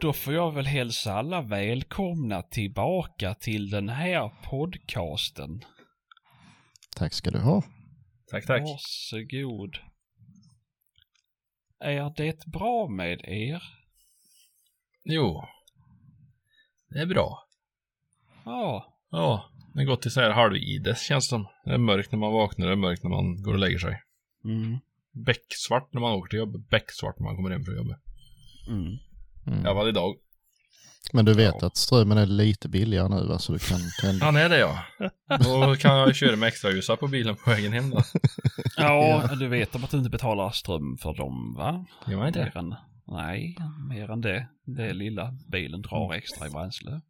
då får jag väl hälsa alla välkomna tillbaka till den här podcasten. Tack ska du ha. Tack, tack. Varsågod. Är det bra med er? Jo. Det är bra. Ja, Ja, det gott till så här halvides känns det som. Det är mörkt när man vaknar, det är mörkt när man går och lägger sig. mm. Becksvart när man åker till jobbet, becksvart när man kommer hem från jobbet. Mm. Mm. I alla fall idag. Men du vet Ja. att strömmen är lite billigare nu va, så du kan tända. Han är det ja. Då kan jag köra med extra ljusa på bilen på vägen hem då. Ja, du vet om att du inte betalar ström för dem va? Gör man inte Mer det? än, nej, mer än det. Det lilla bilen drar extra i bränsle.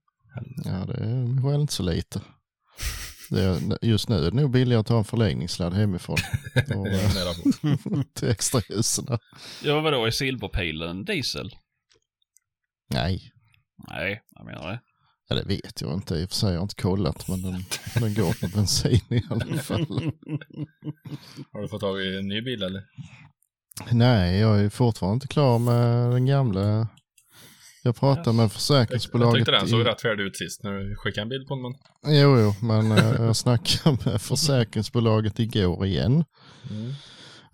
Ja, det är väl inte så lite. Det är, just nu är det nog billigare att ta en förlängningssladd hemifrån och, till extra ljusen. Ja, vadå, är silverpilen diesel? Nej, Nej, jag menar det. ja, det vet jag inte. I och för sig har jag inte kollat, men den, den går på bensin i alla fall. Har du fått tag i en ny bil eller? Nej, jag är fortfarande inte klar med den gamla. Jag pratade med Jag försäkringsbolaget. tyckte den såg i- rätt färdig ut sist när du skickade en bild på den. Men... Jo, jo, men eh, jag snackade med försäkringsbolaget igår igen. Mm.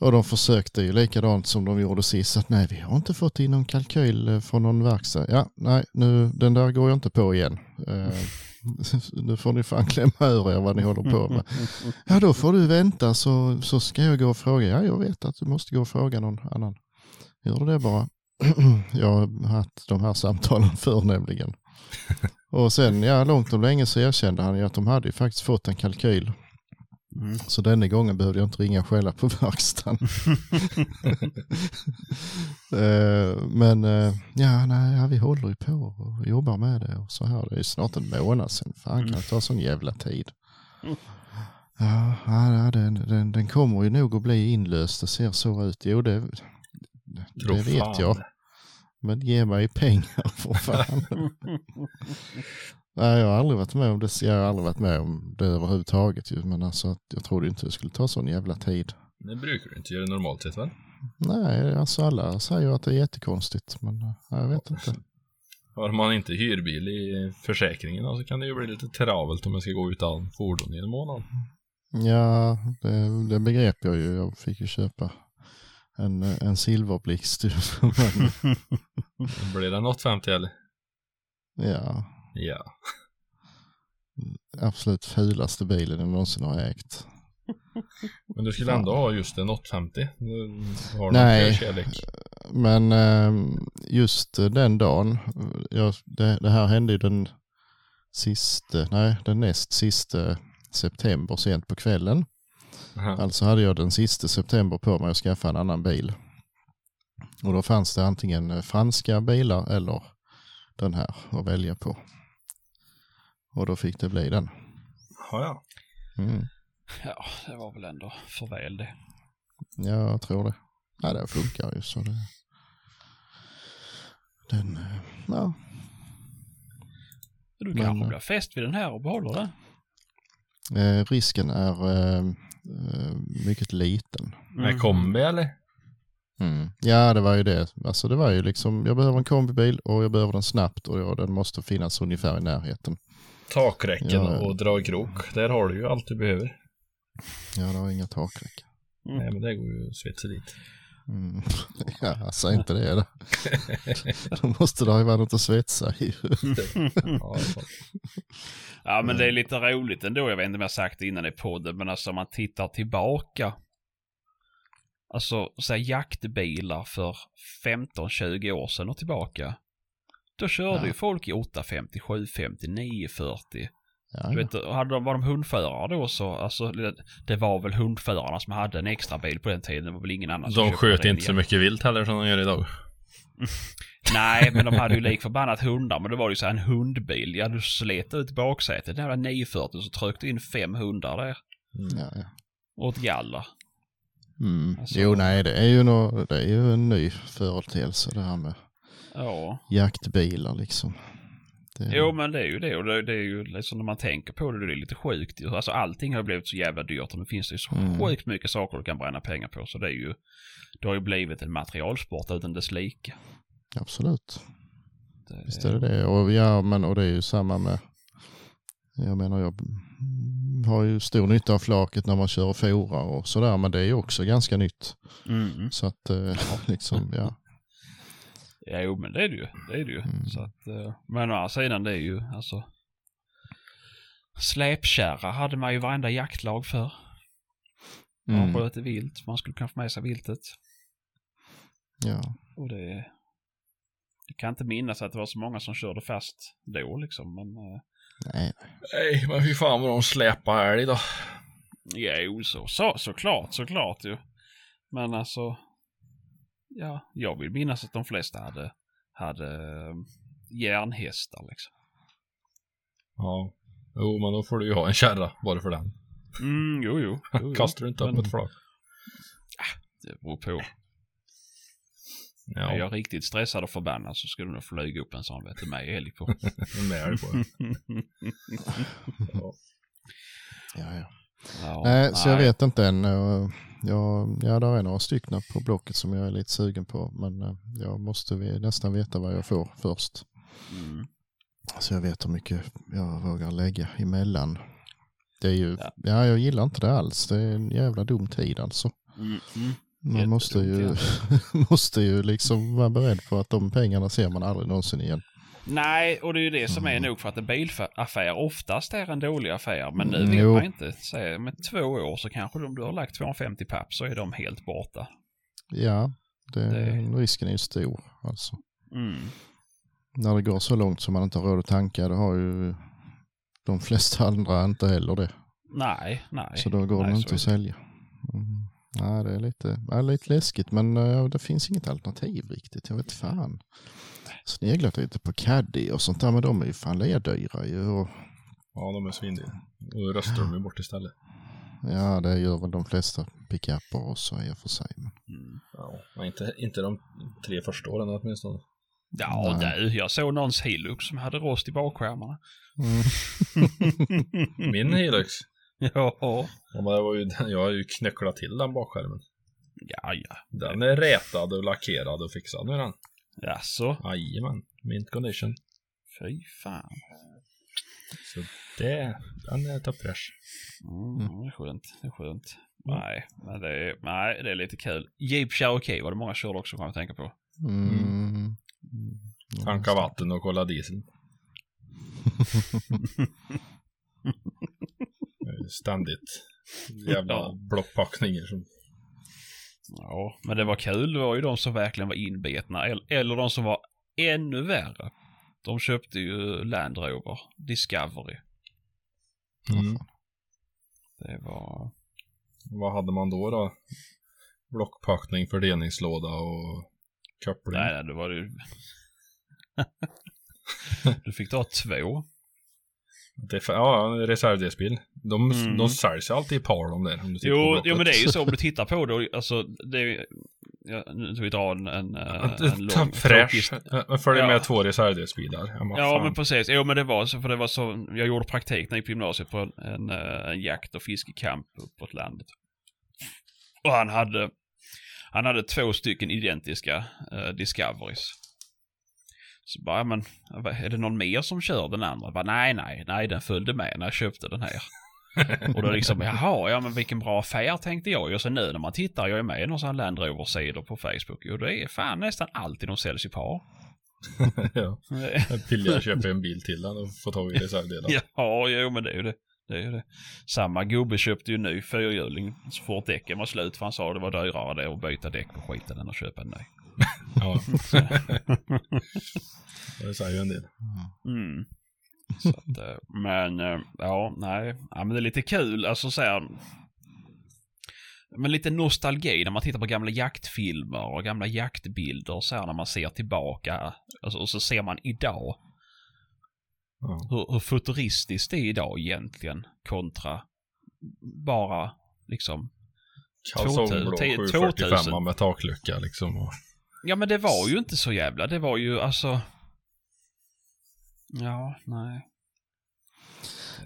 Och de försökte ju likadant som de gjorde sist. Att nej, vi har inte fått in någon kalkyl eh, från någon verkstad. Ja, nej, nu, den där går jag inte på igen. Eh, nu får ni fan klämma ur er vad ni håller på med. Ja, då får du vänta så, så ska jag gå och fråga. Ja, jag vet att du måste gå och fråga någon annan. Gör det bara. jag har haft de här samtalen förr nämligen. Och sen, ja, långt om länge så erkände han ju att de hade ju faktiskt fått en kalkyl. Mm. Så denna gången behövde jag inte ringa och skälla på verkstaden. Eh, Men eh, ja, nej, ja, vi håller ju på och jobbar med det och så här. Det är snart en månad sedan. Fan kan det ta sån jävla tid? Mm. Ja, ja den, den, den kommer ju nog att bli inlöst. Det ser så ut. Jo, det, det vet jag. Men ge mig pengar för fan. Nej, jag har aldrig varit med om det. Jag har aldrig varit med om det överhuvudtaget. Men alltså, jag trodde inte det skulle ta sån jävla tid. Det brukar du inte göra normalt sett väl? Nej, alltså alla säger att det är jättekonstigt. Men eh, jag vet inte. Har man inte hyrbil i försäkringen så kan det ju bli lite travelt om jag ska gå utan fordon i en månad. Ja, det, det begrep jag ju. Jag fick ju köpa en, en silverblixt. Blir det något 50 eller? ja, Ja. absolut fulaste bilen jag någonsin har ägt. Men du skulle ändå ha just en 850. Du har Nej. Men eh, just den dagen, jag, det, det här hände ju den sista, nej den näst sista september sent på kvällen. Aha. Alltså hade jag den sista september på mig att skaffa en annan bil. Och då fanns det antingen franska bilar eller den här att välja på. Och då fick det bli den. Ja, ja. Mm. Ja, det var väl ändå för väl det. Ja, jag tror det. Ja, det funkar ju så det... Den, eh, ja. Du Men, kanske eh, blir fäst vid den här och behåller det. Eh, risken är eh, eh, mycket liten. Med kombi eller? Mm. Ja, det var ju det. Alltså det var ju liksom, jag behöver en kombibil och jag behöver den snabbt och ja, den måste finnas ungefär i närheten. Takräcken Ja. och dragkrok. Där har du ju allt du behöver. Ja, det har inga takräcken. Mm. Nej, men det går ju att svetsa dit. Mm. Ja, säg inte det då. Då måste det ha varit något att svetsa i. Ja, men det är lite roligt ändå. Jag vet inte om jag sagt det innan i podden, men alltså om man tittar tillbaka. Alltså, säg jaktbilar för 15-20 år sedan och tillbaka. Då körde Ja. ju folk i 850, 750, 940. Ja, Du ja. vet, hade de, var de hundförare då så, alltså det, var väl hundförarna som hade en extra bil på den tiden. Det var väl ingen annan De sköt inte så mycket vilt heller som de gör idag. Nej, men de hade ju lik förbannat hundar. Men det var ju så här en hundbil. Ja, du slet ut baksätet. Det var 940 så tryckte in fem hundar där. ja, ja. Och ett galler. Mm. Alltså- Jo, nej, det är ju, nå det är ju en ny företeelse det här med Ja. jaktbilar liksom. Det, Jo, men det är ju det. Och det, det är ju liksom när man tänker på det, det är lite sjukt. ju. Alltså allting har blivit så jävla dyrt och nu finns det ju så Mm. sjukt mycket saker du kan bränna pengar på. Så det är ju, det har ju blivit en materialsport utan dess like. Absolut. Visst är det det. Och, ja, men, och det är ju samma med, jag menar jag har ju stor nytta av flaket när man kör och fora och sådär, men det är ju också ganska nytt. Mm. Så att eh, liksom, ja. Ja, jo, men det är det ju. Det är det ju. Mm. Så att, eh, men å andra sidan, det är ju alltså... Släpkärra hade man ju varenda jaktlag för. Man Mm, sköt vilt, man skulle kunna få med sig viltet. ja. Och det... Jag kan inte minnas att det var så många som körde fast då liksom, men... eh, Nej, Nej, men fy fan vad de släpar älg då. Jo, så, så, såklart, såklart ju. Men alltså... Ja, jag vill minnas att de flesta hade, hade eh, järnhästar liksom. Ja. Jo, men då får du ju ha en kärra bara för den. Mm, jo, jo. jo. Kastar du inte upp Men ett flak? Det beror på. Ja, Är jag riktigt stressad och förbannad så skulle du nog flyga upp en sån vet du med älg på. en älg på. Ja. ja, ja. Ja, Nej, så jag vet inte än. Jag, ja, det är några stycken på blocket som jag är lite sugen på, men eh, jag måste nästan veta vad jag får först. Mm. Så jag vet hur mycket jag vågar lägga emellan. Det är ju, Ja. ja. jag gillar inte det alls. Det är en jävla dum tid alltså. Mm, mm. Man måste ju, måste ju liksom vara beredd på att de pengarna ser man aldrig någonsin igen. Nej, och det är ju det som är nog för att en bilaffär oftast är en dålig affär. Men nu vet jo. man inte. Säg, med två år så kanske om du har lagt 250 papp så är de helt borta. Ja, det, Det- risken är ju stor alltså. Mm. När det går så långt som man inte har råd att tanka, då har ju de flesta andra inte heller det. Nej, nej. Så då går nej, de inte är att sälja. Mm. Nej, det är lite, ja, lite läskigt, men eh, det finns inget alternativ riktigt. Jag vet fan. Sneglat lite på Caddy och sånt där, men de är ju fan lerdyra ju. Och, ja, de är svindyra. Och röstar de ju bort istället. ja, det gör väl de flesta pickuper också i och för sig. Men, Mm. Ja, men inte, inte de tre första åren åtminstone. Ja, Nej. du, jag såg någons Hilux som hade rost i bakskärmarna. mm. Min Hilux. ja, Ja, men det var ju, jag har ju knöcklat till den bakskärmen. ja, ja. Den är rätad och lackerad och fixad nu den. Jaså? Jajamän, mint condition. Fy fan. Så det, den är toppfräsch. Mm, det är skönt. Det är skönt. Nej, men det är, nej, det är lite kul. Jeep Cherokee var det många körde också kan jag tänka på. Mm. Tanka vatten och kolla diesel. Ständigt jävla Ja. blockpackningar som... Ja, men det var kul. Det var ju de som verkligen var inbetna. Eller, eller de som var ännu värre. De köpte ju Land Rover Discovery. Mm. Det var... Vad hade man då då? Blockpackning, fördelningslåda och koppling. Nej, nej, det var ju... du fick ta två. Det ja, reservdelsbil. De, Mm. de säljs ju alltid i par de där. Jo, jo, men det är ju så om du tittar på det. Alltså, det är ja, Nu ska vi dra en, en, eh, en lång... Jag följer Ja. med två reservdelsbilar. Ja, Ja, men precis. Jo, men det var så, för det var så, jag gjorde praktik när jag gick på gymnasiet på en, en, eh, jakt och fiskekamp uppåt landet. Och han hade, han hade två stycken identiska uh, Discoveries. Så bara, ja, men är det någon mer som kör den andra? Bara, nej, nej, nej, den följde med när jag köpte den här. Och då liksom, jaha, ja men vilken bra affär tänkte jag. Och sen nu när man tittar, jag är med i någon sån här Land Rover-sidor på Facebook. Jo, det är fan nästan alltid de säljs i par. ja. Billigare att köpa en bil till än att få tag i reservdelar. Ja, jo men det är ju det. Det är ju det. Samma gubbe köpte ju ny fyrhjuling så fort däcken var slut för han sa det var dyrare det att byta däck på skiten än att köpa en ny. Ja. det säger ju en del. Mm. Så att, eh, men eh, ja, nej. Ja, men det är lite kul, alltså så här, Men lite nostalgi när man tittar på gamla jaktfilmer och gamla jaktbilder så här när man ser tillbaka. Alltså, och så ser man idag Ja. hur, hur futuristiskt det är idag egentligen kontra bara liksom Kalsongblå 2000. 745 med taklucka liksom. Och, Ja men det var ju inte så jävla, det var ju alltså... Ja, nej.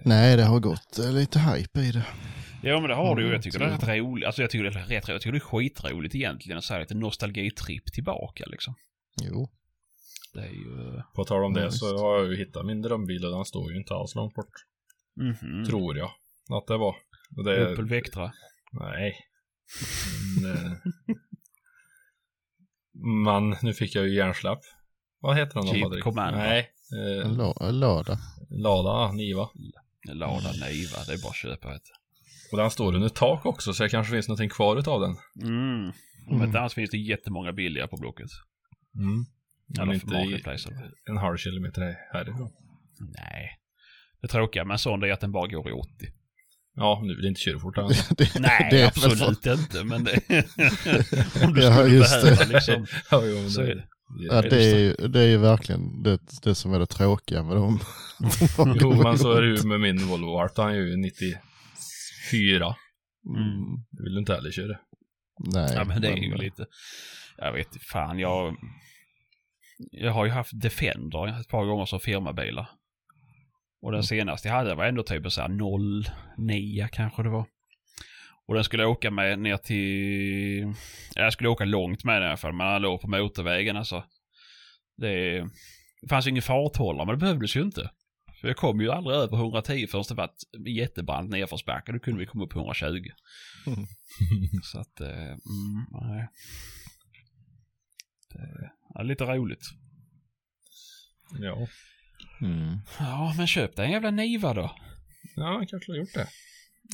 Nej, det har gått eh, lite hype i det. Ja men det har du ju, Mm, jag tycker det är rätt roligt, alltså jag tycker det är rätt roligt, jag tycker det är skitroligt egentligen att säga lite nostalgitripp tillbaka liksom. Jo. Det är ju... På tal om Ja, det så har jag ju hittat min drömbil och den står ju inte alls långt bort. Mhm. Tror jag att det var. Det. Opel Vectra. Nej. Men, Men nu fick jag ju hjärnsläpp. Vad heter den då Jeep Patrik? Commander. Nej. Eh, lada. Lada, Niva. Lada Niva, det är bara att köpa ett. Och den står under tak också så det kanske finns någonting kvar utav den. Mm. Mm. inte annars finns det jättemånga billiga på Blocket. Mm. Men Eller för inte i Marketplace. en halv kilometer härifrån. Nej. Det tråkiga med en sån är att den bara går i 80. Ja, nu vill jag inte köra fort alltså. Det, Nej, det är väl absolut inte. Men det... om du Ja, skulle just behöva det. liksom. ja, jo, men Så är det. Ja, det är ju, det är ju verkligen det, det som är det tråkiga med dem. Jo, men så är det ju med min Volvo Art. Han är ju 94. Mm. Det vill du inte heller köra. Nej, Ja, men det är ju men- lite... Jag vet fan jag... Jag har ju haft Defender ett par gånger som firmabilar. Och den senaste jag hade var ändå typ så här 09 kanske det var. Och den skulle jag åka med ner till... Jag skulle åka långt med den i alla fall, men han låg på motorvägen alltså. Det, det fanns ju ingen farthållare, men det behövdes ju inte. För jag kom ju aldrig över 110 förrän det var ett jättebrant nedförsbacke. Då kunde vi komma upp på 120. Så att, eh, mm, nej. Det är lite roligt. ja. Mm. Ja, men köp dig en jävla Niva då. Ja, han kanske har gjort det.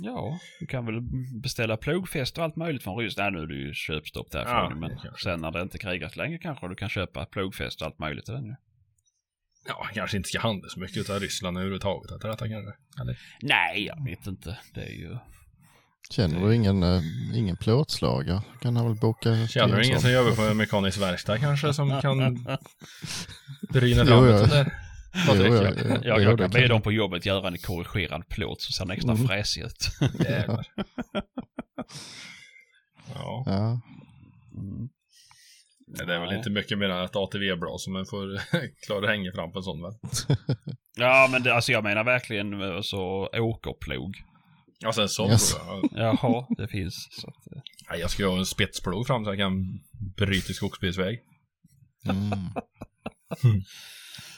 Ja, du kan väl beställa plogfäst och allt möjligt från Ryssland. Nej, nu är det ju köpstopp därifrån. Ja, men det kanske. sen när det inte krigas längre kanske du kan köpa plogfäst och allt möjligt till den ju. Ja, kanske inte ska handla så mycket utav Ryssland överhuvudtaget efter detta kanske. Eller? Nej, jag vet inte. Det är ju... Känner du ingen, eh, ingen plåtslagare? Kan han väl boka Känner du en ingen som jobbar på en mekanisk verkstad kanske som kan bryna Jo, fram sånt där? Jo, ja. ja, ja. Jag, Jo, jag det kan be dem på jobbet göra en korrigerad plåt så ser den extra Mm. fräsig ut. Jävlar. Ja, Ja, Mm. det är väl Nej. inte mycket mer än ett ATV-blad som man får klara hänga fram på en sån väl? Ja, men det, alltså jag menar verkligen eh, så åkerplog. Alltså en sån Yes. jag. Jaha, det finns. Så att, eh. Nej, jag ska ha en spetsplog fram så jag kan bryta i skogsbilsväg. mm.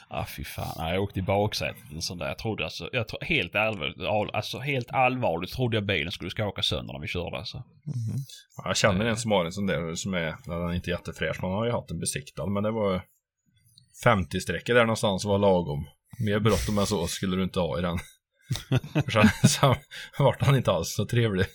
Ah, fy fan. Nej, jag åkte i baksätet en sån där. Jag trodde alltså, jag tro, helt allvarligt, all, alltså helt allvarligt trodde jag bilen skulle skaka sönder när vi körde alltså. Mhm. Ja, jag känner en som har en sån där som är, den är inte jättefräsch, man har ju haft den besiktad, men det var 50 sträckor där någonstans var lagom. Mer bråttom än så skulle du inte ha i den. så, så vart han inte alls så trevlig.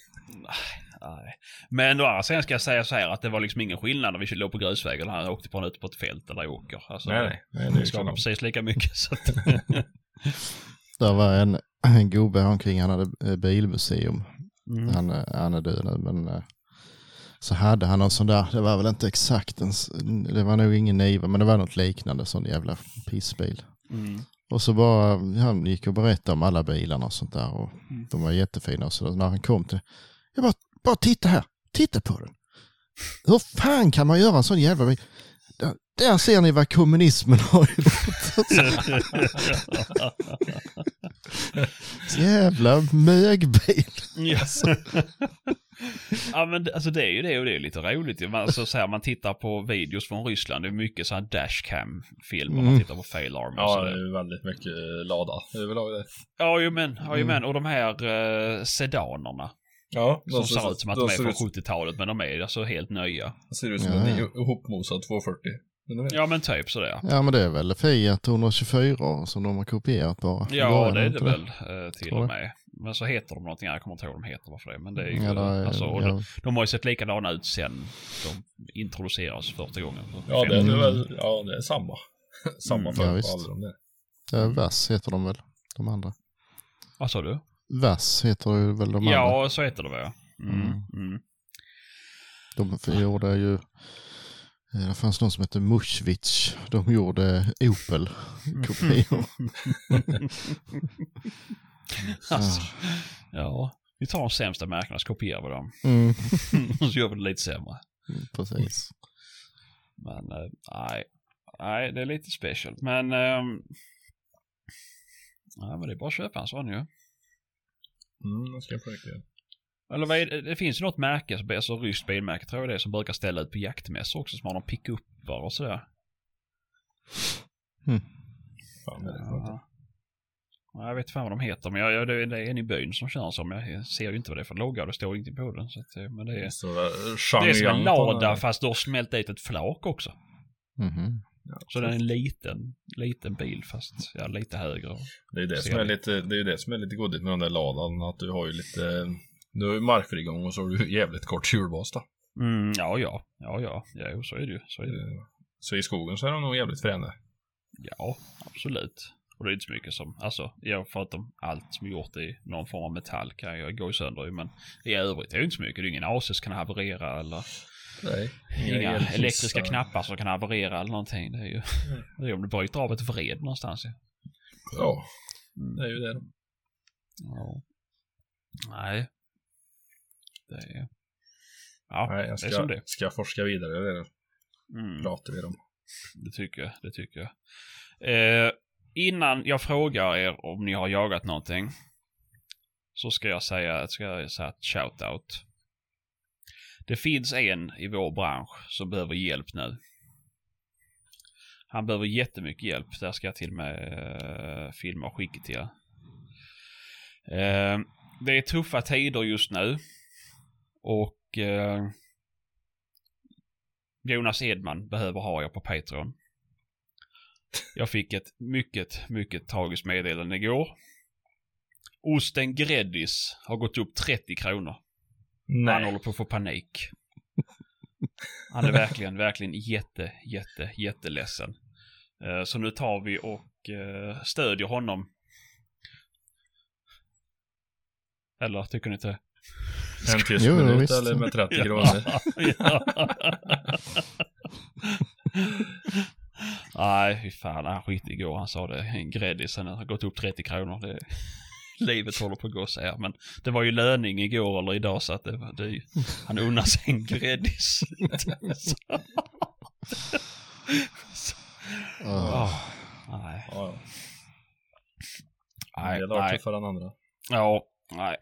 Nej. Men å andra sidan ska jag säga så här att det var liksom ingen skillnad när vi låg på grusvägen och han åkte på en ute på ett fält eller åker. Alltså, nej, nej, nej, det Det precis lika mycket. Så att, Där var en, en gubbe omkring, han hade eh, bilmuseum. mm. Han, eh, han är död nu, men eh, så hade han någon sån där, det var väl inte exakt en, det var nog ingen Niva, men det var något liknande, sån jävla pissbil. Mm. Och så bara, han gick och berättade om alla bilarna och sånt där och Mm. de var jättefina. Och så när han kom till, jag bara, bara titta här, titta på den. Hur fan kan man göra en sån jävla? Där, där ser ni vad kommunismen har gjort. Jävla mögbil. Yes. ja men det- alltså det är ju det och det är lite roligt ju. Man, alltså, så här, man tittar på videos från Ryssland, det är mycket så här dashcam-filmer man Mm. tittar på fail och Ja, så det är väldigt mycket eh, lada överlag det. Ja, ju men, ja, ju Mm. men. Och de här uh, sedanerna. Ja, Som ser ut som att de är från ut, 70-talet, men de är alltså helt nya. ser ut som Ja, en ja. ihopmosad 240. Men det vet- Ja, men typ sådär. Ja men det är väl Fiat 124 som de har kopierat bara. Ja, det är inte det väl eh, till och det. med. Men så heter de någonting, jag kommer inte ihåg vad de heter varför det. Men det är ju, Ja, det är, alltså, ja, de, de har ju sett likadana ut sen de introducerades första gången. för Ja, det är väl, ja, det är samma. samma Mm, för ja, på visst. alla de där. ja, VAS heter de väl, de andra. Vad sa du? VAS heter ju väl de andra. Ja, så heter det väl. Mm. Mm. Mm. De gjorde ju, eh, det fanns någon som hette Mushvich. De gjorde Opel-kopior. Alltså, ja, vi tar de sämsta märkena så kopierar vi dem. Mm, Och så gör vi det lite sämre. precis. Men eh, nej, nej, det är lite special. Men, ehm, nej, men det är bara att köpa en sån ju. Mm, jag ska försöka. Eller vad är det? det finns ju något märke, som- alltså ryskt bilmärke tror jag det är, som brukar ställa ut på jaktmässor också, som har någon pick-upar och sådär. Fan, är det något? Ja. Ja, Jag vet fan vad de heter, men jag, jag, det är är en i byn som kör som. Jag ser ju inte vad det är för logga och det står ingenting på den. Så att, eh, men det är, Så, uh, det är som en lada fast... du har smält dit ett flak också. Mhm. Så den är en liten, liten bil fast ja, lite högre. Det är ju det som är det. lite, det är det som är lite goddigt med den där ladan, att du har ju lite, du har ju markfrigång och så har du jävligt kort hjulbas då. Mm, ja, ja, ja, ja, ja, så är det ju. Så är det. Eh, Så i skogen så är de nog jävligt fräna. Ja, absolut. Och det är inte så mycket som, alltså, ja, förutom allt som är gjort i någon form av metall kan ju gå sönder ju, men i övrigt är det inte så mycket. Det är ingen AC som kan haverera eller Nej. inga elektriska knappar som kan haverera eller någonting. Det är ju, det är om du bryter av ett vred någonstans. Ja, Mm. det är ju det. Ja. Nej. Det är... Ja, Nej, jag det är ska, som det ska jag forska vidare det mm. pratar vi om. Det tycker jag, det tycker jag. Eh, innan jag frågar er om ni har jagat någonting. Så ska jag säga, ska jag säga ett shout-out. Det finns en i vår bransch som behöver hjälp nu. Han behöver jättemycket hjälp. Där ska jag till och med uh, filma och skicka till er. Uh, det är tuffa tider just nu. Och uh, Jonas Edman behöver ha er på Patreon. Jag fick ett mycket, mycket tragiskt meddelande igår. Osten Gräddis har gått upp 30 kronor. Han Nej. håller på att få panik. Han är verkligen, verkligen jätte, jätte, jätteledsen. Eh, Så nu tar vi och eh, stödjer honom. Eller tycker ni inte? En tyst Jo, minut visst. eller med 30 kronor. Ja. Nej, fy fan. Han skit igår. Han sa det. En Greddisen har gått upp 30 kronor. Det, livet håller på att gå så här. Men det var ju löning igår eller idag så att det, var- det, han unnar sig en Greddis. Ah. Ah, nej, Ja, ja. nej, Det är nej. tuffare än andra. Ja, nej.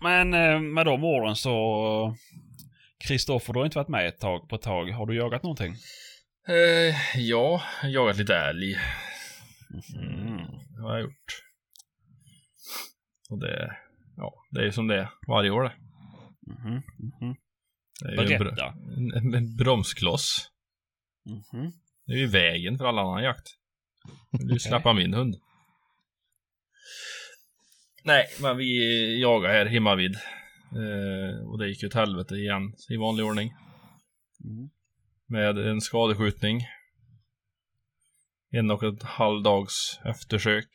Men eh, med de orden så... Kristoffer, du har inte varit med ett tag på ett tag. Har du jagat någonting? Eh, ja, jagat lite älg. Mm. Det har jag gjort. Och det, ja, det är ju som det är varje år det. Mhm, mhm. det är ju en, br- en, en bromskloss. Mhm. Det är ju vägen för all annan jakt. Vill ju släppa min hund. Nej, men vi jagar här hemma vid. Eh, och det gick ju åt helvete igen i vanlig ordning. Mm. Med en skadeskjutning. En och ett halv dags eftersök.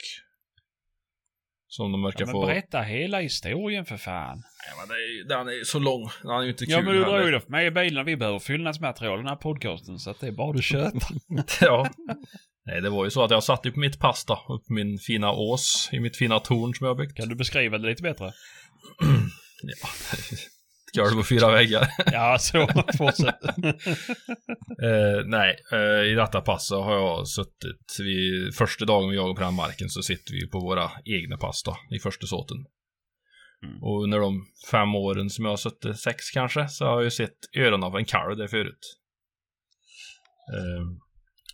Som de verkar Ja, men få. berätta hela historien för fan. Nej, men det är, den är så lång. Den är ju inte kul Ja men du drar ju det för mig i bilen. Vi behöver fyllnadsmaterial i den här podcasten. Så att det är bara du köper. ja. Nej, det var ju så att jag satt ju på mitt då. Upp på min fina ås. I mitt fina torn som jag byggt. kan du beskriva det lite bättre? Ja. Golv och fyra väggar. Ja, så. Fortsätt. Eh, nej, eh, i detta pass så har jag suttit, vi, första dagen vi jagar på den här marken så sitter vi på våra egna pass då, i första såten. Mm. Och under de fem åren som jag har suttit, sex kanske, så har jag ju sett öronen av en kalv där förut. Eh,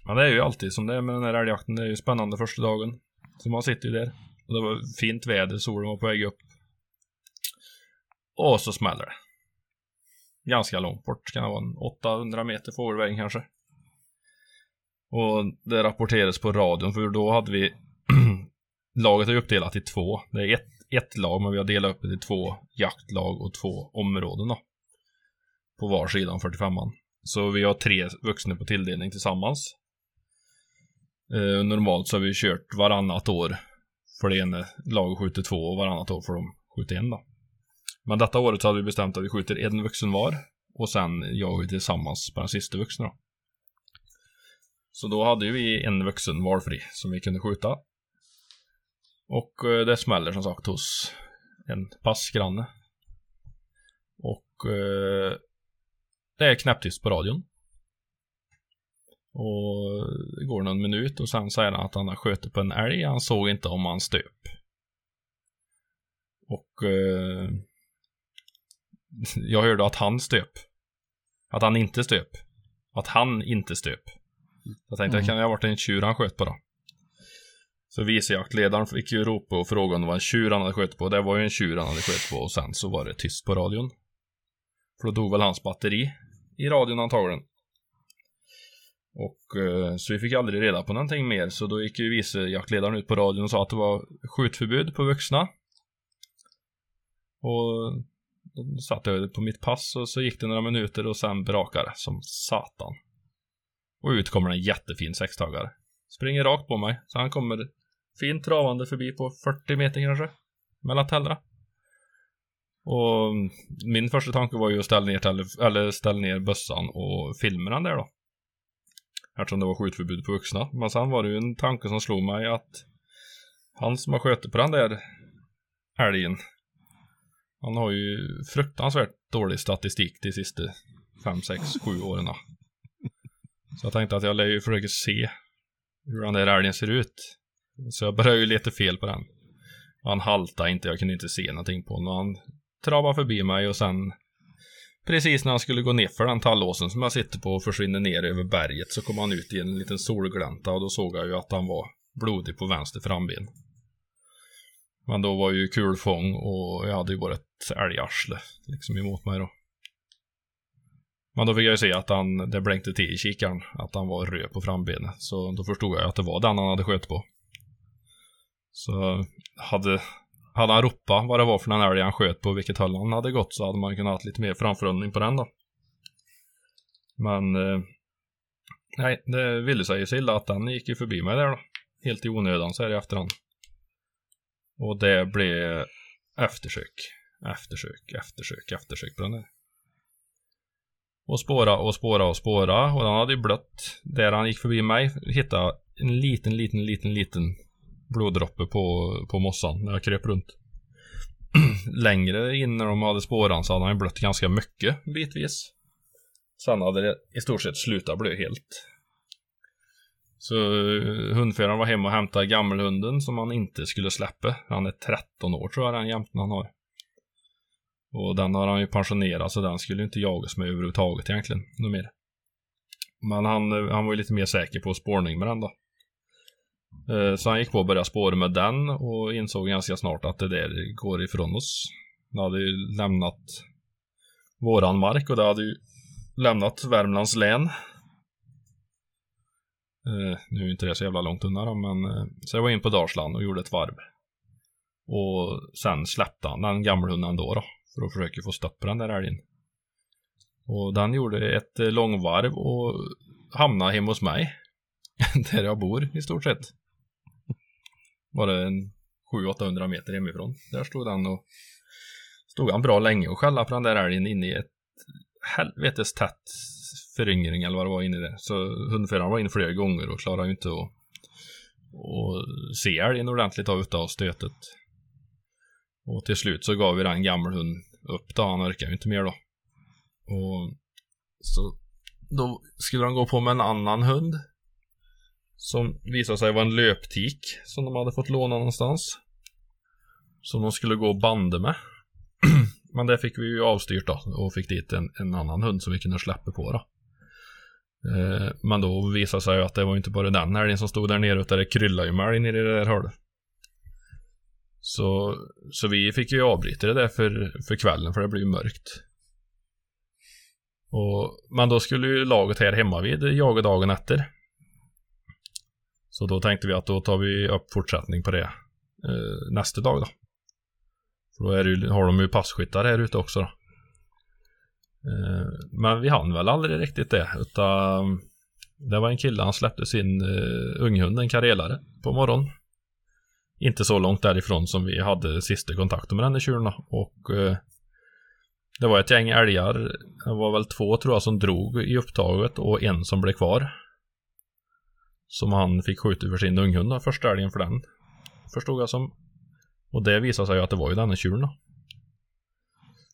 men det är ju alltid som det är med den här älgjakten, det är ju spännande första dagen. Så man sitter ju där. Och det var fint väder, solen var på väg upp. Och så smäller det. Ganska långt bort, kan det vara en 800 meter fågelvägen kanske. Och det rapporterades på radion, för då hade vi Laget är uppdelat i två. Det är ett, ett lag, men vi har delat upp det i två jaktlag och två områden då. På var sida om 45an. Så vi har tre vuxna på tilldelning tillsammans. Eh, normalt så har vi kört varannat år för det ena laget skjuter två och varannat år för de skjuter en då. Men detta året så hade vi bestämt att vi skjuter en vuxen var och sen jagar vi tillsammans på den sista vuxna då. Så då hade ju vi en vuxen valfri som vi kunde skjuta. Och eh, det smäller som sagt hos en passgranne. Och eh, det är knäpptyst på radion. Och det går någon minut och sen säger han att han har skjutit på en älg. Han såg inte om han stöp. Och eh, jag hörde att han stöp. Att han inte stöp. Att han inte stöp. Jag tänkte, Mm. det kan ha varit en tjur han sköt på då. Så vicejaktledaren fick ju ropa och fråga om det var en tjur han hade skjutit på. Det var ju en tjur han hade skjutit på och sen så var det tyst på radion. För då dog väl hans batteri i radion antagligen. Och eh, så vi fick aldrig reda på någonting mer så då gick ju vicejaktledaren ut på radion och sa att det var skjutförbud på vuxna. Och satt jag på mitt pass och så gick det några minuter och sen brakade det som satan. Och ut kommer en jättefin sextagare. Springer rakt på mig, så han kommer fint travande förbi på 40 meter kanske. Mellan tällarna. Och min första tanke var ju att ställa ner, eller ställa ner bössan och filma den där då. Eftersom det var skjutförbud på vuxna. Men sen var det ju en tanke som slog mig att han som har skjutit på den där älgen. Han har ju fruktansvärt dålig statistik de sista 5, 6, 7 åren. Så jag tänkte att jag lär ju försöka se hur den där älgen ser ut. Så jag började ju leta fel på den. Han haltade inte, jag kunde inte se någonting på honom. Han travade förbi mig och sen Precis när han skulle gå ner för den tallåsen som jag sitter på och försvinner ner över berget så kom han ut i en liten solglänta och då såg jag ju att han var blodig på vänster framben. Men då var ju kulfång och jag hade ju bara ett älgarsle liksom emot mig då. Men då fick jag ju se att han, det blänkte till i kikaren, att han var röd på frambenet. Så då förstod jag att det var den han hade skjutit på. Så hade, hade han ropat vad det var för den älg han sköt på, vilket håll han hade gått, så hade man kunnat ha lite mer framförhållning på den då. Men eh, nej, det ville sig ju så illa att den gick ju förbi mig där då. Helt i onödan så här i efterhand. Och det blev eftersök, eftersök, eftersök, eftersök på den där. Och spåra och spåra och spåra och den hade ju blött. Där han gick förbi mig hittade en liten, liten, liten, liten bloddroppe på, på mossan när jag kröp runt. Längre in när de hade spåran så hade han ju blött ganska mycket bitvis. Sen hade det i stort sett slutat blöda helt. Så eh, hundföraren var hemma och hämtade gammelhunden som han inte skulle släppa. Han är 13 år tror jag den jämten han har. Och den har han ju pensionerat så den skulle inte jagas med överhuvudtaget egentligen. Något mer. Men han, eh, han var ju lite mer säker på spårning med den då. Eh, så han gick på och började spåra med den och insåg ganska snart att det där går ifrån oss. Den hade ju lämnat våran mark och det hade ju lämnat Värmlands län. Eh, Nu är inte det så jävla långt undan då, men eh, så jag var in på Dalsland och gjorde ett varv. Och sen släppte han den gammelhunden då, då för att försöka få stopp på den där älgen. Och den gjorde ett eh, långvarv och hamnade hemma hos mig. där jag bor i stort sett. Var det en 700-800 meter hemifrån. Där stod den och stod han bra länge och skällde på den där älgen inne i ett helvetes tätt föryngring eller vad det var inne i det. Så hundföraren var inne flera gånger och klarade ju inte att och se älgen ordentligt av utav stötet. Och till slut så gav vi den gammelhund upp då, han orkade ju inte mer då. Och så då skulle de gå på med en annan hund. Som visade sig vara en löptik som de hade fått låna någonstans. Som de skulle gå och banda med. Men det fick vi ju avstyrt då och fick dit en, en annan hund som vi kunde släppa på då. Eh, men då visade det sig att det var inte bara den älgen som stod där nere utan det kryllade ju med älg nere i det där hålet. Så, så vi fick ju avbryta det där för, för kvällen för det blev ju mörkt. Och, men då skulle ju laget här hemma vid jaga dagen efter. Så då tänkte vi att då tar vi upp fortsättning på det eh, nästa dag då. För då är det ju, har de ju passkyttar här ute också då. Eh, men vi hann väl aldrig riktigt det utan det var en kille han släppte sin eh, unghund, en karelare, på morgonen. Inte så långt därifrån som vi hade sista kontakten med den där tjuren och eh, det var ett gäng älgar. Det var väl två tror jag som drog i upptaget och en som blev kvar. Som han fick skjuta för sin unghund första älgen för den. Förstod jag som. Och det visade sig ju att det var ju den tjuren.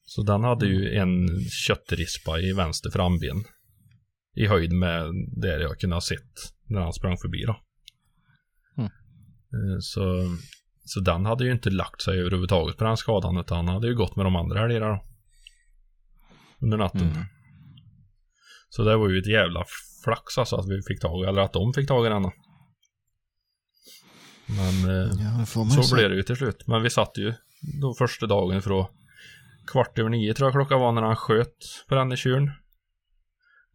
Så den hade ju en köttrispa i vänster framben. I höjd med det jag kunde ha sett när han sprang förbi då. Mm. Eh, Så, så den hade ju inte lagt sig överhuvudtaget på den skadan utan han hade ju gått med de andra älgarna då. Under natten. Mm. Så det var ju ett jävla flax alltså att vi fick tag i, eller att de fick tag i den. Men eh, Ja, så blev det ju till slut. Men vi satt ju då första dagen för att kvart över nio tror jag klockan var när han sköt på den tjuren.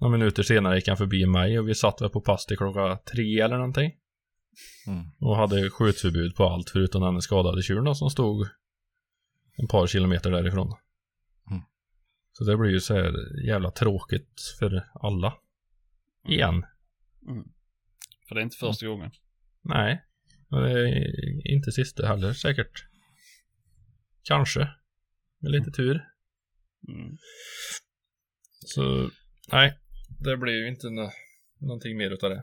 Några minuter senare gick han förbi mig och vi satt väl på pass till klockan tre eller någonting. Mm. Och hade skjutförbud på allt förutom den skadade tjuren som stod en par kilometer därifrån. Mm. Så det blir ju så här jävla tråkigt för alla. Igen. Mm. För det är inte första gången. Nej. Och det är inte sista heller säkert. Kanske. Med lite tur. Mm. Så nej. Det blev ju inte nå- någonting mer utav det.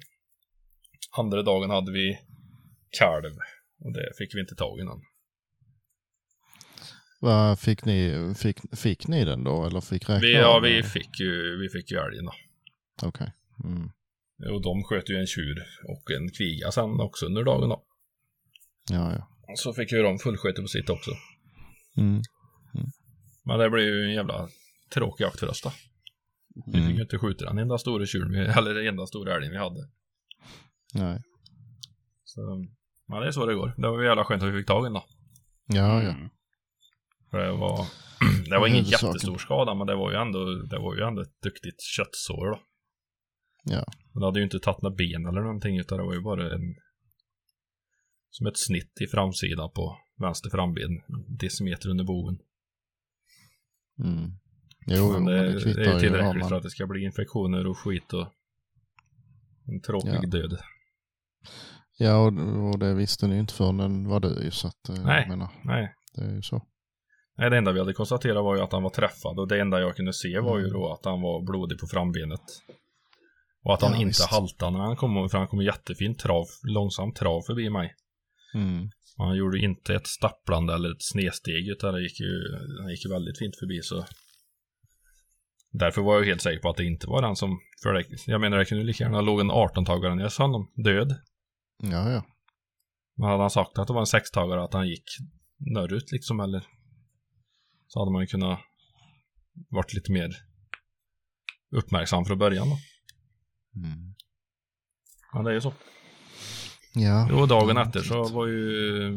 Andra dagen hade vi kalv. Och det fick vi inte tag i någon. Vad fick ni, fick, fick ni den då eller fick räkna Vi, ja, vi fick ju, vi fick ju älgen då. Okej. Mm. Och de sköt ju en tjur och en kviga sen också under dagen då. Ja, ja. Så fick ju de fullsköte på sitt också. Mm. Men det blev ju en jävla tråkig jakt för oss då. Vi fick Mm. ju inte skjuta den enda stora tjuren, eller den enda stora älgen vi hade. Nej. Så, men det är så det går. Det var ju jävla skönt att vi fick tag i den då. Ja, ja. Mm. För det var, det var ingen jättestor skada, men det var ju ändå, det var ju ändå ett duktigt köttsår då. Ja. Men det hade ju inte tagit några ben eller någonting, utan det var ju bara en, som ett snitt i framsidan på vänster framben, decimeter under boven. Mm. Jo, men det, det det är ju ju tillräckligt vad för man... att det ska bli infektioner och skit och en tråkig Ja. död. Ja, och, och det visste ni inte förrän den var död ju, så att, eh, Nej. jag menar, Nej. det är ju så. Nej, det enda vi hade konstaterat var ju att han var träffad och det enda jag kunde se var ju Mm. då att han var blodig på frambenet. Och att han Ja, inte visst. haltade när han kom, för han kom jättefint trav, långsamt trav förbi mig. Mm. Han gjorde inte ett stapplande eller ett snedsteg utan det gick ju, han gick ju väldigt fint förbi så. Därför var jag helt säker på att det inte var den som, för det, jag menar det kunde lika gärna låg en 18-tagare när jag sa honom död. Ja, ja. Men hade han sagt att det var en 6-tagare att han gick norrut liksom eller så hade man ju kunnat varit lite mer uppmärksam från början då. Mm. Ja, det är ju så. Ja. Jo, dagen Ja, efter så var ju,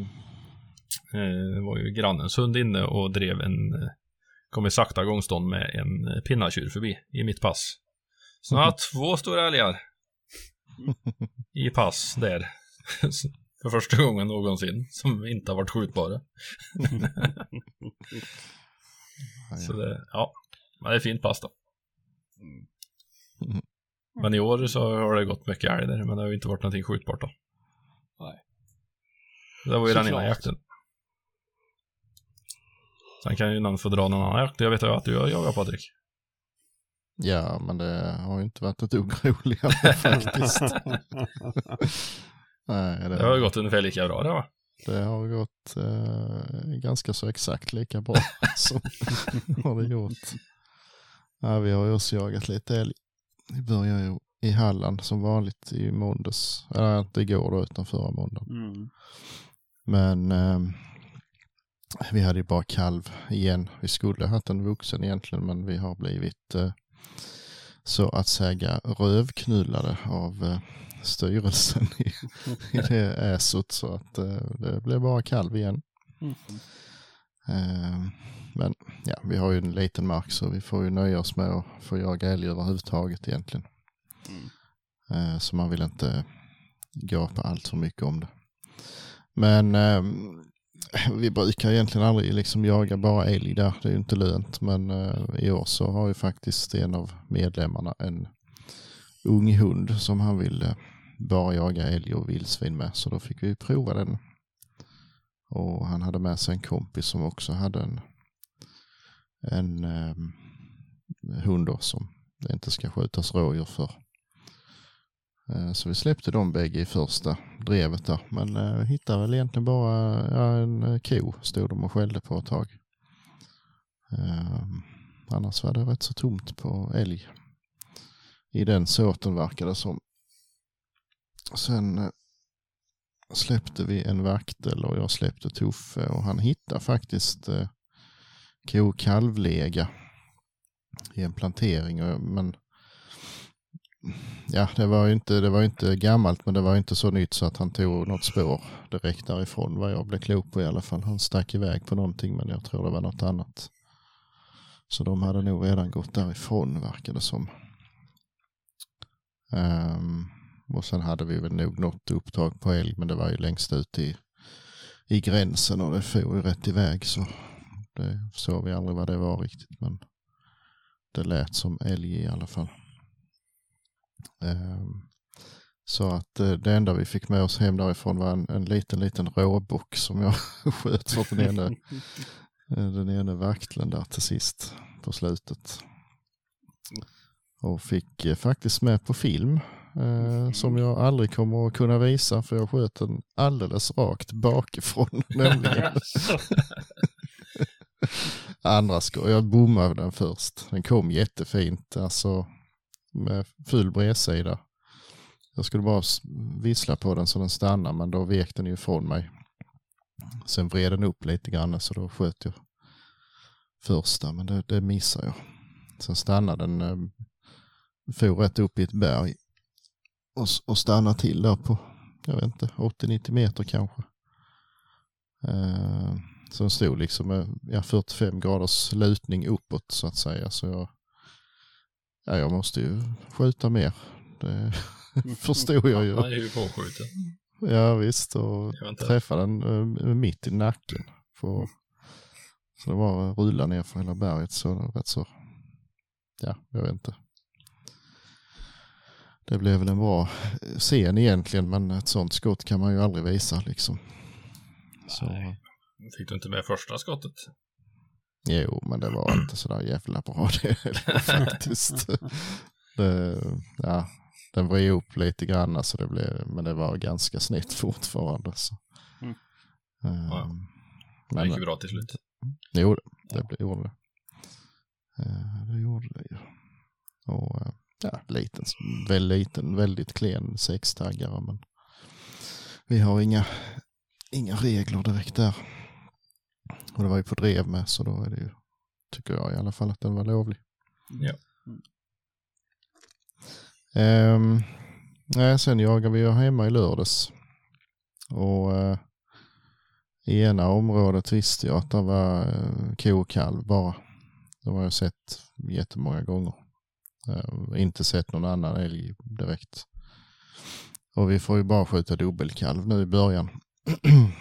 eh, var ju grannens hund inne och drev en, eh, kom i sakta gångstånd med en eh, pinnatjur förbi i mitt pass. Så nu har jag två stora älgar i pass där. För första gången någonsin som inte har varit skjutbara. Så ja. det, ja, men det är fint pass då. Mm. Men i år så har det gått mycket älg där, men det har ju inte varit någonting skjutbart då. Det var ju den ena jakten. Sen kan ju någon få dra någon annan jakt. Jag vet ju att du har jagat Patrik. ja, men det har ju inte varit ett dugg roligare faktiskt. Nej, det, Det har ju gått ungefär lika bra det va? det har gått eh, ganska så exakt lika bra som har det gjort. Ja, vi har ju också jagat lite älg. Vi börjar ju i Halland som vanligt i måndags. Eller inte igår då, utan förra måndagen. Mm. Men eh, vi hade ju bara kalv igen. Vi skulle ha haft en vuxen egentligen, men vi har blivit eh, så att säga rövknullade av eh, styrelsen i, i det äsot så att eh, det blev bara kalv igen. Mm. Men ja, vi har ju en liten mark så vi får ju nöja oss med att få jaga älg överhuvudtaget egentligen. Mm. Eh, så man vill inte gapa allt för mycket om det. Men eh, vi brukar egentligen aldrig liksom jaga bara älg där, det är ju inte lönt. Men eh, i år så har ju faktiskt en av medlemmarna en ung hund som han ville eh, bara jaga älg och vildsvin med. Så då fick vi prova den. Och han hade med sig en kompis som också hade en, en eh, hund då som det inte ska skjutas rådjur för. Eh, så vi släppte de bägge i första drevet där. Men eh, vi hittade väl egentligen bara en eh, ko stod de och skällde på ett tag. Annars var det rätt så tomt på älg. I den såten verkade det som. Sen släppte vi en vaktel och jag släppte Tuffe och han hittade faktiskt ko kalvlega i en plantering. Men ja, det var ju inte, det var inte gammalt men det var inte så nytt så att han tog något spår direkt därifrån vad jag blev klok på i alla fall. Han stack iväg på någonting men jag tror det var något annat. Så de hade nog redan gått därifrån verkar det som. Um, och sen hade vi väl nog något upptag på älg men det var ju längst ut i, i gränsen och det for ju rätt iväg så det såg vi aldrig vad det var riktigt men det lät som älg i alla fall. Um, så att uh, det enda vi fick med oss hem därifrån var en, en liten, liten råbock som jag sköt för den ene, den ene vakteln där till sist på slutet. Och fick uh, faktiskt med på film uh, som jag aldrig kommer att kunna visa för jag sköt den alldeles rakt bakifrån nämligen. Andra skoj, jag bommade den först. Den kom jättefint, alltså med full bredsida. Jag skulle bara vissla på den så den stannade men då vek den ju ifrån mig. Sen vred den upp lite grann så då sköt jag första men det, det missade jag. Sen stannade den, eh, for rätt upp i ett berg och, och stannade till där på, jag vet inte, 80-90 meter kanske. Eh, så den stod liksom med ja, 45 graders lutning uppåt så att säga. Så jag, ja, jag måste ju skjuta mer. Det förstod jag ju. Han är ju påskjuten. Ja visst och träffade den uh, mitt i nacken. På, så det var rulla ner för hela berget så rätt så, ja jag vet inte. Det blev väl en bra scen egentligen men ett sånt skott kan man ju aldrig visa liksom. Så. Fick du inte med första skottet? Jo, men det var inte sådär jävla bra det faktiskt. det, ja, den vred upp lite grann, så det blev, men det var ganska snett fortfarande. Så. Mm. Um, ja. Det gick ju bra till slut. Jo, det, det gjorde det. Uh, det gjorde det ju. Och uh, ja, liten, väldigt liten, väldigt klen sextaggare, men vi har inga, inga regler direkt där. Och det var ju på drev med så då är det ju, tycker jag i alla fall att den var lovlig. Ja. Um, nej, sen jagade vi hemma i lördags. Och uh, i ena området visste jag att det var uh, ko och kalv bara. Det har jag sett jättemånga gånger. Uh, inte sett någon annan älg direkt. Och vi får ju bara skjuta dubbelkalv nu i början.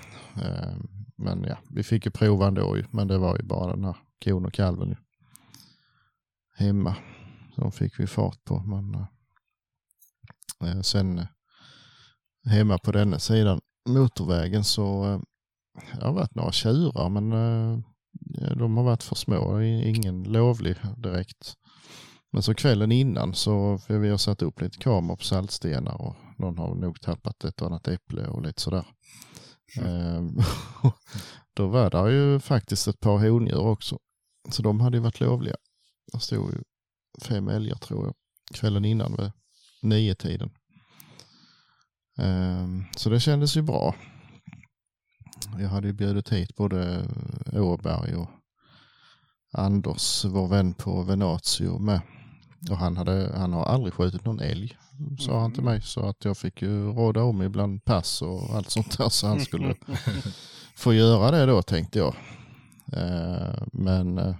Men ja, vi fick ju prova ändå ju. Men det var ju bara den här kon och kalven ju. Hemma. Så de fick vi fart på. Men eh, eh, sen eh, hemma på denna sidan motorvägen så eh, det har varit några tjurar men eh, de har varit för små. Ingen lovlig direkt. Men så kvällen innan så för vi har satt upp lite kameror på saltstenar och någon har nog tappat ett annat äpple och lite sådär. Mm. Ehm, då var det ju faktiskt ett par hondjur också. Så de hade ju varit lovliga. Det stod ju fem älgar tror jag. Kvällen innan vid nio tiden. Ehm, så det kändes ju bra. Jag hade ju bjudit hit både Åberg och Anders, vår vän på Venatio med. Och han, hade, han har aldrig skjutit någon älg, sa han till mm. mig. Så att jag fick ju råda om ibland pass och allt sånt där. Så han skulle få göra det då tänkte jag. Eh, men eh,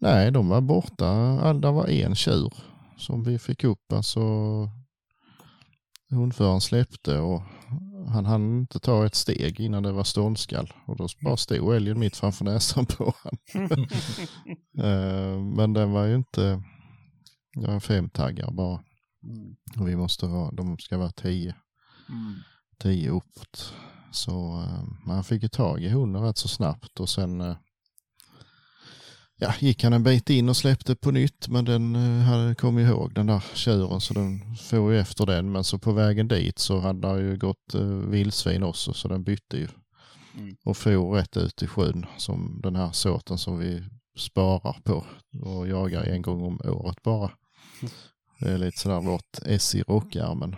nej, de var borta. Det var en tjur som vi fick upp. Alltså hundföraren släppte och han hann inte ta ett steg innan det var ståndskall. Och då bara stod älgen mitt framför näsan på honom. Eh, men den var ju inte, det var fem taggar bara. Mm. Och vi måste vara, de ska vara tio. Mm. Tio uppåt. Så man fick ju tag i hunden rätt så snabbt och sen eh, ja, gick han en bit in och släppte på nytt men den eh, hade kommit ihåg den där tjuren så den får ju efter den men så på vägen dit så hade det ju gått eh, vildsvin också så den bytte ju mm. och for rätt ut i sjön som den här såten som vi sparar på och jagar en gång om året bara. Det är lite sådär vårt S i rockärmen.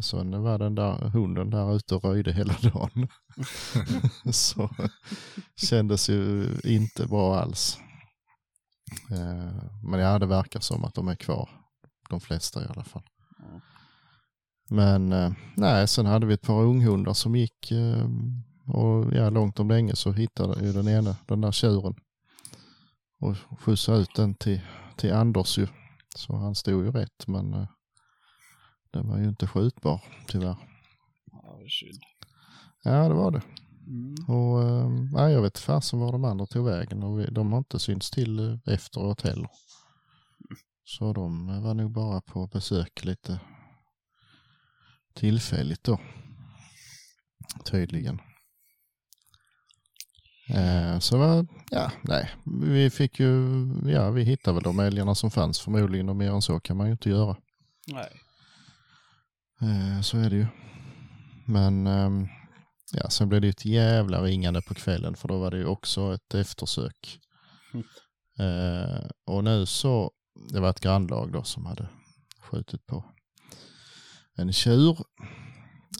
Så nu var den där hunden där ute och röjde hela dagen. så kändes ju inte bra alls. Eh, men ja, det verkar som att de är kvar. de flesta i alla fall. Men eh, nej, sen hade vi ett par unghundar som gick eh, och ja, långt om länge så hittade ju den ena, den där tjuren och skjutsade ut den till, till Anders ju. Så han stod ju rätt men eh, den var ju inte skjutbar tyvärr. Ja, det är synd. Ja det var det. Mm. Och eh, jag vet fasen var de andra tog vägen och vi, de har inte synts till eh, efteråt heller. Så de eh, var nog bara på besök lite tillfälligt då. Tydligen. Eh, så var, ja, nej, vi fick ju, ja, vi hittade väl de älgarna som fanns förmodligen och mer än så kan man ju inte göra. Nej. Eh, så är det ju. Men ehm, ja, sen blev det ett jävla ringande på kvällen för då var det ju också ett eftersök. Mm. Eh, och nu så, det var ett grannlag då som hade skjutit på en tjur.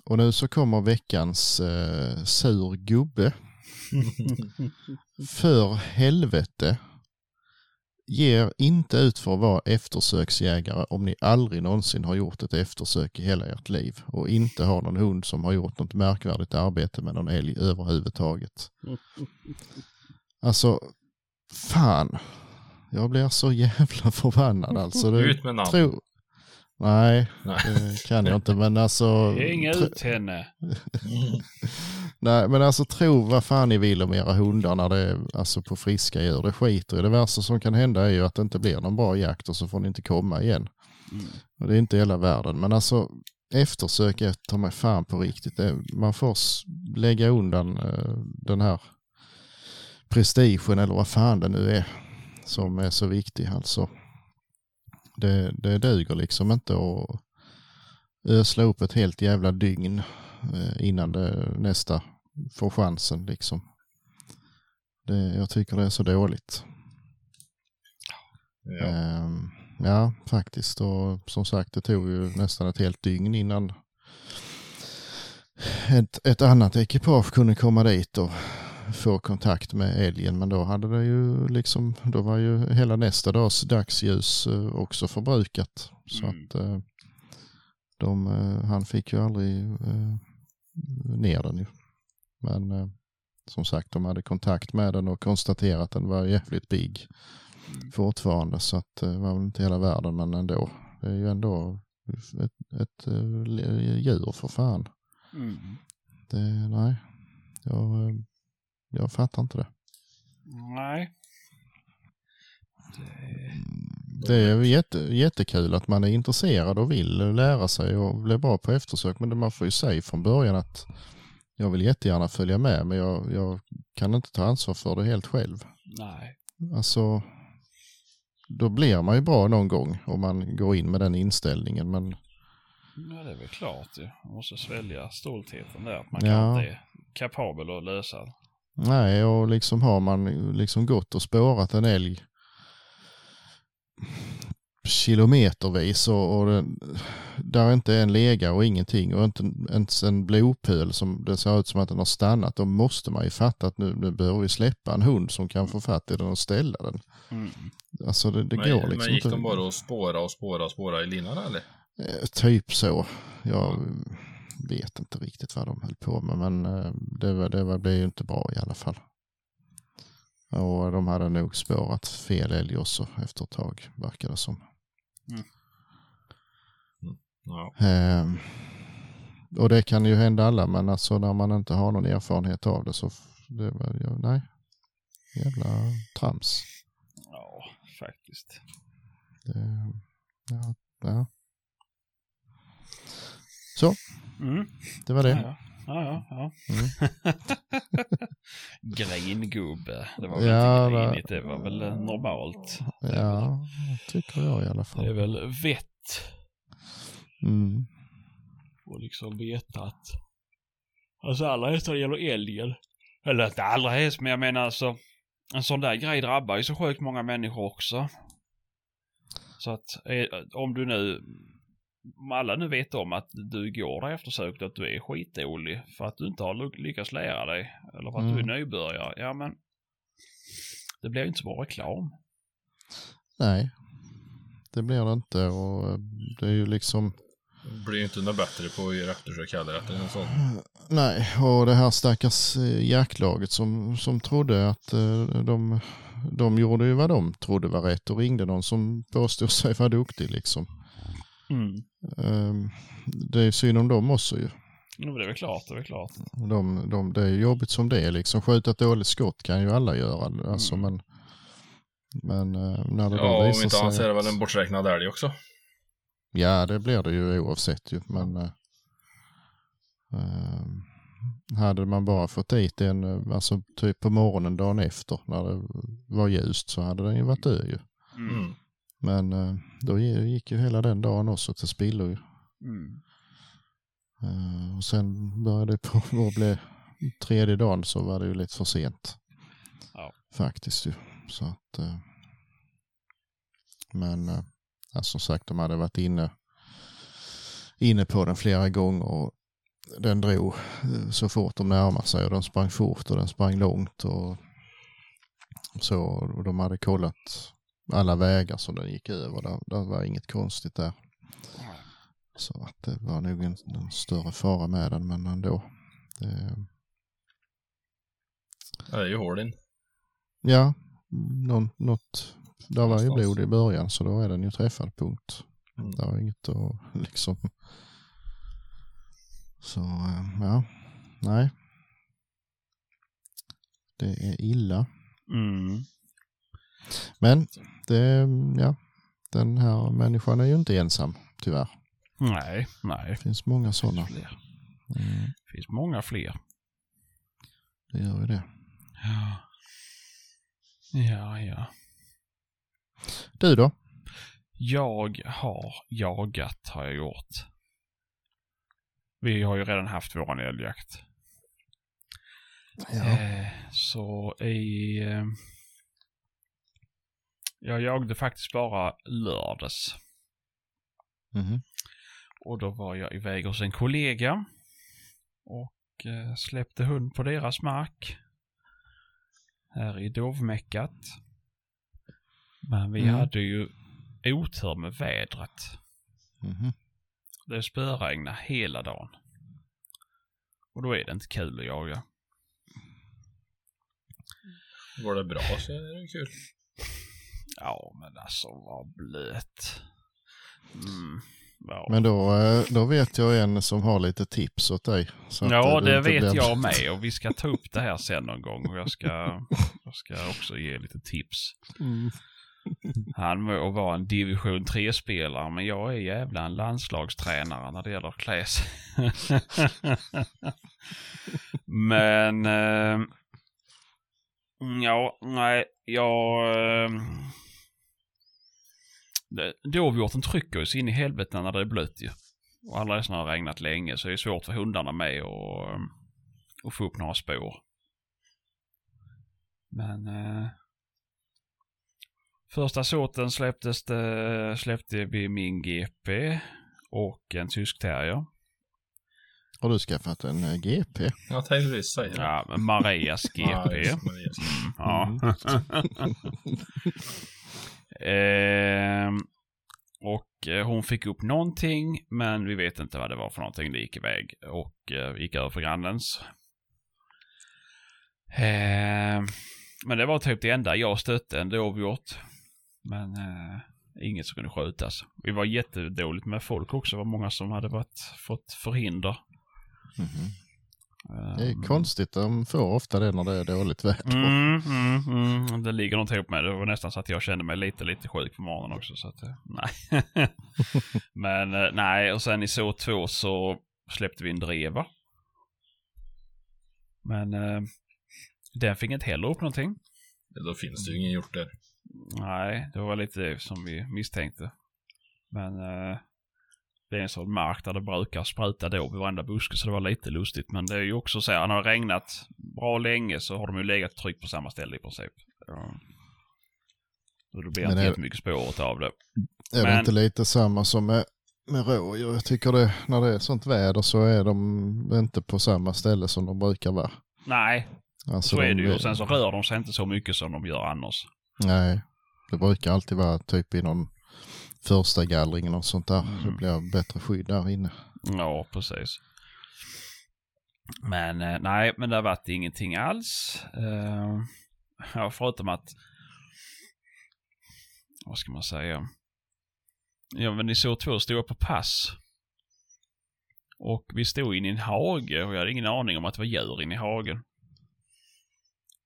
Och nu så kommer veckans eh, sur gubbe. För helvete. Ger inte ut för att vara eftersöksjägare om ni aldrig någonsin har gjort ett eftersök i hela ert liv och inte har någon hund som har gjort något märkvärdigt arbete med någon älg överhuvudtaget. Alltså, fan. Jag blir så jävla förbannad alltså. Det, Ut med namn. tro... Nej, Nej. det kan jag inte men alltså. Hänga tro- ut henne. Nej, men alltså tro vad fan ni vill om era hundar när det är alltså, på friska djur. Det skiter i. Det värsta som kan hända är ju att det inte blir någon bra jakt och så får ni inte komma igen. Mm. Och det är inte hela världen. Men alltså eftersök är ta mig fan på riktigt. Det, man får lägga undan eh, den här prestigen eller vad fan det nu är som är så viktig. Alltså, det, det duger liksom inte att ösla upp ett helt jävla dygn eh, innan det, nästa får chansen. Liksom. Det, jag tycker det är så dåligt. Ja. Ehm, ja, faktiskt. Och som sagt, det tog ju nästan ett helt dygn innan ett, ett annat ekipage kunde komma dit och få kontakt med älgen. Men då hade det ju liksom, då var ju hela nästa dags dagsljus eh, också förbrukat. Så Mm. att eh, de, eh, han fick ju aldrig ner den ju. Men som sagt, de hade kontakt med den och konstaterat att den var jävligt big Mm. fortfarande. Så att det var väl inte hela världen, men ändå. Det är ju ändå ett, ett djur för fan. Mm. Det, nej, jag, jag fattar inte det. Nej. Det... Är jätte, jättekul att man är intresserad och vill lära sig och bli bra på eftersök. Men man får ju säga från början att jag vill jättegärna följa med men jag, jag kan inte ta ansvar för det helt själv. Nej. Alltså, då blir man ju bra någon gång om man går in med den inställningen. Men Ja, det är väl klart ju. Man måste svälja stoltheten där. Att man Ja. kan inte är kapabel att lösa. Nej, och liksom har man liksom gått och spårat en älg kilometervis och, och den, där inte är en lega och ingenting och inte ens en blodpöl som det ser ut som att den har stannat. Då måste man ju fatta att nu, nu behöver vi släppa en hund som kan få fatt i den och ställa den. Mm. Alltså det, det men, går liksom men gick inte. de bara och spåra och spåra och spåra i linan eller? Eh, Typ så. Jag vet inte riktigt vad de höll på med men eh, det, var, det var, blev ju inte bra i alla fall. Och de hade nog spårat fel älg också efter ett tag verkar det som. Ja. Ehm, och det kan ju hända alla men alltså när man inte har någon erfarenhet av det så det nej. Jävla trams. Ja, faktiskt. Det, ja, ja. Så, Mm. det var det. Ja, ja, ja. ja. Mm. Gringubbe. Det var väl Ja, inte grinigt, det var väl normalt. Ja, tycker jag i alla Det är fall. väl vett Mm. och liksom veta att... Alltså när det gäller älgen. Eller inte allra helst, men jag menar alltså. En sån där grej drabbar ju så sjukt många människor också. Så att eh, om du nu... Alla nu vet om att du går där eftersökt att du är skitdålig för att du inte har ly- lyckats lära dig. Eller för att du är Mm. nybörjare. Ja men. Det blir ju inte så bra reklam. Nej. det blir det inte och eh, det är ju liksom Det blir ju inte något bättre på att göra eftersök heller efter en sån. Nej, och det här stackars eh, jaktlaget som, som trodde att eh, de, de gjorde ju vad de trodde var rätt och ringde någon som påstod sig vara duktig liksom. Mm. Ehm, Det är synd om dem också ju. Jo, det är väl klart, det är väl klart. De, de, det är jobbigt som det är liksom. Skjuta ett dåligt skott kan ju alla göra. Alltså, Mm. men men eh, när det då Ja, om visar inte annat så sig är det väl en borträknad älg också. Ja, det blir det ju oavsett ju. Men eh, hade man bara fått dit en, eh, alltså typ på morgonen dagen efter när det var ljust så hade den ju varit död ju. Mm. Men eh, då gi- gick ju hela den dagen också till spillo. Mm. Eh, och sen började det på att bli tredje dagen så var det ju lite för sent. Ja. Faktiskt ju. Så att, eh, men ja, som sagt de hade varit inne, inne på den flera gånger och den drog så fort de närmade sig och den sprang fort och den sprang långt och så och de hade kollat alla vägar som den gick över. Det, det var inget konstigt där. Så att det var nog en, en större fara med den men ändå. Det, det är ju hål in. ja, någon, något. Där var ju blod i början så då är den ju träffad punkt. Mm. Det var inget att liksom. Så eh, ja, nej. Det är illa. Mm. Men det, ja, den här människan är ju inte ensam tyvärr. Nej, nej. Det finns många Det sådana. finns fler. Mm, Det finns många fler. det gör ju det. Ja. Ja, ja. Du då? Jag har jagat, har jag gjort. Vi har ju redan haft våran älgjakt. Eh, så i... Eh, jag jagade faktiskt bara lördags. Mhm. Och då var jag iväg hos en kollega. Och eh, släppte hund på deras mark. Här i Dovmäckat. Men vi Mm. hade ju otur med vädret. Mhm. Det spöregnade hela dagen. Och då är det inte kul att jaga. Går det bra så är det kul. Ja, men alltså vad blöt. Mm. Ja, Men då, eh, då vet jag en som har lite tips åt dig. Ja eh, det inte vet blir- jag med och vi ska ta upp det här sen någon gång och jag ska, jag ska också ge lite tips. Mm. Han må vara en division 3-spelare men jag är jävla en landslagstränare när det gäller att klä sig. men eh, ja, nej, jag... Eh, Dovhjorten trycker ju så in i helvete när det är blött ju. Och alla har regnat länge så det är svårt för hundarna med och, eh, och få upp några spår. Men eh, första såten släpptes det, släppte vi min GP och en tysk terrier. Har du skaffat en eh, GP? Jag tänkte precis säga det. Ja, Marias GP. Just det. Mm, ja. Ehm, och eh, hon fick upp någonting, men vi vet inte vad det var för någonting. Det gick iväg och eh, gick över för grannens. Eh, men det var typ det enda jag stötte en dovhjort. Men eh, inget som kunde skjutas. Vi var jättedåligt med folk också. Det var många som hade varit, fått förhinder. Mm -hmm. Det är konstigt, de får ofta det när det är dåligt väder. Mm, mm, mm. Det ligger något ihop med det. Det var nästan så att jag kände mig lite, lite sjuk på morgonen också. Så att, eh, nej. Men eh, nej, och sen i så två så släppte vi en dreva. Men eh, den fick inte heller upp någonting. Då finns det ju ingen hjort där. Nej, det var lite som vi misstänkte. Men eh, det är en sån mark där det brukar spruta då vid varenda buske så det var lite lustigt. Men det är ju också så här, när det har regnat bra länge så har de ju legat tryck på samma ställe i princip. Ja. Och då blir Men inte är- jättemycket spåret av det. Är det Men- inte lite samma som med, med rådjur? Jag tycker det, när det är sånt väder så är de inte på samma ställe som de brukar vara. Nej, Alltså så är de- det ju. Och sen så rör de sig inte så mycket som de gör annars. Nej, det brukar alltid vara typ i någon första gallringen och sånt där. Mm. Det blir bättre skydd där inne. Ja, precis. Men eh, nej, men det har varit ingenting alls. Eh, ja, förutom att... Vad ska man säga? Ja, men ni såg två stora på pass. Och vi stod inne i en hage och jag hade ingen aning om att det var djur inne i hagen.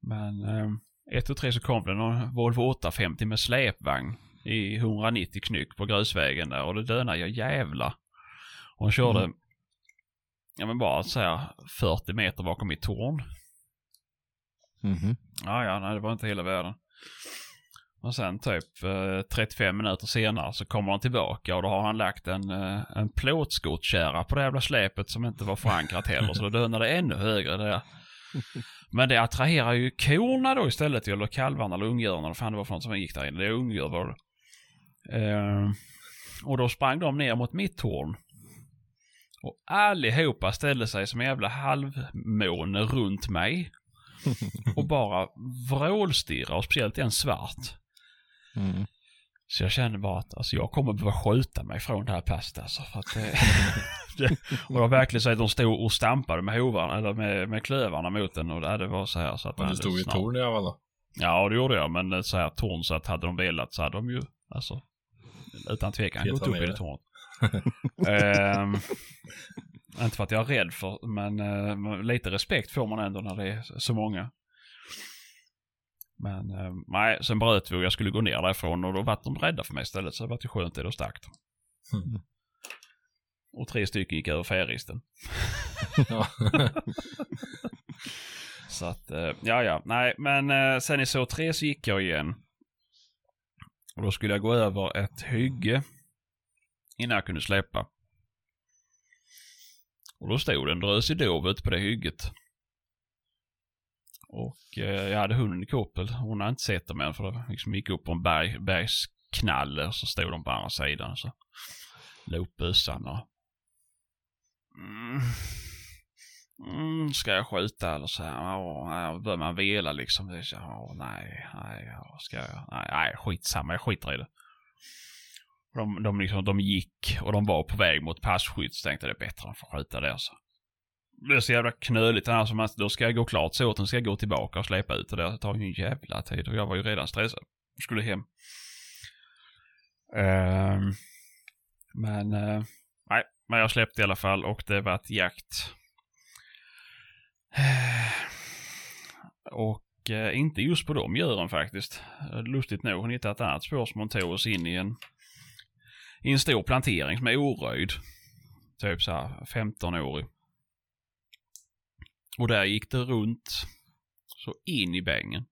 Men eh, ett och tre så kom det någon Volvo 850 med släpvagn i 190 knyck på grusvägen där och det dönade jag jävla. Hon körde, Mm. ja men bara så här 40 meter bakom mitt torn. Mhm. Ja, ja, nej det var inte hela världen. Och sen typ eh, 35 minuter senare så kommer han tillbaka och då har han lagt en, eh, en plåtskottkärra på det jävla släpet som inte var förankrat heller. så då dönade det ännu högre där. Men det attraherar ju korna då istället, eller kalvarna eller ungdjuren eller fan det var för något som gick där inne. Det är ungdjur var det. Eh, och då sprang de ner mot mitt torn. Och allihopa ställde sig som en jävla halvmåne runt mig. Och bara vrålstirra och speciellt en svart. Mm. Så jag kände bara att alltså, jag kommer behöva skjuta mig från det här passet alltså. För att det, och var verkligen så att de stod och stampade med hovarna, eller med, med klövarna mot den och det, det var så här så att... Men du stod i torn i alla? Ja, det gjorde jag, men så här torn så att hade de velat så hade de ju, alltså, utan tvekan gått upp i det tornet. Ehm, inte för att jag är rädd för, men eh, lite respekt får man ändå när det är så många. Men eh, nej, sen bröt vi och jag skulle gå ner därifrån och då var de rädda för mig istället. Så det var ju skönt det, då stack de. Mm. Och tre stycken gick över färristen. Ja. Så att, eh, ja ja, nej, men eh, sen i så tre så gick jag igen. Och då skulle jag gå över ett hygge innan jag kunde släppa. Och då stod det en drös i dov ute på det hygget. Och eh, jag hade hunden i koppel. Hon hade inte sett dem än för det liksom gick upp på en berg, bergsknalle och så stod de på andra sidan. Så la upp bössan och... Mm. Mm, ska jag skjuta eller så här? Ja, börjar man vela liksom. Det är så, åh, nej, nej, ska jag? Nej, nej, skitsamma, jag skiter i det. De, de, liksom, de gick och de var på väg mot passkytt så tänkte jag det är bättre att få skjuta där så. Alltså. Det är så jävla knöligt annars. man- Då ska jag gå klart så sen ska jag gå tillbaka och släpa ut det där. Det tar ju en jävla tid och jag var ju redan stressad. Jag Skulle hem. Uh, men, uh, nej, men jag släppte i alla fall och det var ett jakt. Och eh, inte just på de djuren faktiskt. Lustigt nog, hon hittade ett annat spår som hon tog oss in i en, i en stor plantering som är oröjd. Typ så här 15-årig. Och där gick det runt så in i bängen.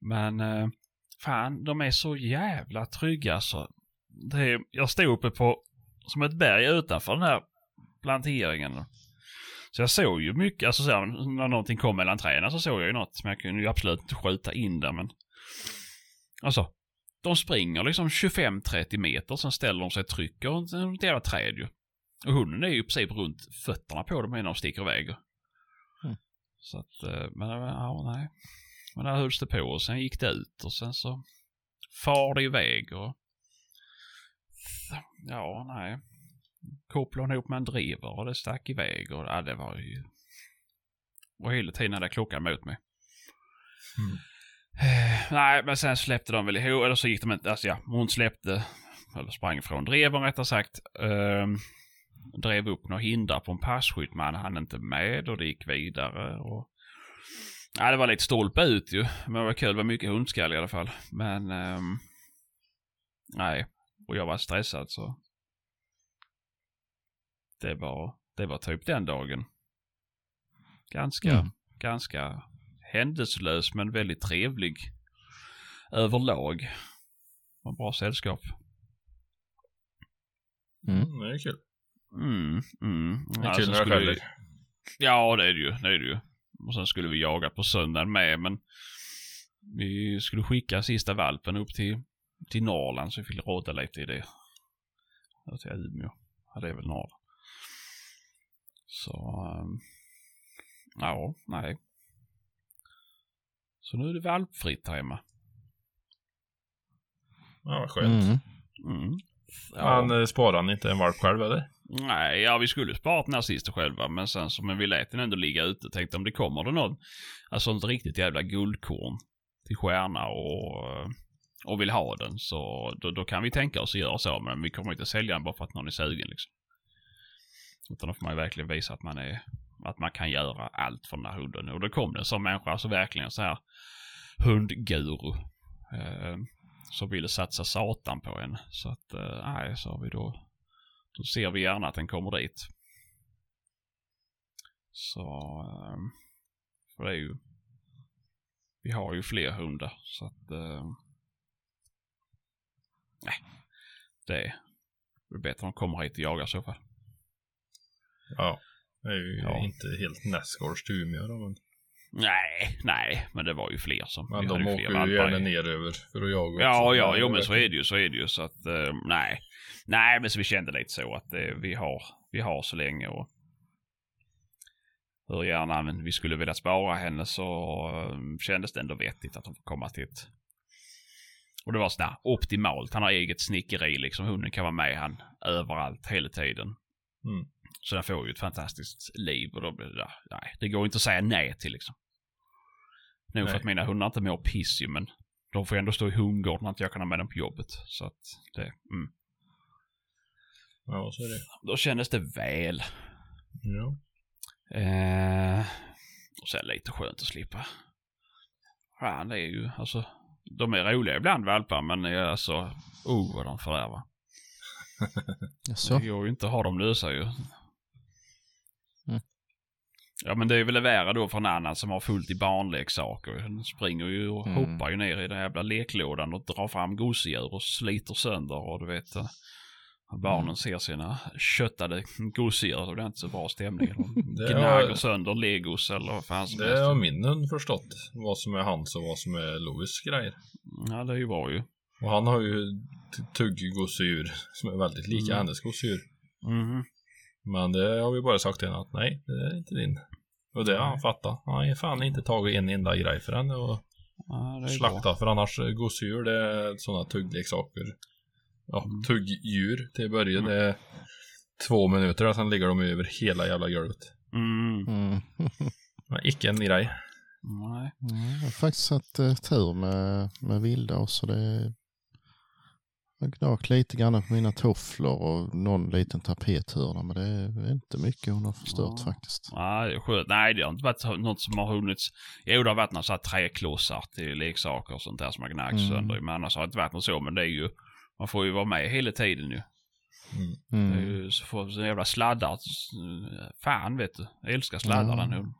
Men eh, fan, de är så jävla trygga så. Det är, jag stod uppe på som ett berg utanför den här planteringen. Så jag såg ju mycket, alltså så här, när någonting kom mellan träden så såg jag ju något. Men jag kunde ju absolut inte skjuta in där men. Alltså, de springer liksom 25-30 meter, sen ställer de sig och trycker ett jävla träd ju. Och hunden är ju i princip runt fötterna på dem innan de sticker iväg. Mm. Så att, eh, men det var- ja, nej. Men där hölls det på och sen gick det ut och sen så far det iväg och ja, nej. Kopplade hon ihop med en driver och det stack iväg och ja, det var ju... Och hela tiden hade klockan mot mig. Mm. Eh, Nej, men sen släppte de väl ihop, eller så gick de inte, alltså ja, hon släppte, eller sprang från dreven rättare sagt. ehm, drev upp några hindrar på en passkytt, men han hann inte med och det gick vidare. Och... Ja, det var lite stolpe ut ju, men det var kul, det var mycket hundskall i alla fall. Men, ehm, nej, och jag var stressad så. Det var, det var typ den dagen. Ganska, Mm. ganska händelselös men väldigt trevlig överlag. Var bra sällskap. Mm. Mm, det är kul. Mm, mm. Det är Ja, kul när det skulle vi-. Ja, det är det ju. Det är det ju. Och sen skulle vi jaga på söndagen med, men vi skulle skicka sista valpen upp till, till Norrland så vi fick råda lite i det. Jag till Umeå. Ja, det är väl Norrland. Så, ehm, ja, nej. Så nu är det valpfritt här hemma. Ja, vad skönt. Mm. Mm. Han eh, sparar han inte en valp själv eller? Nej, ja vi skulle sparat den här sista själva, men sen så, men vi lät den ändå ligga ute. Tänkte om det kommer det någon, alltså ett riktigt jävla guldkorn till stjärna och, och vill ha den så då, då kan vi tänka oss att göra så, men vi kommer inte sälja den bara för att någon är sugen liksom. Utan då får man ju verkligen visa att man är, att man kan göra allt för den här hunden. Och då kom det som människa, alltså verkligen så här hundguru. Eh, som ville satsa satan på en. Så att, eh, nej, sa vi då. Då ser vi gärna att den kommer dit. Så, eh, för det är ju, vi har ju fler hundar så att, eh, nej, det är, det är bättre om de kommer hit och jagar i så fall. Ja. Det är ju Ja. inte helt nästgårds till Umeå då, men, Nej, nej, men det var ju fler som, men de åker ju valpar gärna i. ner över för att jaga Ja, också. ja, jo men så är det ju, så är det ju så att, eh, nej. Nej, men så vi kände lite så att eh, vi har, vi har så länge och hur gärna men vi skulle vilja spara henne så eh, kändes det ändå vettigt att hon får komma till ett och det var sådär optimalt. Han har eget snickeri liksom. Hunden kan vara med han överallt hela tiden. Mm. Så den får ju ett fantastiskt liv och då blir det, nej, det går inte att säga nej till liksom. Nog för att mina hundar inte mår piss ju, men de får ändå stå i hundgården när inte jag kan ha med dem på jobbet. Så att det, mm. Ja, så är det. Då kändes det väl. Ja. Eh, och sen lite skönt att slippa. Fan, det är ju, alltså, de är roliga ibland valpar, men eh, alltså, oh vad de fördärvar. Så. Det går ju inte att ha dem lösa ju. Mm. Ja men det är väl värre då för en annan som har fullt i barnleksaker. Den springer ju och Mm. hoppar ju ner i den jävla leklådan och drar fram gosedjur och sliter sönder och du vet. eh, Barnen Mm. ser sina köttade gosedjur så det är inte så bra stämning. De gnager har- sönder legos eller vad fan som Det helst. har min hund förstått. Vad som är hans och vad som är Louis grejer. Ja det är ju bra ju. Och han har ju tugggosedjur som är väldigt lika Mm. hennes gosedjur. Mhm. Men det har vi bara sagt till henne att nej, det är inte din. Och det har han fattat. Han har fan inte tagit en enda grej för henne och Ja, är bra. slaktat. För annars eh, gosedjur det är sådana tuggleksaker. Ja, Mm. tuggdjur till början. Det är två minuter och sen ligger de över hela jävla golvet. Mm. Mm. Men icke en grej. Nej. Jag har faktiskt haft eh, tur med, med vilda också. Det jag gnagt lite grann på mina tofflor och någon liten tapethörna men det är inte mycket hon har förstört Ja. faktiskt. Nej, det är skönt. Nej, det har inte varit något som har hunnits. Jo, det har varit några så här träklossar till leksaker och sånt där som har gnagts Mm. sönder. Men annars har det inte varit något så. Men det är ju, man får ju vara med hela tiden ju. Mm. Det är Mm. ju så får så jävla sladdar. Fan vet du. Jag älskar sladdar Ja. den hunden.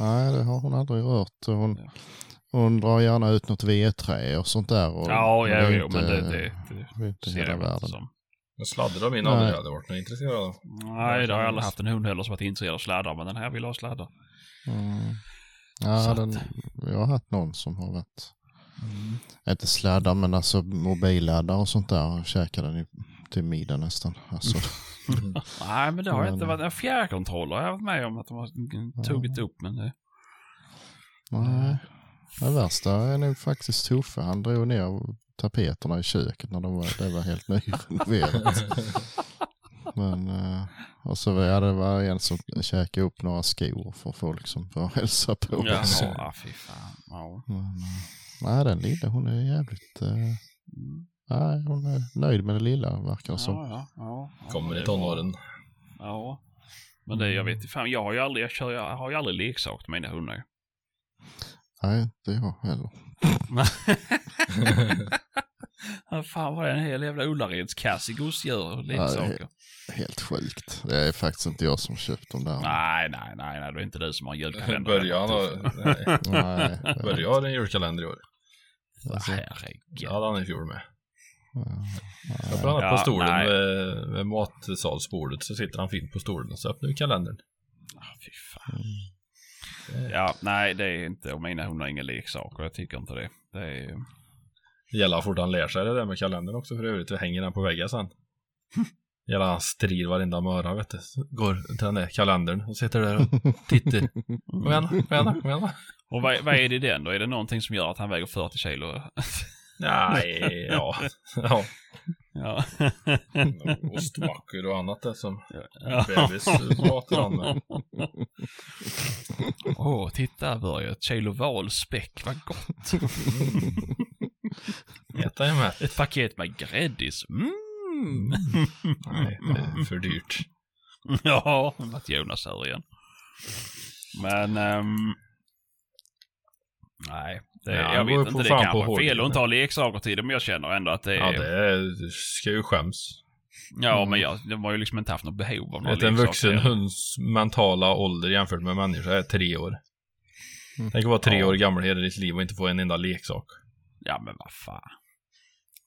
Nej det har hon aldrig rört. Hon, Ja. Hon drar gärna ut något vedträ och sånt där. Och, Ja, och ja, jo, inte- men det, det, det är inte ser jag väl inte världen. som. Men sladdar har min aldrig hade varit något intresserad av. Nej, det har jag aldrig haft en hund heller som varit intresserad av sladdar. Men den här vill ha sladdar. Mm. Ja, den, jag har haft någon som har varit, inte sladdar men alltså mobilladdar och sånt där käkar den ju till middag nästan. Alltså, Nej, men det har Men- inte varit. En fjärrkontroller har jag varit med om att de har tuggit upp. Men det, nej. Det värsta är nog faktiskt Tuffe. Han drog ner tapeterna i köket när de var, det var helt nyrenoverat. Men, eh, och så ja, det var en som käkade upp några skor för folk som var och hälsa på. Också. ja, fy fan. Ja. Men, eh, nej, den lilla hon är jävligt... eh, nej, hon är nöjd med det lilla verkar det som. Ja, ja, ja, ja. Kommer i tonåren. Ja. Men det, jag vet fan, jag har ju aldrig, jag, kör, jag har ju aldrig leksak till mina hundar. Nej, inte jag heller. Ja, fan vad är en hel jävla Ullareds i gosedjur och leksaker. Helt sjukt. Det är faktiskt inte jag som köpt dem där. Nej, nej, nej, nej, det är inte du som har julkalender. Börjar han ha... Nej. Nej. Börjar en julkalender i år. Alltså, Herregud. Det hade han i fjol med. ja, Jag bland annat på Ja, stolen nej. vid, vid matsalsbordet så sitter han fint på stolen och så öppnar vi kalendern. Ah, fy fan. Ja, nej, det är inte, och mina hundar har inga leksaker, jag tycker inte det. Det är gäller att fort han lär sig det där med kalendern också för övrigt. Vi hänger den på väggen sen. Gäller han strir varenda morgon vet du. Går till den där kalendern och sitter där och tittar. Kom igen kom igen kom igen. Och vad, vad är det i den då? Är det någonting som gör att han väger 40 kilo? Nej, ja. ja. Ja. Ostmackor och annat där som Ja. bebis matar han. Åh, titta Börje. Ett kilo valspäck, vad gott. Äta är mätt. Ett paket med gräddis. Mm. Nej, det är för dyrt. Ja, att Jonas hör igen. Men, ehm, nej. Det, Ja, jag vet inte, det är kanske fel att inte ha leksaker till det, men jag känner ändå att det är... Ja, det är, ska ju skäms. Ja, men jag, de har ju liksom inte haft något behov av några Vet, en leksaker. vuxen hunds mentala ålder jämfört med människa är tre år. Mm. Tänk att vara tre Ja. år gammal hela ditt liv och inte få en enda leksak. Ja, men vad fan.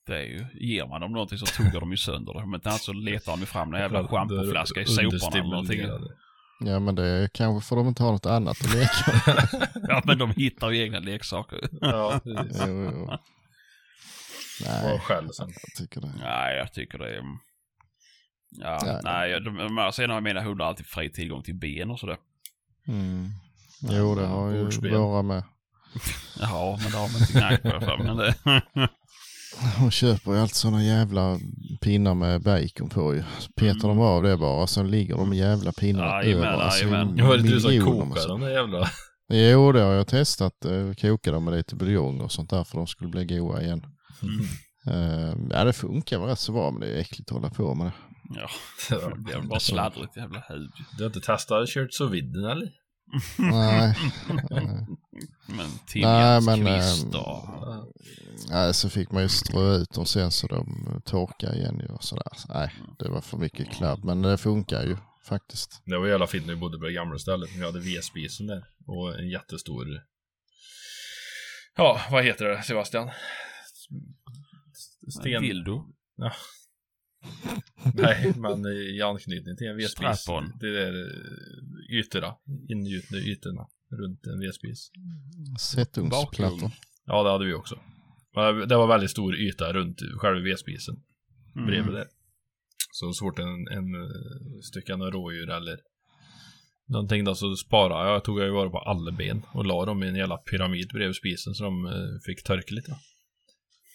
Det är ju, ger man dem någonting så tuggar de ju sönder det. Om inte annat så letar de ju fram en jävla schampoflaska i soporna eller någonting. Ja men det är kanske får de inte ha något annat att leka. Ja, men de hittar ju egna leksaker. Ja, precis. jo, jo. Var Nej, själv sen. jag tycker det. Nej, jag tycker det är... Ja, Nej. nej, de, de, sen har mina hundar alltid fri tillgång till ben och sådär. Mm. Jo det har ju Bordsben. våra med. Ja, men det har man inte gnagt på fall. Men det... Hon köper ju allt sådana jävla pinnar med bacon på ju. Så petar de av det bara, sen ligger de jävla pinnarna Jajamän, över. Alltså, jajamän. Var det du som kokade så- de där jävla... Jo, det har jag testat. Eh, Koka dem med lite buljong och sånt där för de skulle bli goda igen. Eh, ja, det funkar väl rätt så bra, men det är äckligt att hålla på med det. Ja, det blir bara sladdrigt jävla hud. Du har inte testat kört så vidden eller? Nej. Men Nej, timjanskvist men, och... Nej, så fick man ju strö ut dem sen så de torkar igen ju och sådär. Så, nej, det var för mycket klabb, men det funkar ju faktiskt. Det var jävla fint när vi bodde på det gamla stället. Vi hade vedspisen där. Och en jättestor... Ja, vad heter det Sebastian? Sten... Dildo. Nej, men i anknytning till en vedspis. Det är eh, ytorna. Ingjutna ytorna runt en vedspis. Sättungsplattor. Ja, det hade vi också. Det var väldigt stor yta runt själva vedspisen. Mm. bredvid det. Så så fort en, en eh, stycke några rådjur eller någonting då så sparade jag, tog jag ju vara på alla ben och la dem i en jävla pyramid bredvid spisen så de eh, fick torka lite.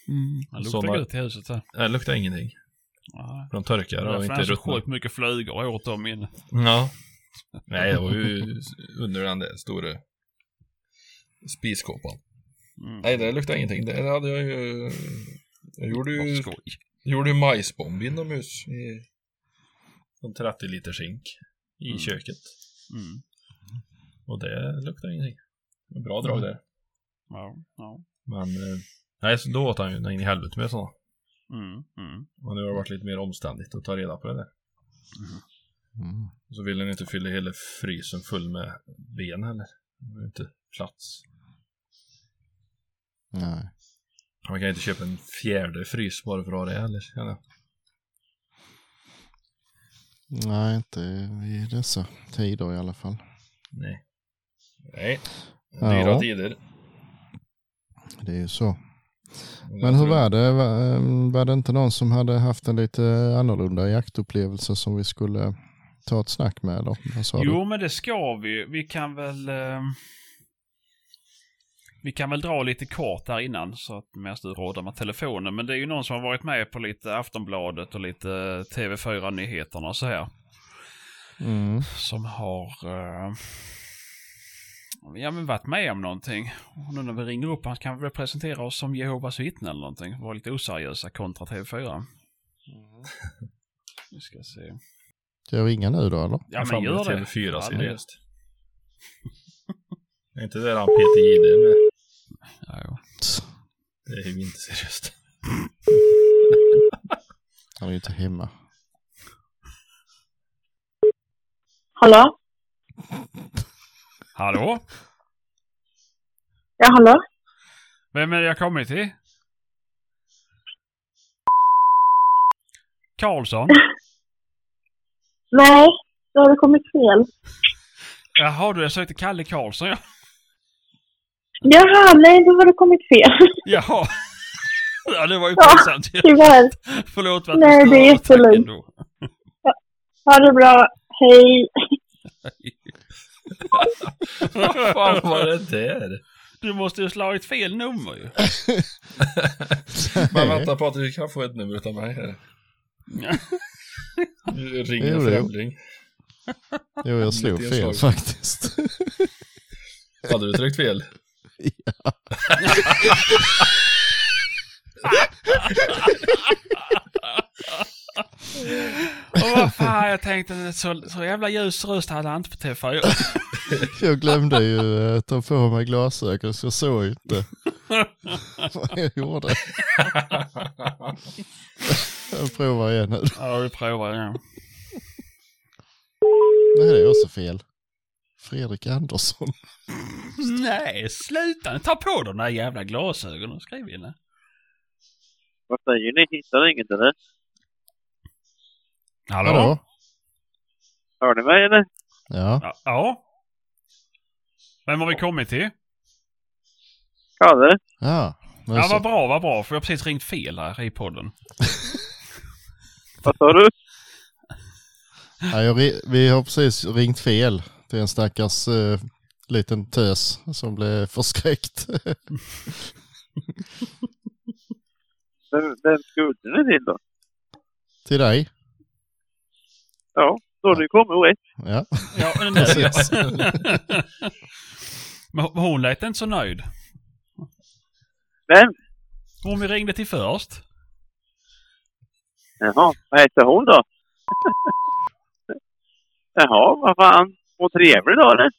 Mm. Det luktar gott i huset här. Det luktar ingenting. För de torkar och inte ruttnar. sjukt mycket flugor åt dem inne. Ja. Nej, det var ju under den där stora spiskåpan. Mm. Nej, det luktar ingenting. Det hade jag ju... Jag gjorde ju, gjorde ju majsbomb inomhus i en 30 liter zink i Mm. köket. Mm. Och det luktar ingenting. Bra drag där. Ja, ja. Men eh, nej, så då åt han ju in i helvete med sådana. Mm. Mm. Och nu har det varit lite mer omständigt att ta reda på det där. Mm. Och så vill han inte fylla hela frysen full med ben heller. Det inte plats. Nej. Man kan inte köpa en fjärde frys bara för att ha det heller. jag. Nej, inte i dessa tider i alla fall. Nej. Nej. Ja. Dyra tider. Det är ju så. Men hur var det? Var, eh, var det inte någon som hade haft en lite annorlunda jaktupplevelse som vi skulle ta ett snack med eller? Jo, men det ska vi. Vi kan väl... Eh, vi kan väl dra lite kort här innan så att medan du rådar med telefonen. Men det är ju någon som har varit med på lite Aftonbladet och lite TV4-nyheterna och så här. du? Mm. Som har... Ja, men varit med om någonting. Och nu när vi ringer upp han kan vi väl presentera oss som Jehovas vittnen eller någonting. Var lite oseriösa kontra TV4. Vi ska se. Ska jag ringa nu då eller? Ja, men gör det. TV4 Ja, seriöst. Är inte det han Peter Jihde med? Ja, jo. Det är ju inte seriöst. Han är ju inte hemma. Hallå? Hallå? Ja, hallå? Vem är det jag kommit till? Karlsson? Nej, då har du kommit fel. Jaha, du jag sökte Kalle Karlsson ja. Jaha, nej, då har du kommit fel. Jaha. Ja, det var ju Ja. pinsamt ju. Tyvärr. Förlåt för att Nej, det är jättelugnt. Ha det bra. Hej. Vad fan var det där? Du måste ju slagit fel nummer ju. Men vänta Patrik, du kan få ett nummer utav mig här. Ring en Jo, jo. främling. Jo, jag slog fel slag. faktiskt. Hade du tryckt fel? Och vad fan, jag tänkte så, så jävla ljus röst hade han inte på TV4. Jag glömde ju eh, ta på mig glasögon så jag såg inte vad jag gjorde. Jag provar igen nu. Ja, vi provar igen. Nej, det är också fel. Fredrik Andersson. Nej, sluta. Ta på de där jävla glasögonen och skriv in det. Vad säger ni? Hittar ni inget eller? Hallå? Hallå? Hör ni mig eller? Ja. Ja. ja. Vem har vi kommit till? Kalle? Ja. Ja, vad bra, vad bra. För jag har precis ringt fel här i podden. Vad sa du? Ja, vi har precis ringt fel till en stackars eh, liten tös som blev förskräckt. Vem, vem skulle ni till då? till dig. Ja, då har ni kommit rätt. Ja. Ja, ja. Men hon lät inte så nöjd. Vem? Hon vi ringde till först. Jaha, vad heter hon då? Jaha, vad fan. Vad trevlig då eller?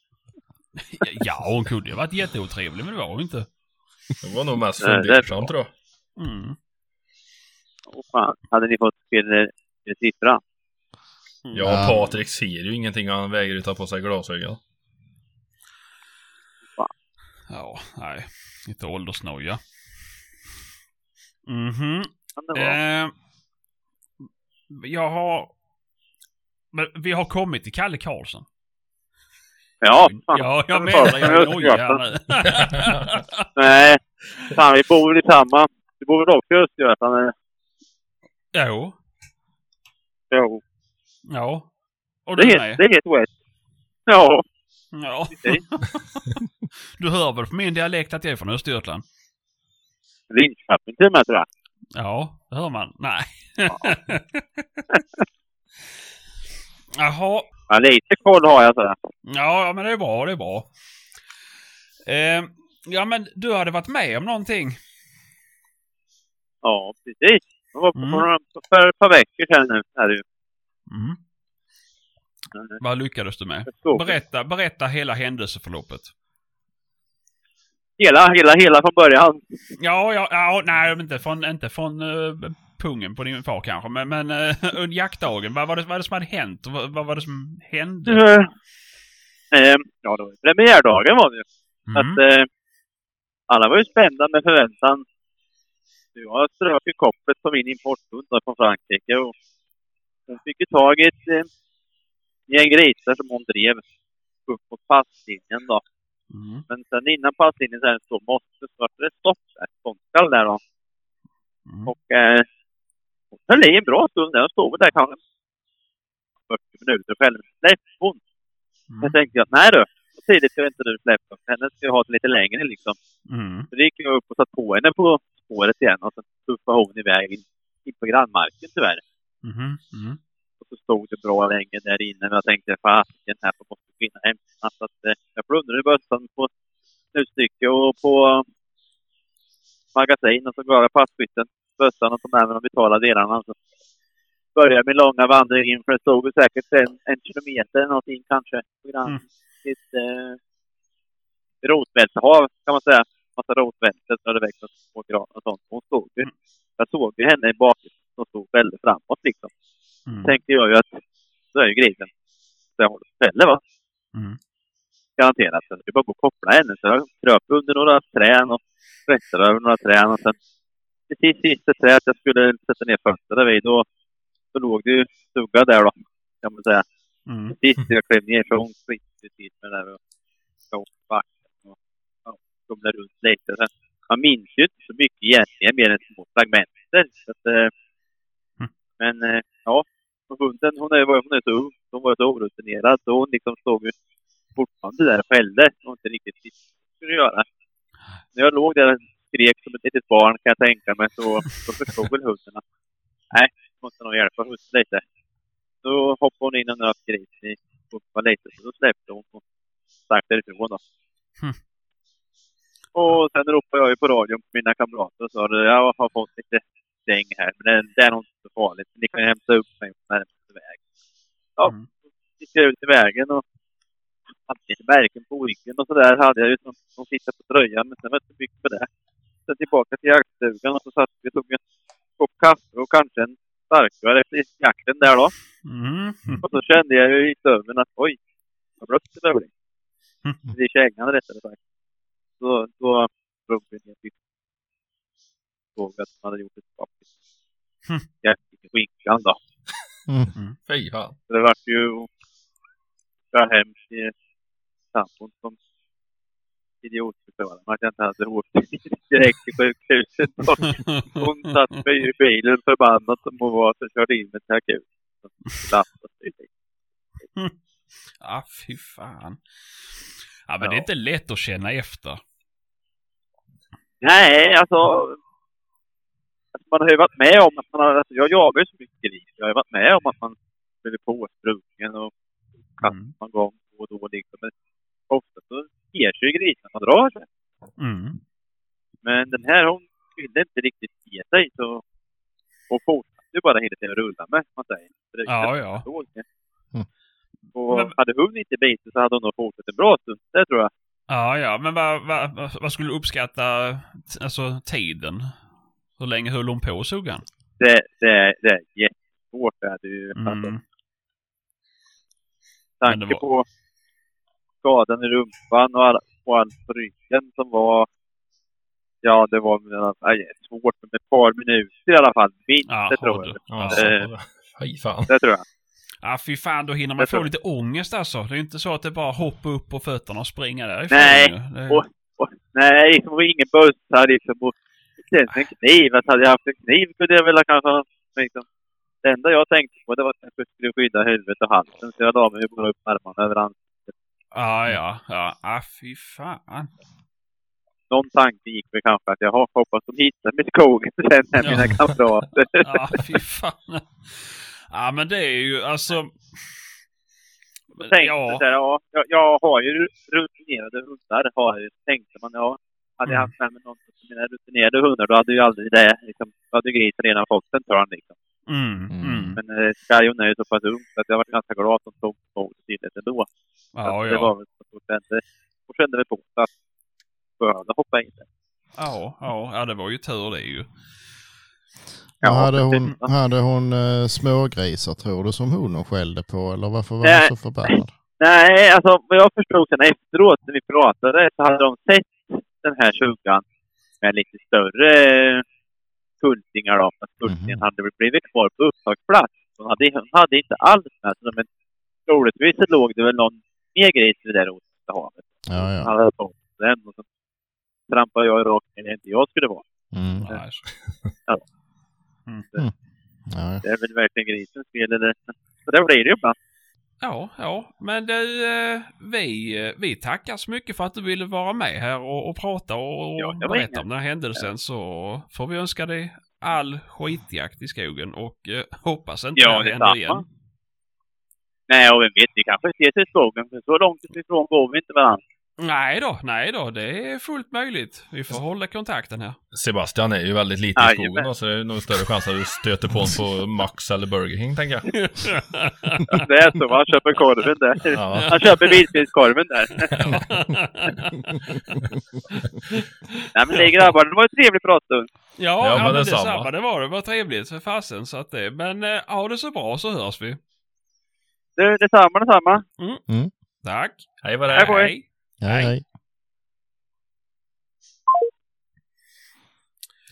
Ja, hon kunde ju varit jätteotrevlig, men det var hon inte. Det var nog mest Nej, det är fundersam tror jag. Mm. Åh fan, hade ni fått fel eh, siffra? Mm. Ja, Ja. Patrik ser ju ingenting och han vägrar ju ta på sig glasögon. Ja, nej. Lite åldersnoja. Mhm. Eh, jag har... Men vi har kommit till Kalle Karlsson. Ja, fan. Ja, jag Men menar jag nojar här nu. Nej, fan vi bor väl i samma. Vi bor väl också i Östergötland? jo. Jo, Ja. Och det är, med? det är rätt. Ja, Ja. Du hör väl på min dialekt att jag är från Östergötland? Linköping till och med tror jag. Ja, det hör man. Nej. Jaha. Ja, lite koll har jag sådär. Ja, ja, men det är bra, det är bra. Eh, ja, men du hade varit med om någonting. Ja, precis. Jag var på Mm. för, ett par veckor sedan nu. Är det ju. Mm. Vad lyckades du med? Berätta, berätta hela händelseförloppet. Hela, hela, hela från början. Ja, ja, ja nej, inte från, inte från uh, pungen på din far kanske, men, men uh, under jaktdagen. Vad var, det, vad var det som hade hänt? Vad, vad var det som hände? Eh, eh, ja, det var premiärdagen var det ju. Mm. Att, eh, alla var ju spända med förväntan. Jag strök ju kopplet på min importhund från Frankrike och hon fick ju tag i ett eh, gäng grisar som hon drev upp mot passlinjen då. Mm. Men sen innan passlinjen sen så måste så vart det stopp där. Ståndskall där då. Mm. Och eh, hon höll i en bra stund där. Hon stod där kanske 40 minuter själv. Släpp hon. Mm. Jag tänkte att nej du, så tidigt ska inte du släppa. Henne ska jag ha det lite längre liksom. Mm. Så gick jag upp och satt på henne på spåret igen och sen tuffade hon iväg in, in på grannmarken tyvärr. Mm. Och så stod det bra länge där inne men jag tänkte fasiken här får måste finna hem. Så att, eh, jag plundrade bössan på snusstycke och på magasin och så gav jag passkytten bössan och tog med mig de vitala delarna. Så började min långa vandring in för det stod väl säkert en, en kilometer någonting kanske. På. Mm. Ett eh, rotvältehav kan man säga. Massa rotvälter som hade växt på och sånt. Hon stod ju. Jag såg ju henne i bakgrunden som stod väldigt framåt liksom. Mm. Tänkte jag ju att då är ju grisen så jag håller ställe va. Mm. Garanterat. Så det är bara att koppla henne. Så jag kröp under några träd och klättrade över några träd och sen precis sista trädet jag skulle sätta ner fötterna vid då, då låg det ju stugga där då. Kan man säga. Mm. Precis jag klev ner så klippte till med det där och backen och ja, rumlade runt lite. Sen, man minns ju inte så mycket egentligen mer än små fragmenter. Så att, eh. Men eh, ja, hunden hon är, hon är så ung. Hon var så orutinerad så hon liksom stod ju fortfarande där och skällde och inte riktigt visste vad hon skulle göra. när jag låg där och skrek som ett litet barn kan jag tänka mig så, så förstod väl hunden att nej, måste nog hjälpa hunden lite. Då hoppade hon in och nöt grisen i pumpan lite, så då släppte hon och stack därifrån då. Hm. Och sen ropade jag ju på radion på mina kamrater och sa att jag har fått lite däng här, men det, är inte så farligt. Ni kan ju hämta upp mig på närmaste väg. Ja, Mm. gick jag ut i vägen och hade lite märken på ryggen och sådär hade jag ju som, som sitter på tröjan, men sen var det inte mycket med det. Sen tillbaka till jaktstugan och så satt vi och tog en kopp kaffe och kanske en starkare efter jakten där då. Mm. Och så kände jag ju i stöveln att oj, jag blött i bövling. Mm. I kängan rättare sagt. Så då drog vi ner till såg att de hade gjort ett skap. Mm. I skinkan då. Mm. Fy fan. Så det vart ju så hemskt i sambon som idiotförklarade mig att jag inte hade åkt direkt till sjukhuset. Hon satt mig i bilen förbannad som hon var så körde in mig till akuten. Ja, fy fan. Ja, men det är Ja. inte lätt att känna efter. Nej, alltså. Man har ju varit med om att man har... Alltså, jag jagar ju så mycket gris. Jag har ju varit med om att man blivit påsprungen och kast Mm. någon gång då och då. Liksom. Men ofta så ger sig grisen. Man drar sig. Mm. Men den här hon ville inte riktigt ge sig så hon fortsatte ju bara hela tiden rulla med, man säger. Det Ja, ja. Mm. Och Men- hade hon inte bitit så hade hon nog fortsatt en bra stund, det tror jag. Ja, ja, men vad, vad, vad- skulle du uppskatta, alltså tiden? Hur länge höll hon på suggan? Det, det, det är jättesvårt. Det är ju, alltså, Mm. tanke Men det var- på skadan i rumpan och, all, och allt på ryggen som var... Ja, det var nej, svårt, men ett par minuter i alla fall. Minst, Ja, det tror jag. du. Ja, Fy fan. Det tror jag. Ja, fy fan, då hinner man Jag få tror- lite ångest alltså. Det är ju inte så att det bara hoppa upp på fötterna och springa därifrån. Nej. Det... och- Och, nej, liksom, och ingen bössa liksom. Och ens en kniv. Alltså, hade jag haft en kniv kunde jag väl kanske ha... Liksom, det enda jag tänkte på det var att jag skulle skydda huvudet och halsen. Så jag la mig bara upp armarna över ansiktet. Ja, ja, ja. Ah, fy fan. Någon tanke gick väl kanske att jag har- hoppas de hittar mig i skogen sen med Ja. mina kamrater. Ja, fy fan. Ja, men det är ju alltså... tänkte Ja, så här, ja, jag, jag har ju rutinerade hundar. Har tänkte man, ja. Hade jag Mm. haft med mig någon av mina rutinerade hundar då hade ju aldrig det. Liksom, då hade grisen redan fått en törn liksom. mm, Mm. mm. Men eh, Skyon är ju så pass ung så att jag var ganska glad att de tog emot tydligt ändå. Ja, Att Det ja. var väl så hon kände, hon kände väl på att behövde hoppa in. där. Ja, ja, ja, det var ju tur det ju. Ja, Ja, hade hon, hade hon eh, smågrisar tror du som hon skällde på eller varför var hon så förbannad? Nej, alltså vad jag förstod sen efteråt när vi pratade så hade de sett den här tjugan med lite större eh, kultingar då. Fast kultingen Mhm. hade väl blivit kvar på upptagsplats. Hon hade, hon hade inte alls med sig men troligtvis så låg det väl någon mer gris vid det där Rosenska havet. Ja, Han ja. hade på den och så trampade jag rakt ner där inte jag skulle vara. Mm. Ja, ja. Det är väl verkligen grisens fel eller... Så där blir det ju ibland. Ja, ja, men du, eh, vi, eh, vi tackar så mycket för att du ville vara med här och, och prata och, och Ja, berätta om den här händelsen så får vi önska dig all skitjakt i skogen och eh, hoppas inte Ja, det händer igen. Nej, och vem vet, vi kanske ses i skogen. För så långt ifrån går vi inte varandra. Nej då, nej då, det är fullt möjligt. Vi får hålla kontakten här. Sebastian är ju väldigt lite i skogen då, så det är nog större chans att du stöter på honom på Max eller Burger King, tänker jag. Det är så, han köper korven där. Ja. Han köper vildsvinskorven där. Nej men det grabbar, det var en trevlig pratstund. Ja, Ja, ja, men men detsamma. detsamma. Det var det. var trevligt för fasen så att det. Men eh, ha det så bra så hörs vi. Det, detsamma, detsamma. Tack. Hej vad det Hej är. på er. Hej. Hej, hej.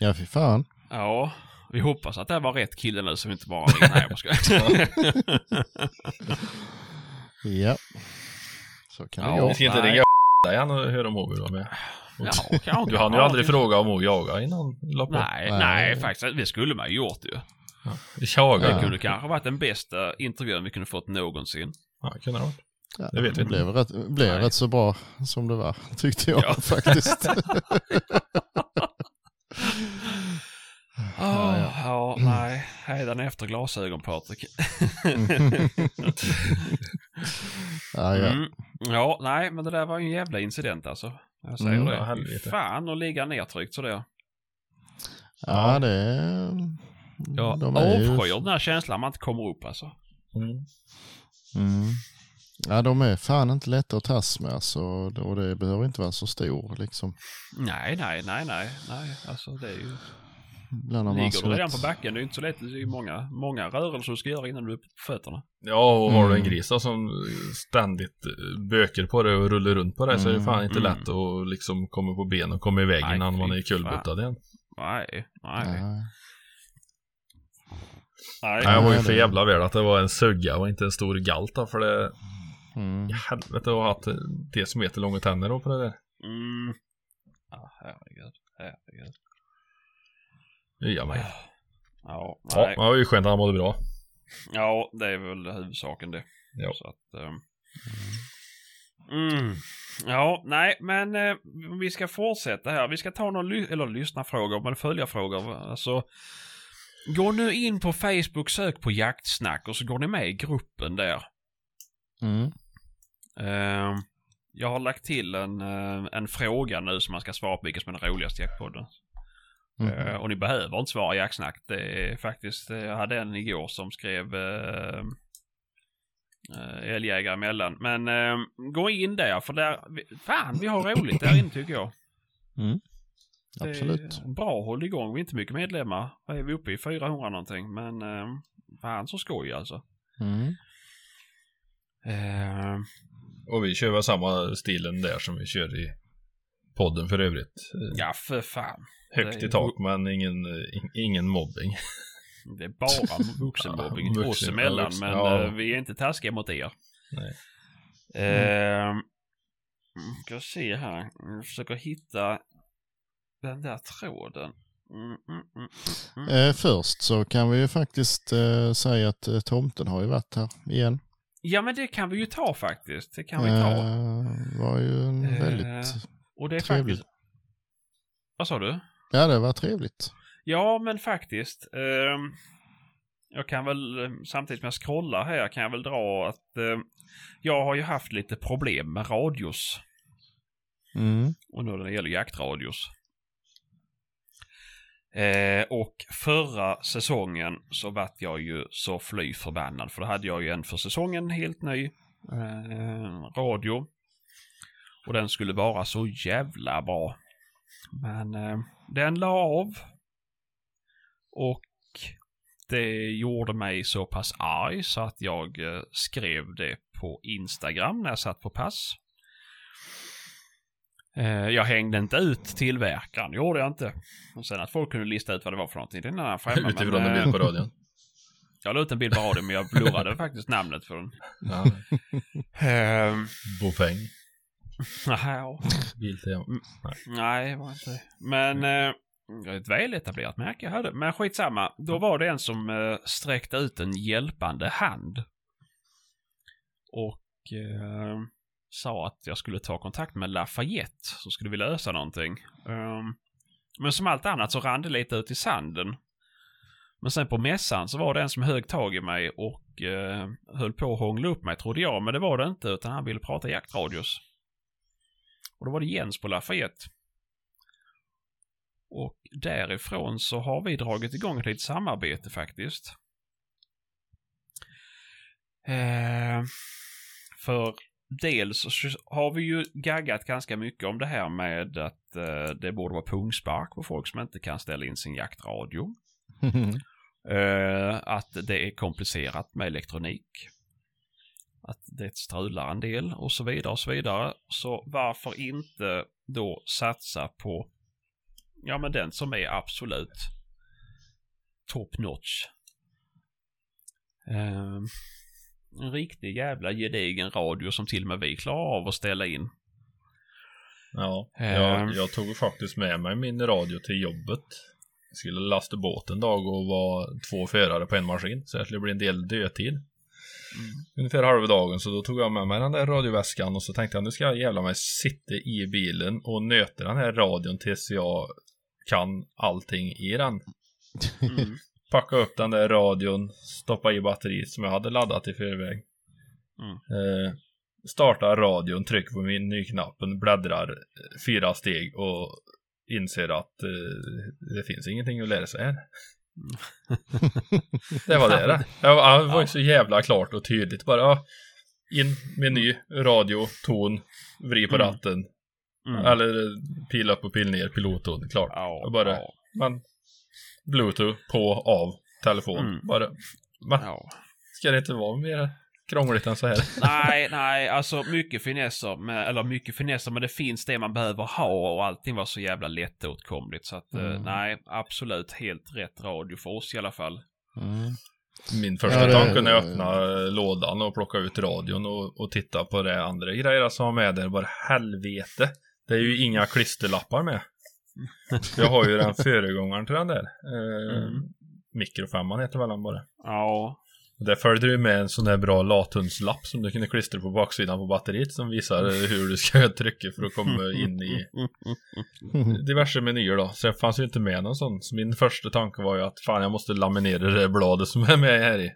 Ja, fy fan. Ja, vi hoppas att det var rätt kille nu som inte bara ringer. Nej, jag skojar. Ja. Så kan det Ja. gå. Vi ska inte Nej. ringa igen och höra om hon vill vara med. Ja. Du hann ju Ja, aldrig det- fråga om hon jaga innan la på. Nej, Nej. nej, faktiskt. Det skulle man ju gjort ju. Vi jagar. Det Ja. kunde kanske varit den bästa intervjun vi kunde fått någonsin. Ja, det kunde det ha varit. Ja, Det vet vi det inte. blev, rätt, blev Nej. rätt så bra som det var, tyckte jag Ja. faktiskt. Ja, ja. ja, nej. Hädan efter glasögon, Patrik. ja, ja. Mm. Ja, nej, men det där var ju en jävla incident alltså. Jag säger Mm, det. ja, helvete. Fan att ligga nedtryckt sådär. ja, det är... Jag de är ju- avskyr den här känslan man inte kommer upp alltså. Mm. Mm. Ja, de är fan inte lätta att tas med alltså, och det behöver inte vara så stor liksom. Nej, nej, nej, nej, nej. Alltså det är ju... Ibland har man Ligger du redan på backen, det är inte så lätt. Det är ju många, många rörelser du ska göra innan du är på fötterna. Ja, och har du en Mm. gris då som ständigt eh, böker på det och rullar runt på det så är det fan inte Mm. lätt att liksom komma på ben och komma iväg Nej, innan man är kulbuttad igen. Nej, nej, Nej. nej. Jag var ju för jävla väl att det var en sugga och inte en stor galt då, för det... Mm. Helvete att ha haft decimeter långa tänder då på det där. Mm. Ja, herregud. Herregud. Ja, men. Ja, Ja, nej. det var ju skönt att han mådde bra. Ja, det är väl huvudsaken det. Ja. Så att, ehm, mm. Ja, nej, men eh, vi ska fortsätta här. Vi ska ta någon ly- eller lyssna frågor men följarfrågor. Alltså, gå nu in på Facebook, sök på jaktsnack och så går ni med i gruppen där. Mm. Ehm, jag har lagt till en, eh, en fråga nu som man ska svara på vilken som är den roligaste jaktpodden. Mm. Eh, och ni behöver inte svara jaktsnack. Det är faktiskt, eh, jag hade en igår som skrev uh, älgjägare emellan. Men gå in där för där, fan vi har roligt där inne tycker jag. Mm. Absolut. bra att hålla igång. Vi är inte mycket medlemmar. Vad är vi uppe i? 400 någonting. Men fan så skoj alltså. Mm. Och vi kör väl samma stilen där som vi kör i podden för övrigt. Eh, ja för fan. Högt i tak men ingen, eh, in- ingen mobbing. Det är bara vuxenmobbing Ja, vuxen- oss emellan. ja, vuxen- men ja. eh, vi är inte taskiga mot er. Nej. Eh, mm, ska se här. Jag försöker hitta den där tråden. Mm, mm, mm, mm. Eh, först så kan vi ju faktiskt eh, säga att eh, tomten har ju varit här igen. Ja men det kan vi ju ta faktiskt. Det kan vi ta. Eh, var ju en Eh, väldigt... Och det är trevligt. faktiskt... Vad sa du? Ja, det var trevligt. Ja men faktiskt. ehm, jag kan väl eh, samtidigt som jag scrollar här kan jag väl dra att eh, jag har ju haft lite problem med radios. Mm. Och nu när det gäller jaktradios. Eh, och förra säsongen så vart jag ju så fly förbannad. För då hade jag ju en för säsongen helt ny eh, radio. Och den skulle vara så jävla bra. Men eh, den la av. Och det gjorde mig så pass arg så att jag eh, skrev det på Instagram när jag satt på pass. Eh, Jag hängde inte ut tillverkaren, gjorde jag inte. Och sen att folk kunde lista ut vad det var för någonting, det är en annan femma. Men, en eh, bild på radion. Jag la ut en bild på radion men jag blurrade faktiskt namnet för den. Ja. Ehm, Bofäng. ja, Biltema. nej, det var inte. Men eh, det är ett väletablerat märke jag hade. Men skitsamma, då var det en som eh, sträckte ut en hjälpande hand. Och eh, sa att jag skulle ta kontakt med Lafayette så skulle vi lösa någonting. Um, men som allt annat så rann det lite ut i sanden. Men sen på mässan så var det en som högg tag i mig och uh, höll på att hångla upp mig trodde jag. Men det var det inte utan han ville prata jaktradios. Och då var det Jens på Lafayette. Och därifrån så har vi dragit igång ett litet samarbete faktiskt. Uh, för dels så har vi ju gaggat ganska mycket om det här med att eh, det borde vara pungspark på folk som inte kan ställa in sin jaktradio. Eh, att det är komplicerat med elektronik. Att det strular en del och så vidare och så vidare. Så varför inte då satsa på ja men den som är absolut top notch. Eh, en riktig jävla gedigen radio som till och med vi klarar av att ställa in. Ja, Ehm. jag, jag tog faktiskt med mig min radio till jobbet. Jag skulle lasta båt en dag och vara två förare på en maskin. Så det skulle bli en del dödtid. ungefär halva dagen så då tog jag med mig den där radioväskan och så tänkte jag nu ska jag jävla mig sitta i bilen och nöta den här radion tills jag kan allting i den. Mm. Packa upp den där radion, stoppa i batteriet som jag hade laddat i förväg. Mm. Eh, starta radion, trycker på menyknappen, bläddrar fyra steg och inser att eh, det finns ingenting att lära sig här. det var det det. Ja, ja, det var så jävla klart och tydligt. Bara in, meny, radio, ton, vrid på Mm. ratten. Mm. Eller eh, pil upp och pil ner, pilotton, klart. Ja, bara, ja, men Bluetooth, på, av, telefon. Mm. Bara, men ja. ska det inte vara mer krångligt än så här? Nej, nej, alltså mycket finesser, med, eller mycket finesser, men det finns det man behöver ha och allting var så jävla lättåtkomligt. Så att, eh, Mm. nej, absolut helt rätt radio för oss i alla fall. Mm. Min första Ja, det- tanke när jag öppnade lådan och plockade ut radion och, och tittade på det andra grejer som var med där, bara helvete. Det är ju inga klisterlappar med. Jag har ju den föregångaren till den där. Eh, Mm. Mikrofemman heter väl den bara. Ja, Och där följde det med en sån där bra lathundslapp som du kunde klistra på baksidan på batteriet som visar hur du ska trycka för att komma in i diverse menyer då. Så det fanns ju inte med någon sån. Så min första tanke var ju att fan jag måste laminera det bladet som är med här i.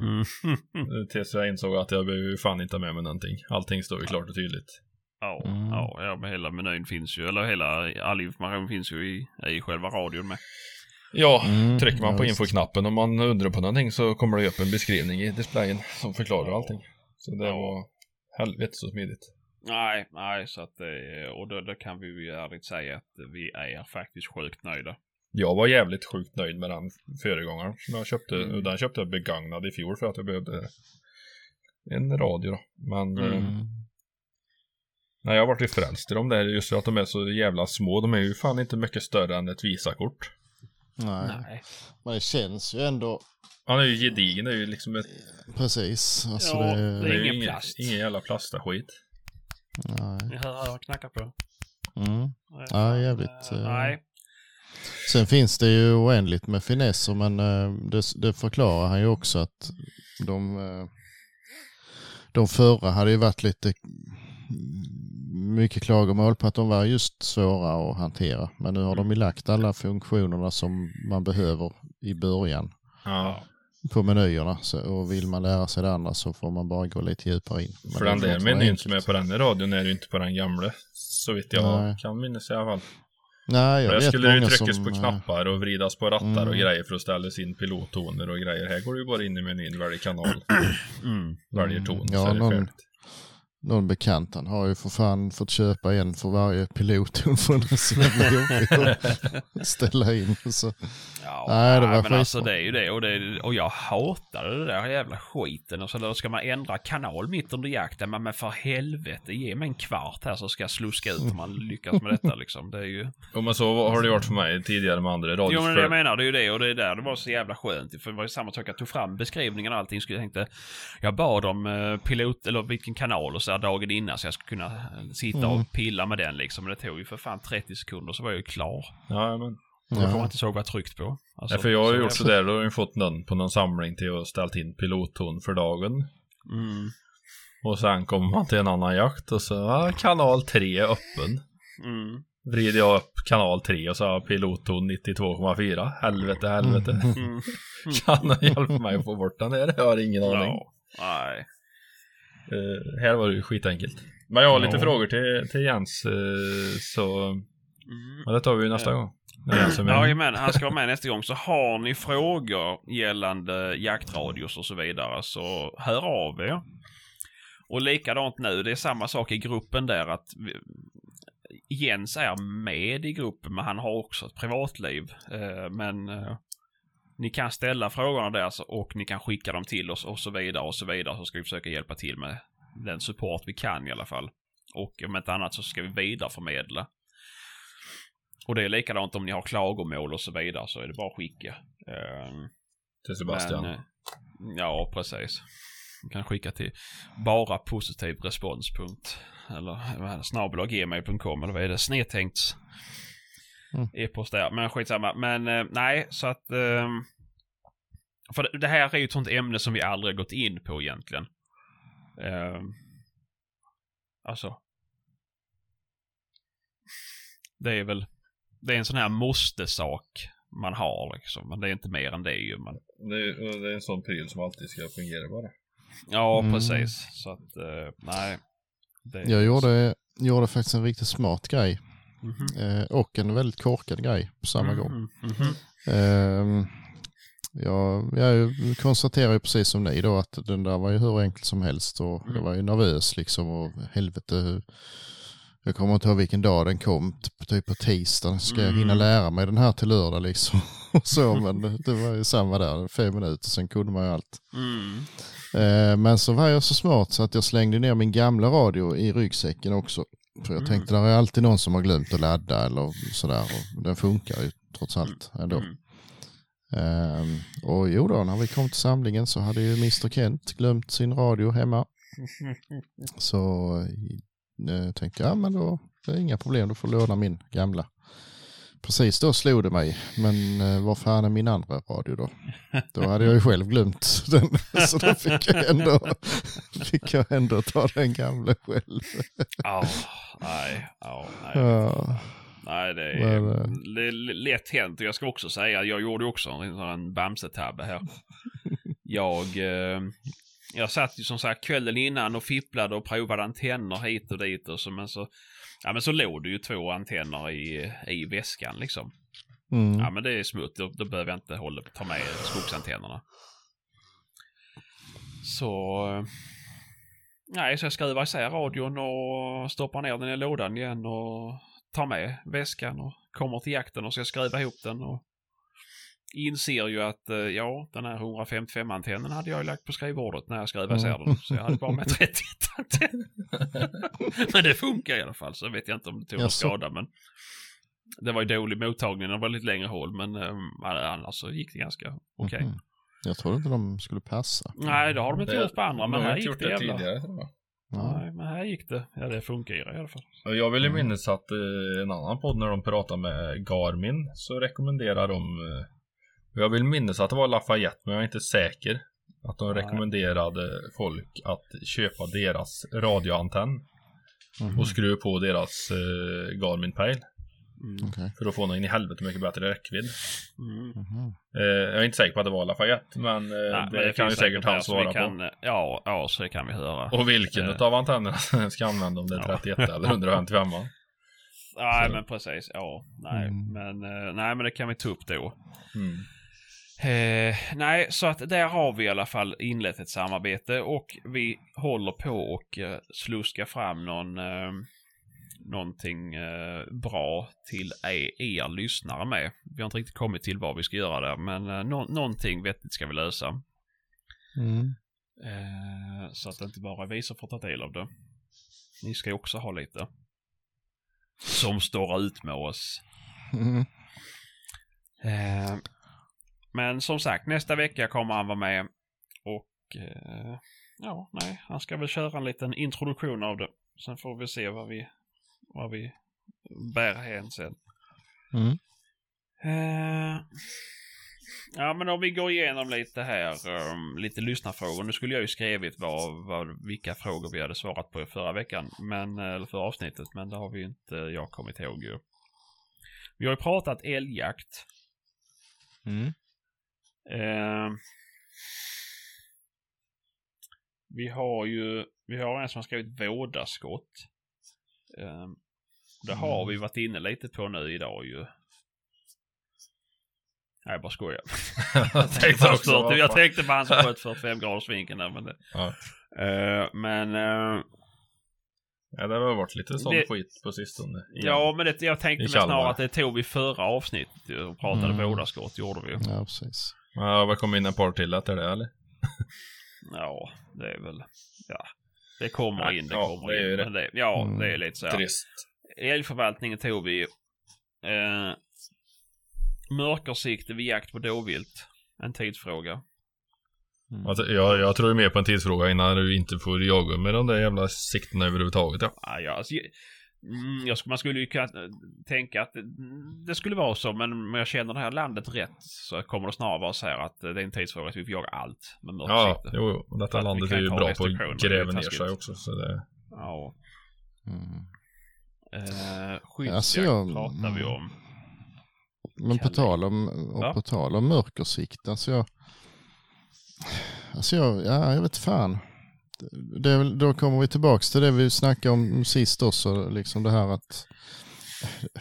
mm. Tills jag insåg att jag behöver fan inte ha med mig någonting. Allting står ju klart och tydligt. Ja, Mm. ja, men hela menyn finns ju, eller hela, all information finns ju i, i själva radion med. Ja, Mm, trycker man ja, på infoknappen om man undrar på någonting så kommer det upp en beskrivning i displayen som förklarar allting. Så det Ja. var helvete så smidigt. Nej, nej, så att det, och då, då kan vi ju ärligt säga att vi är faktiskt sjukt nöjda. Jag var jävligt sjukt nöjd med den föregångaren som jag köpte. Mm. Den köpte jag begagnad i fjol för att jag behövde en radio då. Men Mm. Nej, jag har varit frälst i dem där just för att de är så jävla små. De är ju fan inte mycket större än ett Visakort. Nej. Nej. men det känns ju ändå Han är ju gedigen, det är ju liksom ett... precis. Alltså Ja, det, det är ingen ingen, plast. ingen jävla plastaskit. nej. Jag hör jag knackar på. Mm. Ja, jävligt, eh, Nej. Sen finns det ju oändligt med finesser men eh, det, det förklarar han ju också att de, de förra hade ju varit lite mycket klagomål på att de var just svåra att hantera. Men nu har de ju lagt alla funktionerna som man behöver i början Ja. på menyerna. Så, och vill man lära sig det andra så får man bara gå lite djupare in. Men För den där menyn enkelt. som är på den här radion är ju inte på den gamla. Så vitt jag Nej. kan minnas i alla fall. Nej, jag Där vet skulle det ju tryckas som, på eh, knappar och vridas på rattar och Mm. grejer för att ställa in pilottoner och grejer. Här går du ju bara in i menyn, väljer kanal, Mm. väljer Mm. ton. Ja, så är det någon- färdigt. Någon bekant han har ju för fan fått köpa en för varje pilot för det är jobbigt att ställa in. Så. Ja, Nej, det var men alltså det är ju det och, det och jag hatade det där jävla skiten och så då ska man ändra kanal mitt under jakten men, men för helvete ge mig en kvart här så ska jag sluska ut om man lyckas med detta liksom. Det är ju... Jo men så har det varit för mig tidigare med andra radios. Jo men för- jag menar det är ju det och det är där det var så jävla skönt. För det var ju samma sak, jag tog fram beskrivningen och allting. Så jag tänkte, jag bad om eh, pilot, eller vilken kanal och så dagen innan så jag skulle kunna eh, sitta Mm. och pilla med den liksom. Men det tog ju för fan 30 sekunder så var jag ju klar. Ja, men. Kommer jag Ja. inte ihåg vad jag tryckt på. Alltså, ja, för jag har ju så gjort sådär, då har jag fått någon på någon samling till att ställt in pilotton för dagen. Mm, Och sen kommer man till en annan jakt och så, ja, kanal 3 är öppen. mm, Vrider jag upp kanal 3 och så har jag pilotton 92,4. Helvete, helvete. mm. Kan du hjälpa mig att få bort den där? Jag har ingen aning. Ja, nej. Eh, här var det ju skitenkelt. Men jag har lite Ja. frågor till, till Jens, eh, så Mm. ja, det tar vi ju nästa Ja. gång. Jajamän, han ska vara med nästa gång. Så har ni frågor gällande jaktradios och så vidare så hör av er. Och likadant nu, det är samma sak i gruppen där att vi, Jens är med i gruppen men han har också ett privatliv. Eh, men eh, ni kan ställa frågorna där och ni kan skicka dem till oss och så vidare och så vidare så ska vi försöka hjälpa till med den support vi kan i alla fall. Och om inte annat så ska vi vidareförmedla. Och det är likadant om ni har klagomål och så vidare så är det bara att skicka. Ehm, Till Sebastian. men, eh, ja, precis. Man kan skicka till bara positiv respons. Eller det? snabelaggmail.com eller vad är det? Snedtänkt Mm. e-post där. Men skitsamma. Men eh, nej, så att ehm, för det- här är ju ett sånt ämne som vi aldrig gått in på egentligen. Eh, alltså. Det är väl, det är en sån här måste-sak man har liksom. Men det är inte mer än det ju. Men, Det är, det är en sån pryl som alltid ska fungera bara. ja, Mm. precis. Så att, eh, nej. Det, Jag gjorde, gjorde faktiskt en riktigt smart grej. Mhm. Eh, och en väldigt korkad grej på samma gång. Mhm, mhm. Ehm, jag, jag konstaterar ju precis som ni då att den där var ju hur enkelt som helst och jag var ju nervös liksom och helvete. hur- Jag kommer inte ihåg vilken dag den kom, typ- typ på tisdagen. Ska jag hinna Mm. lära mig den här till lördag liksom? Och så, men det, var ju samma där, fem minuter, sen kunde man ju allt. Mm. Eh, men så var jag så smart så att jag slängde ner min gamla radio i ryggsäcken också. För jag Mm. tänkte, där är alltid någon som har glömt att ladda eller sådär. Och den funkar ju trots allt ändå. Mm. Ehm, och jo då, när vi kom till samlingen så hade ju Mr Kent glömt sin radio hemma. Så eh, tänkte jag, ja men då det är inga problem, då får du låna min gamla. Precis då slog det mig, men eh, vad fan är min andra radio då? Då hade jag ju själv glömt den, så då fick jag ändå, fick jag ändå ta den gamla själv. Ja, nej, ja, nej. Ja, Nej, det är, Men, eh, lätt hänt. Jag ska också säga, jag gjorde också en sån Bamse-tabbe här. Jag, eh, jag satt ju som sagt kvällen innan och fipplade och provade antenner hit och dit och så, men så, ja men så låg det ju två antenner i, i väskan liksom. mm, Ja men det är smutt, då, då behöver jag inte hålla, ta med skogsantennerna. Så... eh, Nej, så jag skruvar isär radion och stoppar ner den i lådan igen och tar med väskan och kommer till jakten och ska skruva ihop den och inser ju att eh, ja, den här 155-antennen hade jag ju lagt på skrivbordet när jag skruvade isär den. Så jag hade bara med 31 antenner. men det funkar i alla fall, så vet jag inte om det tog någon skada. Men det var ju dålig mottagning, det var lite längre håll, men eh, annars så gick det ganska okej. mhm. Jag trodde inte de skulle passa. Nej, det har de inte gjort på andra, men här gick gjort det det jävla. tidigare tror jag. Nej, men här gick det. Ja, det fungerar i alla fall. Jag vill ju Mm. minnas att eh, en annan podd när de pratar med Garmin så rekommenderar de eh, Jag vill minnas att det var Lafayette men jag är inte säker Att de rekommenderade folk att köpa deras radioantenn Mhm. och skruva på deras eh, Garmin Pale Mm. För att få någon i helvete mycket bättre räckvidd. Mm. Mhm. Eh, jag är inte säker på att det var Lafayette men, eh, Nej, det, men kan ju säkert han svara kan, på. Ja, ja, så det kan vi höra. Och vilken Eh. utav antennerna ska använda om det är Ja. 31 eller 155 Nej, så- men precis. Ja, nej, Mm. men, eh, nej, men det kan vi ta upp då. mm. Eh, nej, så att där har vi i alla fall inlett ett samarbete och vi håller på och eh, sluska fram någon, eh, någonting eh, bra till er, er lyssnare med. Vi har inte riktigt kommit till vad vi ska göra där, men eh, nå- någonting vettigt ska vi lösa. Mm. Eh, så att det inte bara är vi som får ta del av det. Ni ska ju också ha lite. Som står ut med oss. Mm. Men som sagt, nästa vecka kommer han vara med. Och eh, ja, nej, han ska väl köra en liten introduktion av det. Sen får vi se vad vi, vad vi bär hän sen. Mm. Eh, ja, men om vi går igenom lite här, um, lite lyssnarfrågor. Nu skulle jag ju skrivit vad, vad, vilka frågor vi hade svarat på förra veckan, men, eh, eller förra avsnittet, men det har vi inte jag kommit ihåg ju. Vi har ju pratat älgjakt. Mm. Eh, vi har ju, vi har en som har skrivit vådaskott. Eh, det har vi varit inne lite på nu idag ju. Nej, jag bara skojar. jag tänkte också, vad jag tänkte på han som sköt 45 graders vinkeln där, men det. Ja. Eh, men, eh, Ja, det har varit lite sån Det- skit på sistone. igen. ja, men det, jag tänkte I snarare att det tog vi förra avsnittet och pratade Mm. vådaskott, gjorde vi. Ja, precis. Ja, vad kom in ett par till efter det eller? Ja, det är väl, ja. Det kommer Ja, in, det ja, kommer det in. det. Men det, ja, Mm. det är lite så här. Trist. Älgförvaltningen tog vi. Eh, mörkersikte vid jakt på dåvilt. En tidsfråga. Mm. Alltså, jag, jag tror ju mer på en tidsfråga innan du inte får jaga med de där jävla siktena överhuvudtaget. Ja. Ah, ja, alltså, Mm, man skulle ju kunna eh, tänka att mm, det skulle vara så, men om jag känner det här landet rätt så kommer det snarare vara så här att eh, det är en tidsfråga att vi får jaga allt med mörkt Ja, sikte. jo, jo. Detta landet är ju bra på att gräva ner sig också. Så det, Ja. Mm. Eh, skyddsjakt Alltså, jag- pratar vi om. Men på tal om, och Ja. på tal om mörkersikt, alltså jag, alltså jag, ja, jag vet fan. Det då kommer vi tillbaks till det vi snackade om sist också, liksom det här att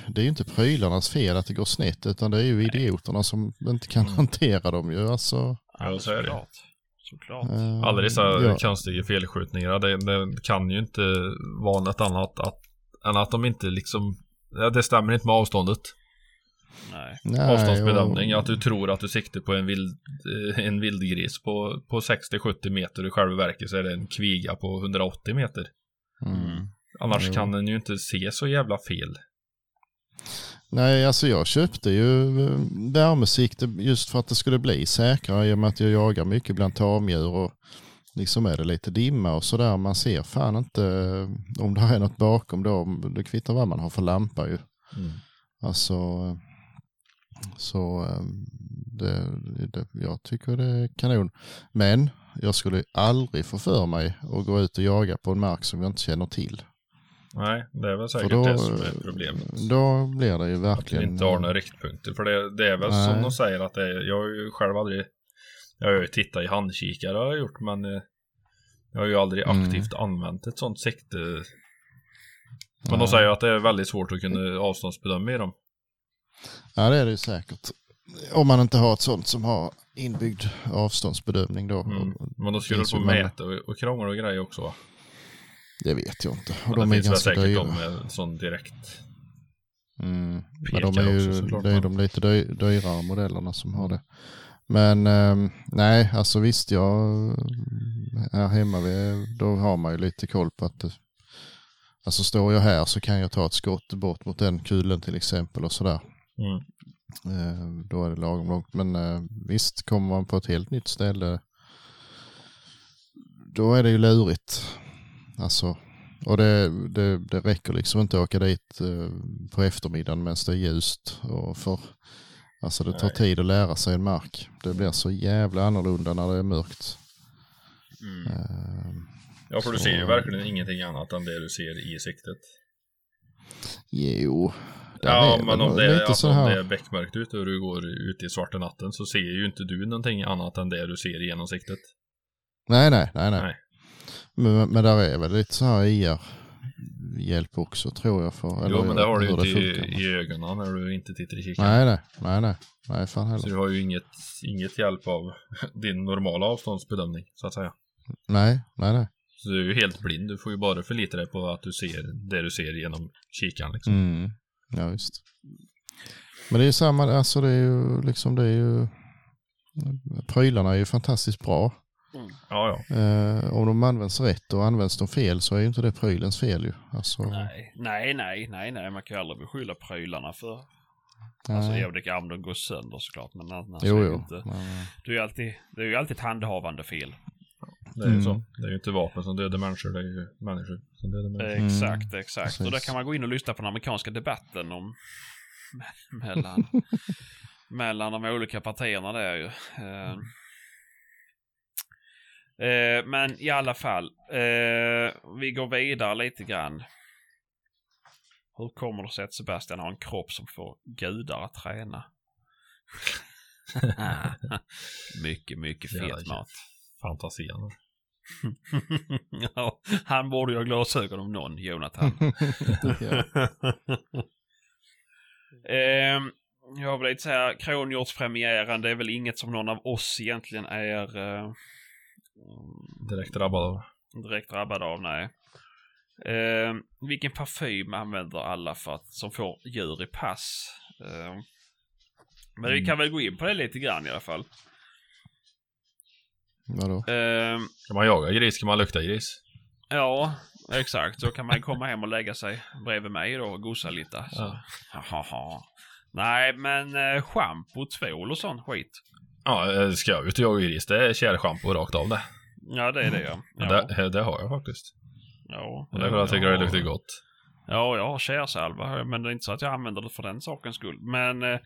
det är ju inte prylarnas fel att det går snett, utan det är ju idioterna som inte kan Mm. hantera dem ju. Alltså, Ja, så är det. Såklart. Eh, alla dessa ja. konstiga felskjutningar, det, det kan ju inte vara något annat att, än att de inte liksom, ja, det stämmer inte med avståndet. Nej. Nej, Avståndsbedömning, och- att du tror att du siktar på en, vild, eh, en vildgris på, på 60-70 meter och i själva verket så är det en kviga på 180 meter. Mm. Annars Jo. kan den ju inte se så jävla fel. Nej, alltså jag köpte ju eh, värmesikte just för att det skulle bli säkrare i och med att jag jagar mycket bland tamdjur och liksom är det lite dimma och sådär. Man ser fan inte eh, om det är något bakom då. Det kvittar vad man har för lampa ju. Mm. Alltså, så eh, det, det, jag tycker det är kanon. Men jag skulle aldrig få för mig att gå ut och jaga på en mark som jag inte känner till. Nej, det är väl säkert då, det som är problemet. då blir det ju Att du verkligen... inte har några riktpunkter. För det, det är väl Nej. som de säger att det är, jag har ju själv aldrig, jag har ju tittat i handkikare har jag gjort men eh, jag har ju aldrig Mm. aktivt använt ett sånt sikte. Men Nej. de säger att det är väldigt svårt att kunna avståndsbedöma i dem. Ja det är det ju säkert. Om man inte har ett sånt som har inbyggd avståndsbedömning då. Mm. Men då skulle du få mäta och, och krångla och grejer också va? Det vet jag inte. Och de det är finns ganska säkert dyra. de med sån direkt. Mm. Men de är ju, också såklart, det är de lite dy, dyrare modellerna som har det. Men ehm, nej, alltså visst jag här hemma, vi, då har man ju lite koll på att det, alltså står jag här så kan jag ta ett skott bort mot den kulen till exempel och sådär. Mm. Eh, då är det lagom långt. Men eh, visst, kommer man på ett helt nytt ställe då är det ju lurigt. Alltså, och det, det, det räcker liksom inte att åka dit eh, på eftermiddagen medan det är ljust. Och för, alltså det tar Nej. tid att lära sig en mark. Det blir så jävla annorlunda när det är mörkt. Mm. Eh, Ja för du ser ju verkligen ingenting annat än det du ser i siktet. jo, Ja är men om det, är, lite alltså, så om här. det är bäckmörkt ute och du går ute i svarta natten så ser ju inte du någonting annat än det du ser genom siktet. Nej, nej, nej, nej. Nej. Men, men där är väl lite så här IR-hjälp också tror jag. För, Jo men det har du ju inte i, i ögonen när du inte tittar i kikaren. Nej, nej, nej, nej, nej, fan Så heller. du har ju inget, inget hjälp av din normala avståndsbedömning så att säga. Nej, nej, nej. Så du är ju helt blind. Du får ju bara förlita dig på att du ser det du ser genom kikaren liksom. Mm. Ja, visst. Men det är ju samma, alltså det är ju liksom, det är ju, prylarna är ju fantastiskt bra. Ja, ja. Eh, om de används rätt och används de fel så är ju inte det prylens fel ju. Alltså, Nej, nej, nej, nej, nej, man kan ju aldrig beskylla prylarna för... nej. Alltså, jag vet om de går sönder såklart, men annars jo, är det jo. inte... Men, Det är ju alltid, det är ju alltid ett handhavande fel. Det är ju Mm. så. Det är ju inte vapen som dödar människor. Det är ju människor som dödar människor. Mm, Exakt, exakt. Och där precis. kan man gå in och lyssna på den amerikanska debatten om mellan, mellan de olika partierna där ju. Eh, eh, men i alla fall, eh, vi går vidare lite grann. Hur kommer det sig att Sebastian har en kropp som får gudar att träna? mycket, mycket fet mat. Fantasien. ja, han borde ju ha glasögon om någon, Jonathan. Ehm, jag lite så här, kronhjortspremiären, det är väl inget som någon av oss egentligen är eh, Direkt drabbad av. direkt drabbad av, nej. Ehm, vilken parfym använder alla för att, som får djur i pass? Ehm, men vi kan väl gå in på det lite grann i alla fall. Vadå? Ehm, Kan man jaga gris kan man lukta gris. ja, exakt. Så kan man komma hem och lägga sig bredvid mig då och gosa lite. Så. Ja. Haha. Nej, men eh, schampo, tvål och sån skit. Ja, eh, ska jag ut och jaga gris, det är kärlschampo rakt av det. Ja, det är det ja. Ja, Det, det har jag faktiskt. ja, Och det är för att jag tycker det ja. luktar gott. Ja, jag har tjärsalva, men det är inte så att jag använder det för den sakens skull. Men eh,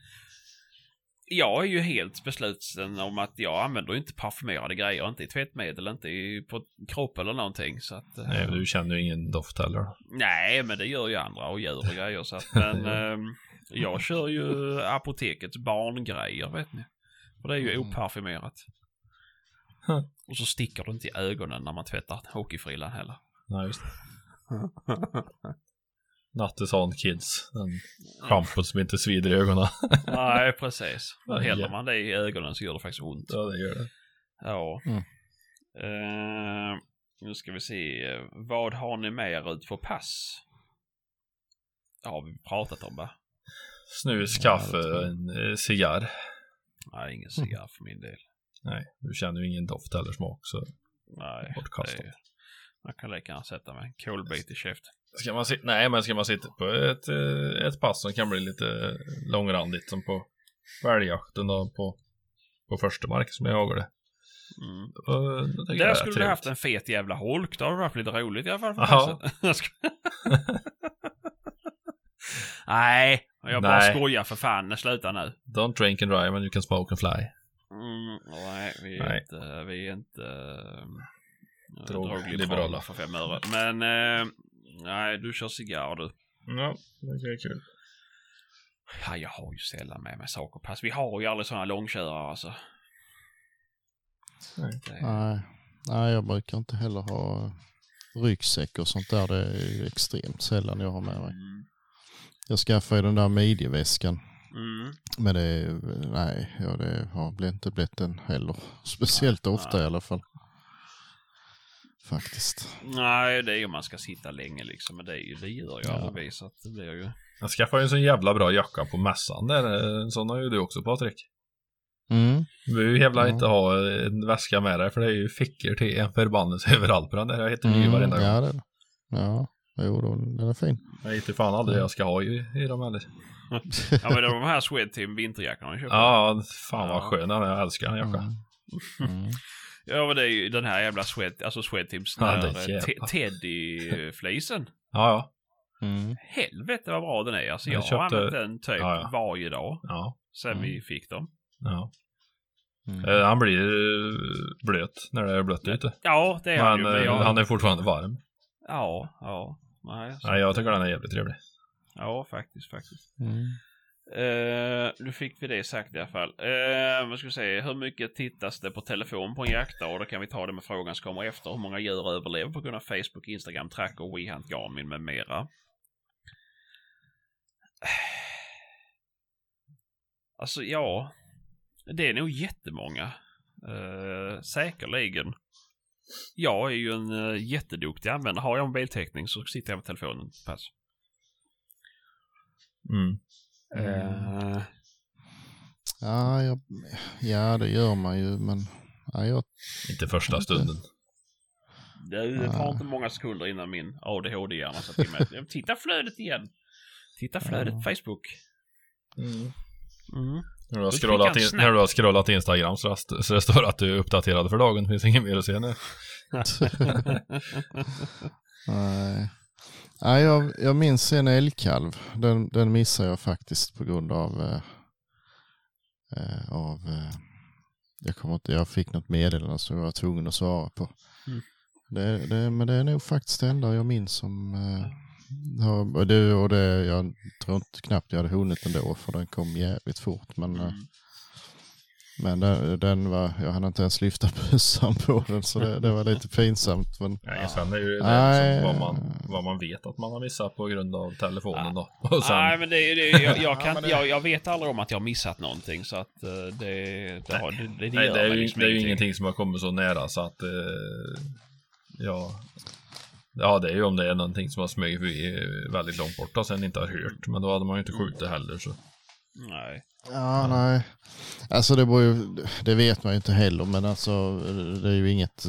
jag är ju helt besluten om att jag använder inte parfymerade grejer, inte i tvättmedel, inte i, på kropp eller någonting. Så att, eh, Nej, du känner ju ingen doft heller. nej, men det gör ju andra och djur och grejer. Så att, men eh, jag kör ju apotekets barngrejer, vet ni. För det är ju Mm. oparfymerat. Och så sticker det inte i ögonen när man tvättar hockeyfrillan heller. Nej, just det. Nattesan Kids. Den schampot som inte svider i ögonen. Nej, precis. Ja, Häller ja. man det i ögonen så gör det faktiskt ont. ja, det gör det. Ja. Mm. Eh, nu ska vi se. Vad har ni mer ut på pass? Det har vi pratat om va? Snus, Ja, kaffe, jag. en eh, cigarr. Nej, ingen cigarr för min del. Nej, du känner ju ingen doft eller smak så Nej, Bortkastat. det är- man kan lika gärna sätta mig en kolbit i käften. Ska man sitta, nej men ska man sitta på ett, eh, ett pass som kan bli lite långrandigt som på väljakten då på, på första mark som jag jagade. Mm. Då Där är skulle du haft en fet jävla holk. Då hade det varit lite roligt i alla fall. Ja. Nej, jag bara Nej. skojar för fan. Sluta nu. Don't drink and drive and you can smoke and fly. Mm, nej, vi är Nej. inte, vi är inte uh, Drogliberala. drogliberala för fem öre. Men eh, nej, du kör cigarr du. Ja, det är kul. Ja, jag har ju sällan med mig saker pass. Vi har ju aldrig sådana långkörare alltså. Nej. Det, Nej. Nej, jag brukar inte heller ha ryggsäck och sånt där. Det är ju extremt sällan jag har med mig. mm, Jag skaffade ju den där midjeväskan. mm, Men det är, nej, ja, det har inte blivit den heller. Speciellt ofta i alla fall. Faktiskt. nej, det är ju om man ska sitta länge liksom. Men det, är ju, det gör ju Ja. aldrig. Så att det blir ju... Jag skaffade ju en sån jävla bra jacka på mässan där. En sån har ju du också Patrik. Mm. Du behöver ju jävla Ja. inte ha en väska med dig för det är ju fickor till en förbannelse överallt på den där. Jag hittar ny varenda gång. Mm, ja, det, ja, jo, då, den är fin. Jag hittar fan aldrig det jag ska ha i, i dem heller. Ja men de här Swedteam vinterjackorna jag köpte. Ja, fan vad skön den är. Jag älskar den jackan. Mm. Ja men det är ju den här jävla Swed, alltså Swedteams Ja, ja, jävla. Teddy-flisen. Ja, ja. Mm. Helvete vad bra den är. Alltså Jag jag, har köpte- använt den typ Ja, ja. varje dag Ja. sen Mm. vi fick dem. ja. Mm. Eh, Han blir eh, blöt när det är blött ute. Ja det är han Men ju. Men eh, jag, han är fortfarande varm. Ja, ja. Nej, så, Nej, jag tycker den är jävligt trevlig. Ja faktiskt, faktiskt. Mm. Uh, nu fick vi det sagt i alla fall. Uh, vad ska vi säga, hur mycket tittas det på telefon på en jaktdag? Då kan vi ta det med frågan som kommer efter. Hur många djur överlever på grund av Facebook, Instagram, Tracker, WeHunt, Garmin med mera? Alltså ja, det är nog jättemånga. Uh, säkerligen. Jag är ju en uh, jätteduktig användare. Har jag mobiltäckning så sitter jag med telefonen. Pass. Mm. Eh, Ja, jag, ja, det gör man ju, men ja, jag, Inte första stunden. Det tar Ah. inte många sekunder innan min ADHD-hjärna sa till mig. Titta flödet igen. Titta flödet på Facebook. Mm. När du, har scrollat in, när du har scrollat Instagram så, så det står att du är uppdaterad för dagen. Det finns inget mer att se nu. nej. Nej, jag, jag minns en älgkalv. Den, den missade jag faktiskt på grund av, eh, eh, av eh, jag kommer inte, jag fick något meddelande som jag var tvungen att svara på. Mm. Det, det, men det är nog faktiskt det enda jag minns som eh, har, och det, och det, jag tror inte knappt jag hade hunnit ändå för den kom jävligt fort. Men, eh, Mm. Men den, den var, jag hann inte ens lyfta bössan på den så det, det var lite pinsamt. Men, Nej, sen är ju det Nej. liksom vad, man, vad man vet att man har missat på grund av telefonen då. Och sen, Nej, men det, det, jag, jag, Ja, kan, jag, jag vet aldrig om att jag har missat någonting så att eh, det, det, har, det, det, nej, det är ju, liksom det är ju ingenting. som har kommit så nära så att eh, ja, ja, det är ju om det är någonting som har smugit förbi väldigt långt bort och sen inte har hört. Men då hade man ju inte skjutit heller så. Nej. Ja, nej. Alltså det, ju, det vet man ju inte heller, men alltså det är ju inget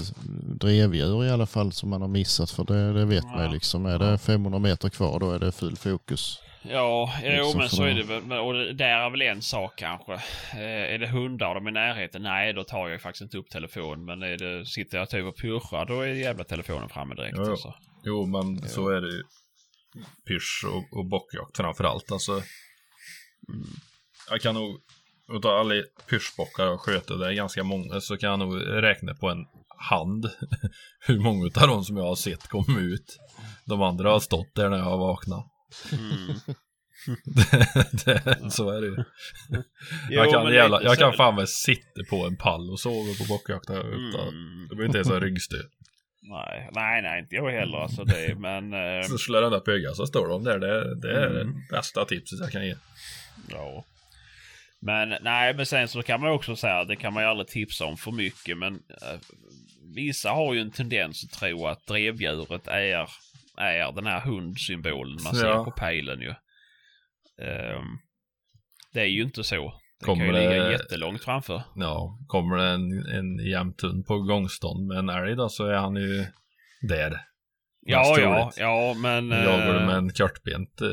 drevdjur i alla fall som man har missat, för det, det vet man Ja. ju liksom. Är det 500 meter kvar, då är det full fokus. Ja, jo Liksom men för så är det väl. Men- Och det där är väl en sak kanske. Eh, är det hundar och de är i närheten? Nej, då tar jag ju faktiskt inte upp telefonen. Men är det, sitter jag typ och pushar, då är jävla telefonen framme direkt. Jo, jo. Alltså. Jo, men så är det ju. pysch och, och bockjakt framförallt. Alltså. Jag kan nog, utav alla pyrschbockar jag och det är ganska många, så kan jag nog räkna på en hand hur många utav dem som jag har sett komma ut. De andra har stått där när jag har vaknat. Mm. det, så är det ju. Jag kan, jävla, jag kan fan väl sitta på en pall och sova på bockjakt. Mm. Det blir inte ens en ryggstöd. Nej, nej, nej, inte jag heller alltså det, men... Eh, Så slår den där pöga så står de där. Det, det är Mm. det bästa tipset jag kan ge. Ja. Men nej, men sen så kan man också säga, det kan man ju aldrig tipsa om för mycket, men eh, vissa har ju en tendens att tro att drevdjuret är, är den här hundsymbolen man ser Ja. på pejlen ju. Ehm, det är ju inte så. Det Kommer kan ju ligga det- jättelångt framför. Ja, kommer det en, en jämthund på gångstånd med en älg då så är han ju där. Ja, ja, ja, men... Jagar du eh, med en kortbent eh,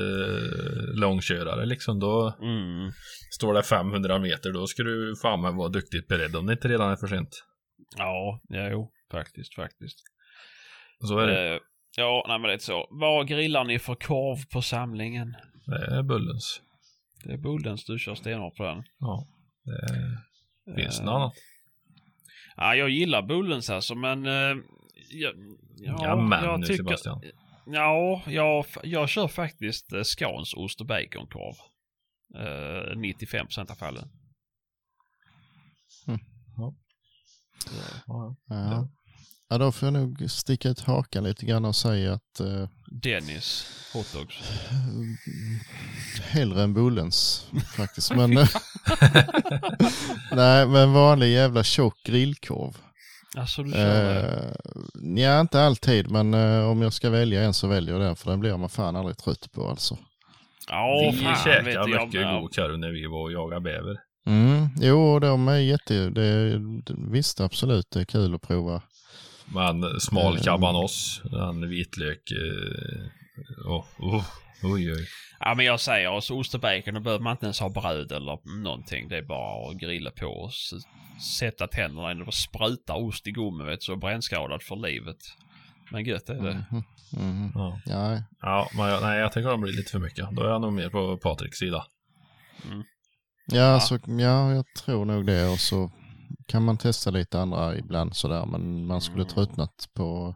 långkörare liksom då Mm, står det 500 meter då ska du fan med vara duktigt beredd om det inte redan är för sent. ja, ja, jo, faktiskt, faktiskt. Så är det. Eh, ja, nej men det är så. Vad grillar ni för korv på samlingen? Det är Bullens. Det är Bullens du kör stenhårt på den. Ja. Det finns Eh, något annat. Ja, jag gillar Bullens alltså, men... Eh, ja, ja, Ja, men jag nu tycker... Sebastian. Ja, jag, jag kör faktiskt eh, Scans ost och baconkorv. Eh, 95% av fallen. Ja. Ja. ja, då får jag nog sticka ut hakan lite grann och säga att eh, Dennis hotdogs. hellre än Bullens faktiskt. Men, nej, men vanlig jävla tjock grillkorv. Alltså du kör... Eh, Eh, ja, inte alltid, men eh, om jag ska välja en så väljer jag den för den blir man fan aldrig trött på alltså. ja, vi fan käkade jag. mycket men- god korv när vi var och jagade bäver. Mm, jo, de är jätte... Det, visst, absolut, det är kul att prova. Men smal Mm. cabanos, en vitlök. Eh, oh, oh, oj, oj. Ja, men jag säger oss ost och bacon, då behöver man inte ens ha bröd eller någonting. Det är bara att grilla på och sätta tänderna i det och spruta ost i gommen, vet du, så brännskadad för livet. Men gött är det. Mhm, mhm. Ja, Ja, ja men jag, nej, jag tycker de blir lite för mycket. Då är jag nog mer på Patriks sida. ja, Så, ja, jag tror nog det. Och så kan man testa lite andra ibland sådär, men man skulle Mm. tröttnat på...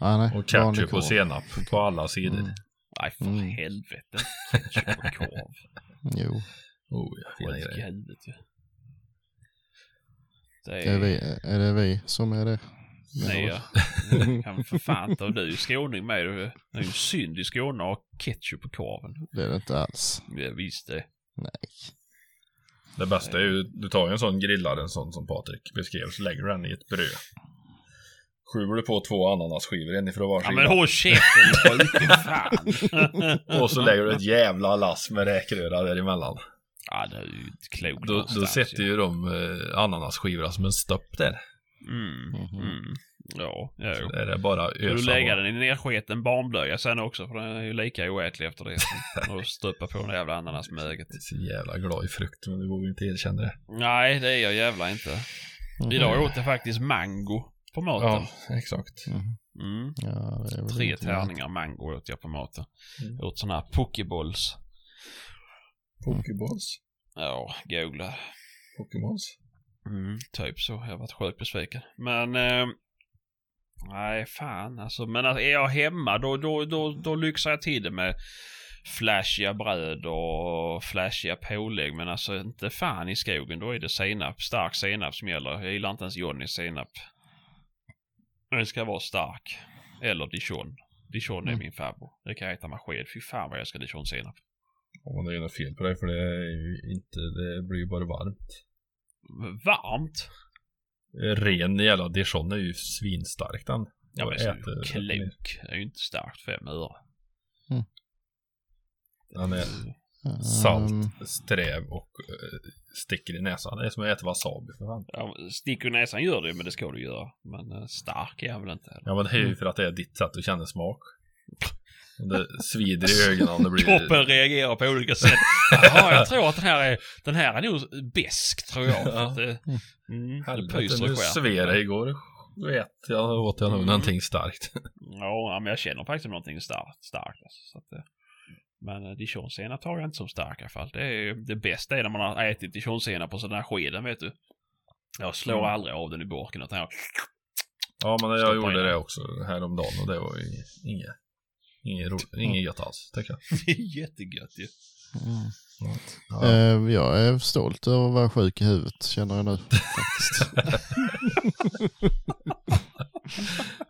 Ja, nej, Och ketchup och senap på alla sidor. Mm. Nej, för Mm. helvete. Ketchup och korv. Jo, Oh, ja, fina Skit i grejer. helvete ju. Det är, är... vi, är det vi som är det? Nej, ja. Det kan för fan. Och du är skåning med. Det är ju synd i Skåne att ha ketchup på korven. Det är det inte alls. Jag visste det. Nej. Det bästa är ju, du tar ju en sån grillare, en sån som Patrik beskrev, så lägger du den i ett bröd. Skjuter du på två ananasskivor, en ifrån var Ja men håll käften fan. Och så lägger du ett jävla lass med räkröra däremellan. Ja det är ju inte klokt Då, då sätter ju de eh, ananasskivorna som en stopp där. Mm, Mhm. mm. Ja, ja jo. Så är det bara du ösa lägga på. den i nersketen barnblöja sen också för den är ju lika oätlig efter det. Och stoppa på den jävla ananasmöget. Jag är så jävla glad i frukt, men du vågar inte erkänna det. Nej, det är jag jävla inte. Mhm. Idag åt jag faktiskt mango på maten. Ja, exakt. Mhm. Mm. Ja, Tre tärningar mango åt jag på maten. Mm. Jag åt såna här pokeballs. Pokeballs. Ja, googla. Pokémons. Mm, typ så. Jag har varit sjukt besviken. Men... Eh, nej, fan alltså. Men alltså, är jag hemma då, då, då, då lyxar jag till det med flashiga bröd och flashiga pålägg. Men alltså inte fan i skogen. Då är det senap. Stark senap som gäller. Jag gillar inte ens Johnnys senap. Den ska vara stark. Eller dijon. Dijon är Mm. min favorit. Det kan jag äta med sked. Fy fan vad jag älskar dijonsenap. Ja, det är något fel på det, för det är ju inte, det blir ju bara varmt. Varmt. Ren jävla dijon är ju svinstark den. Ja men så äter- klok. Det är ju inte starkt fem öre. Den är salt, sträv och uh, sticker i näsan. Det är som att äta wasabi för fan. Ja, stick i näsan gör det men det ska du göra. Men eh, stark är jag väl inte. Ja men det är ju för att det är ditt sätt att känna smak. Det svider i ögonen om det blir... Kroppen reagerar på olika sätt. Jaha, jag tror att den här är, den här är nog besk tror jag. Ja. att det, mm, det Helvete, nu sved igår. vet, jag åt jag nog någonting starkt. Ja, men jag känner faktiskt någonting starkt. starkt alltså, så att, eh, men eh, dijonsenap tar jag inte som stark i alla fall. Det, är, det bästa är när man har ätit dijonsenap på sådana här skeden, vet du. Jag slår Mm. aldrig av den i burken utan jag... Ja, men jag gjorde det också häromdagen och det var ju inget, inget, ro, inget gött alls, tycker jag. Det är jättegött ju. Mm. Ja. Eh, jag är stolt över att vara sjuk i huvudet känner jag nu faktiskt.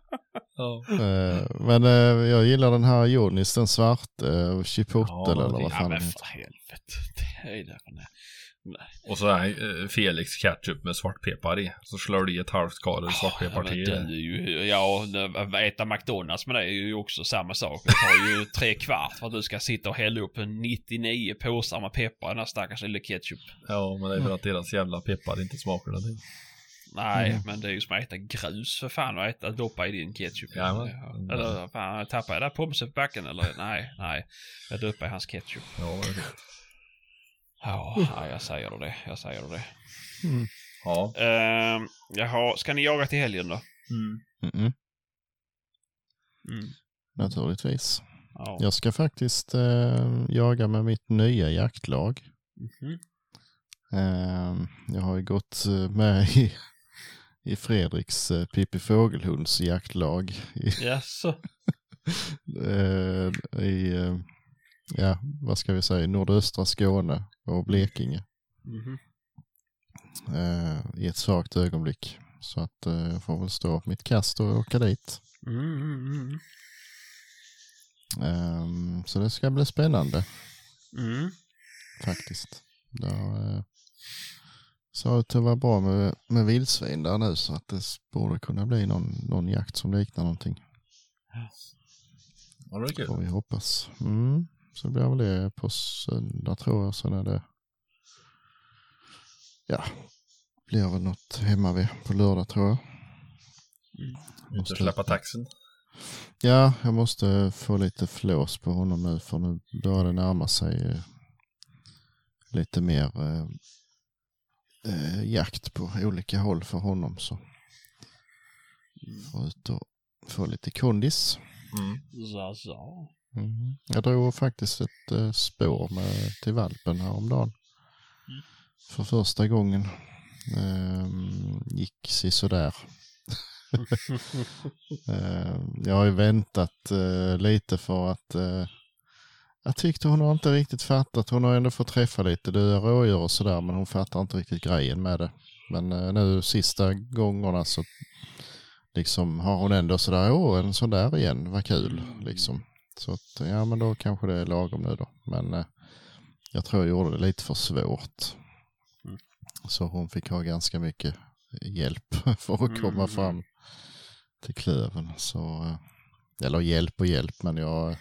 Ja. Eh, men eh, jag gillar den här Jonis, den svart, eh, chipotle Ja, eller vad Ja fan men den för helvete. Det är det. men, Nej. Och så är Felix ketchup med svartpeppar i. Så slår du i ett halvt kar Ja, svartpeppar men till. är ju, ja, äta McDonalds med det är ju också samma sak. Det tar ju tre kvart för att du ska sitta och hälla upp en 99 påsar med peppar i den här stackars lilla ketchup. Ja, men det är för att deras jävla peppar inte smakar någonting. Nej, Mm. men det är ju som att äta grus för fan och äta, doppa i din ketchup. Ja, men- Eller fan, tappade jag där pomsen på backen eller? Nej, nej. Jag doppar i hans ketchup. Ja, det. Ja, ja, jag säger det. Jag säger det. Mm. ja. Uh, jaha, ska ni jaga till helgen då? Mm. Mm. naturligtvis. Ja. Jag ska faktiskt eh, jaga med mitt nya jaktlag. Eh, jag har ju gått eh, med i, i Fredriks eh, Pippi Fågelhunds jaktlag i, Jaså? eh, i eh, ja, vad ska vi säga, nordöstra Skåne och Blekinge Mhm. eh, i ett svagt ögonblick. Så att eh, jag får väl stå upp mitt kast och åka dit. Mm, mm, mm. Ehm, så det ska bli spännande Mm. faktiskt. Det eh, ut att vara bra med, med vildsvin där nu så att det borde kunna bli någon, någon jakt som liknar någonting. Ja, det kul. Får vi hoppas. Mm. Så blir väl det på söndag tror jag. Sen är det ja, blir väl något hemma vid på lördag tror jag. Inte släppa taxen. Ja, jag måste få lite flås på honom nu för nu börjar det närma sig eh, lite mer eh, jakt på olika håll för honom. Så få ut och få lite kondis. Mm. Så, så. Mm. Jag drog faktiskt ett eh, spår med, till valpen häromdagen. Mm. För första gången. Ehm, gick sig sådär. Ehm, jag har ju väntat eh, lite för att eh, jag tyckte hon har inte riktigt fattat. Hon har ändå fått träffa lite döda rådjur och sådär men hon fattar inte riktigt grejen med det. Men eh, nu sista gångerna så liksom har hon ändå sådär, åh en sån där igen, vad kul liksom. Så att, ja men då kanske det är lagom nu då. Men eh, jag tror jag gjorde det lite för svårt. Mm. Så hon fick ha ganska mycket hjälp för att komma Mm. fram till klöven. Så, eh, eller hjälp och hjälp men jag,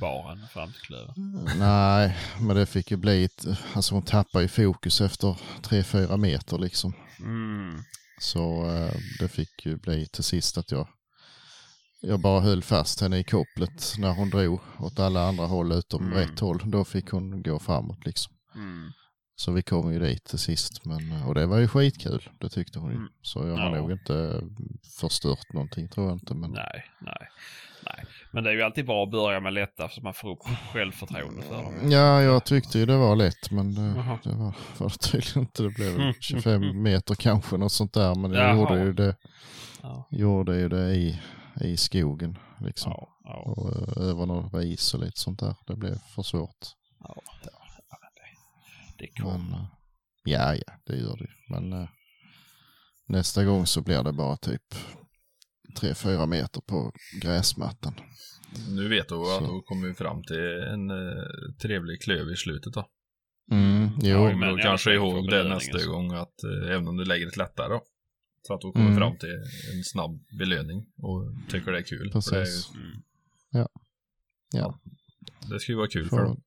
Baren fram till klöven. nej men det fick ju bli, ett, alltså hon tappar ju fokus efter 3-4 meter liksom. Mm. Så eh, det fick ju bli till sist att jag, jag bara höll fast henne i kopplet när hon drog åt alla andra håll utom Mm. rätt håll. Då fick hon gå framåt liksom. Mm. Så vi kom ju dit till sist. Men, och det var ju skitkul, det tyckte hon ju. Mm. Så jag har Ja. nog inte förstört någonting tror jag inte. Men Nej, nej, nej. Men det är ju alltid bra att börja med lätta så man får upp självförtroende för dem. Ja, jag tyckte ju det var lätt men det, Jaha. det var, var det tydligen inte. Det blev väl 25 meter kanske något sånt där. Men jag Jaha. gjorde ju det, Ja, gjorde ju det i, i skogen liksom. ja, ja. Och eh, över några is och lite sånt där. Det blev för svårt. ja, det, det kommer. Men, eh, ja, ja, det gör det ju. Men eh, nästa gång så blir det bara typ 3-4 meter på gräsmattan. Nu vet du att du kommer fram till en eh, trevlig klöv i slutet då. Mm, jo, Ja, men i kanske ihåg det nästa så. gång att eh, även om du lägger ett lättare då. Så att du kommer Mm. fram till en snabb belöning och tycker det är kul. För det, är precis. ju, Mm. Ja. det ska ju vara kul för Får, dem.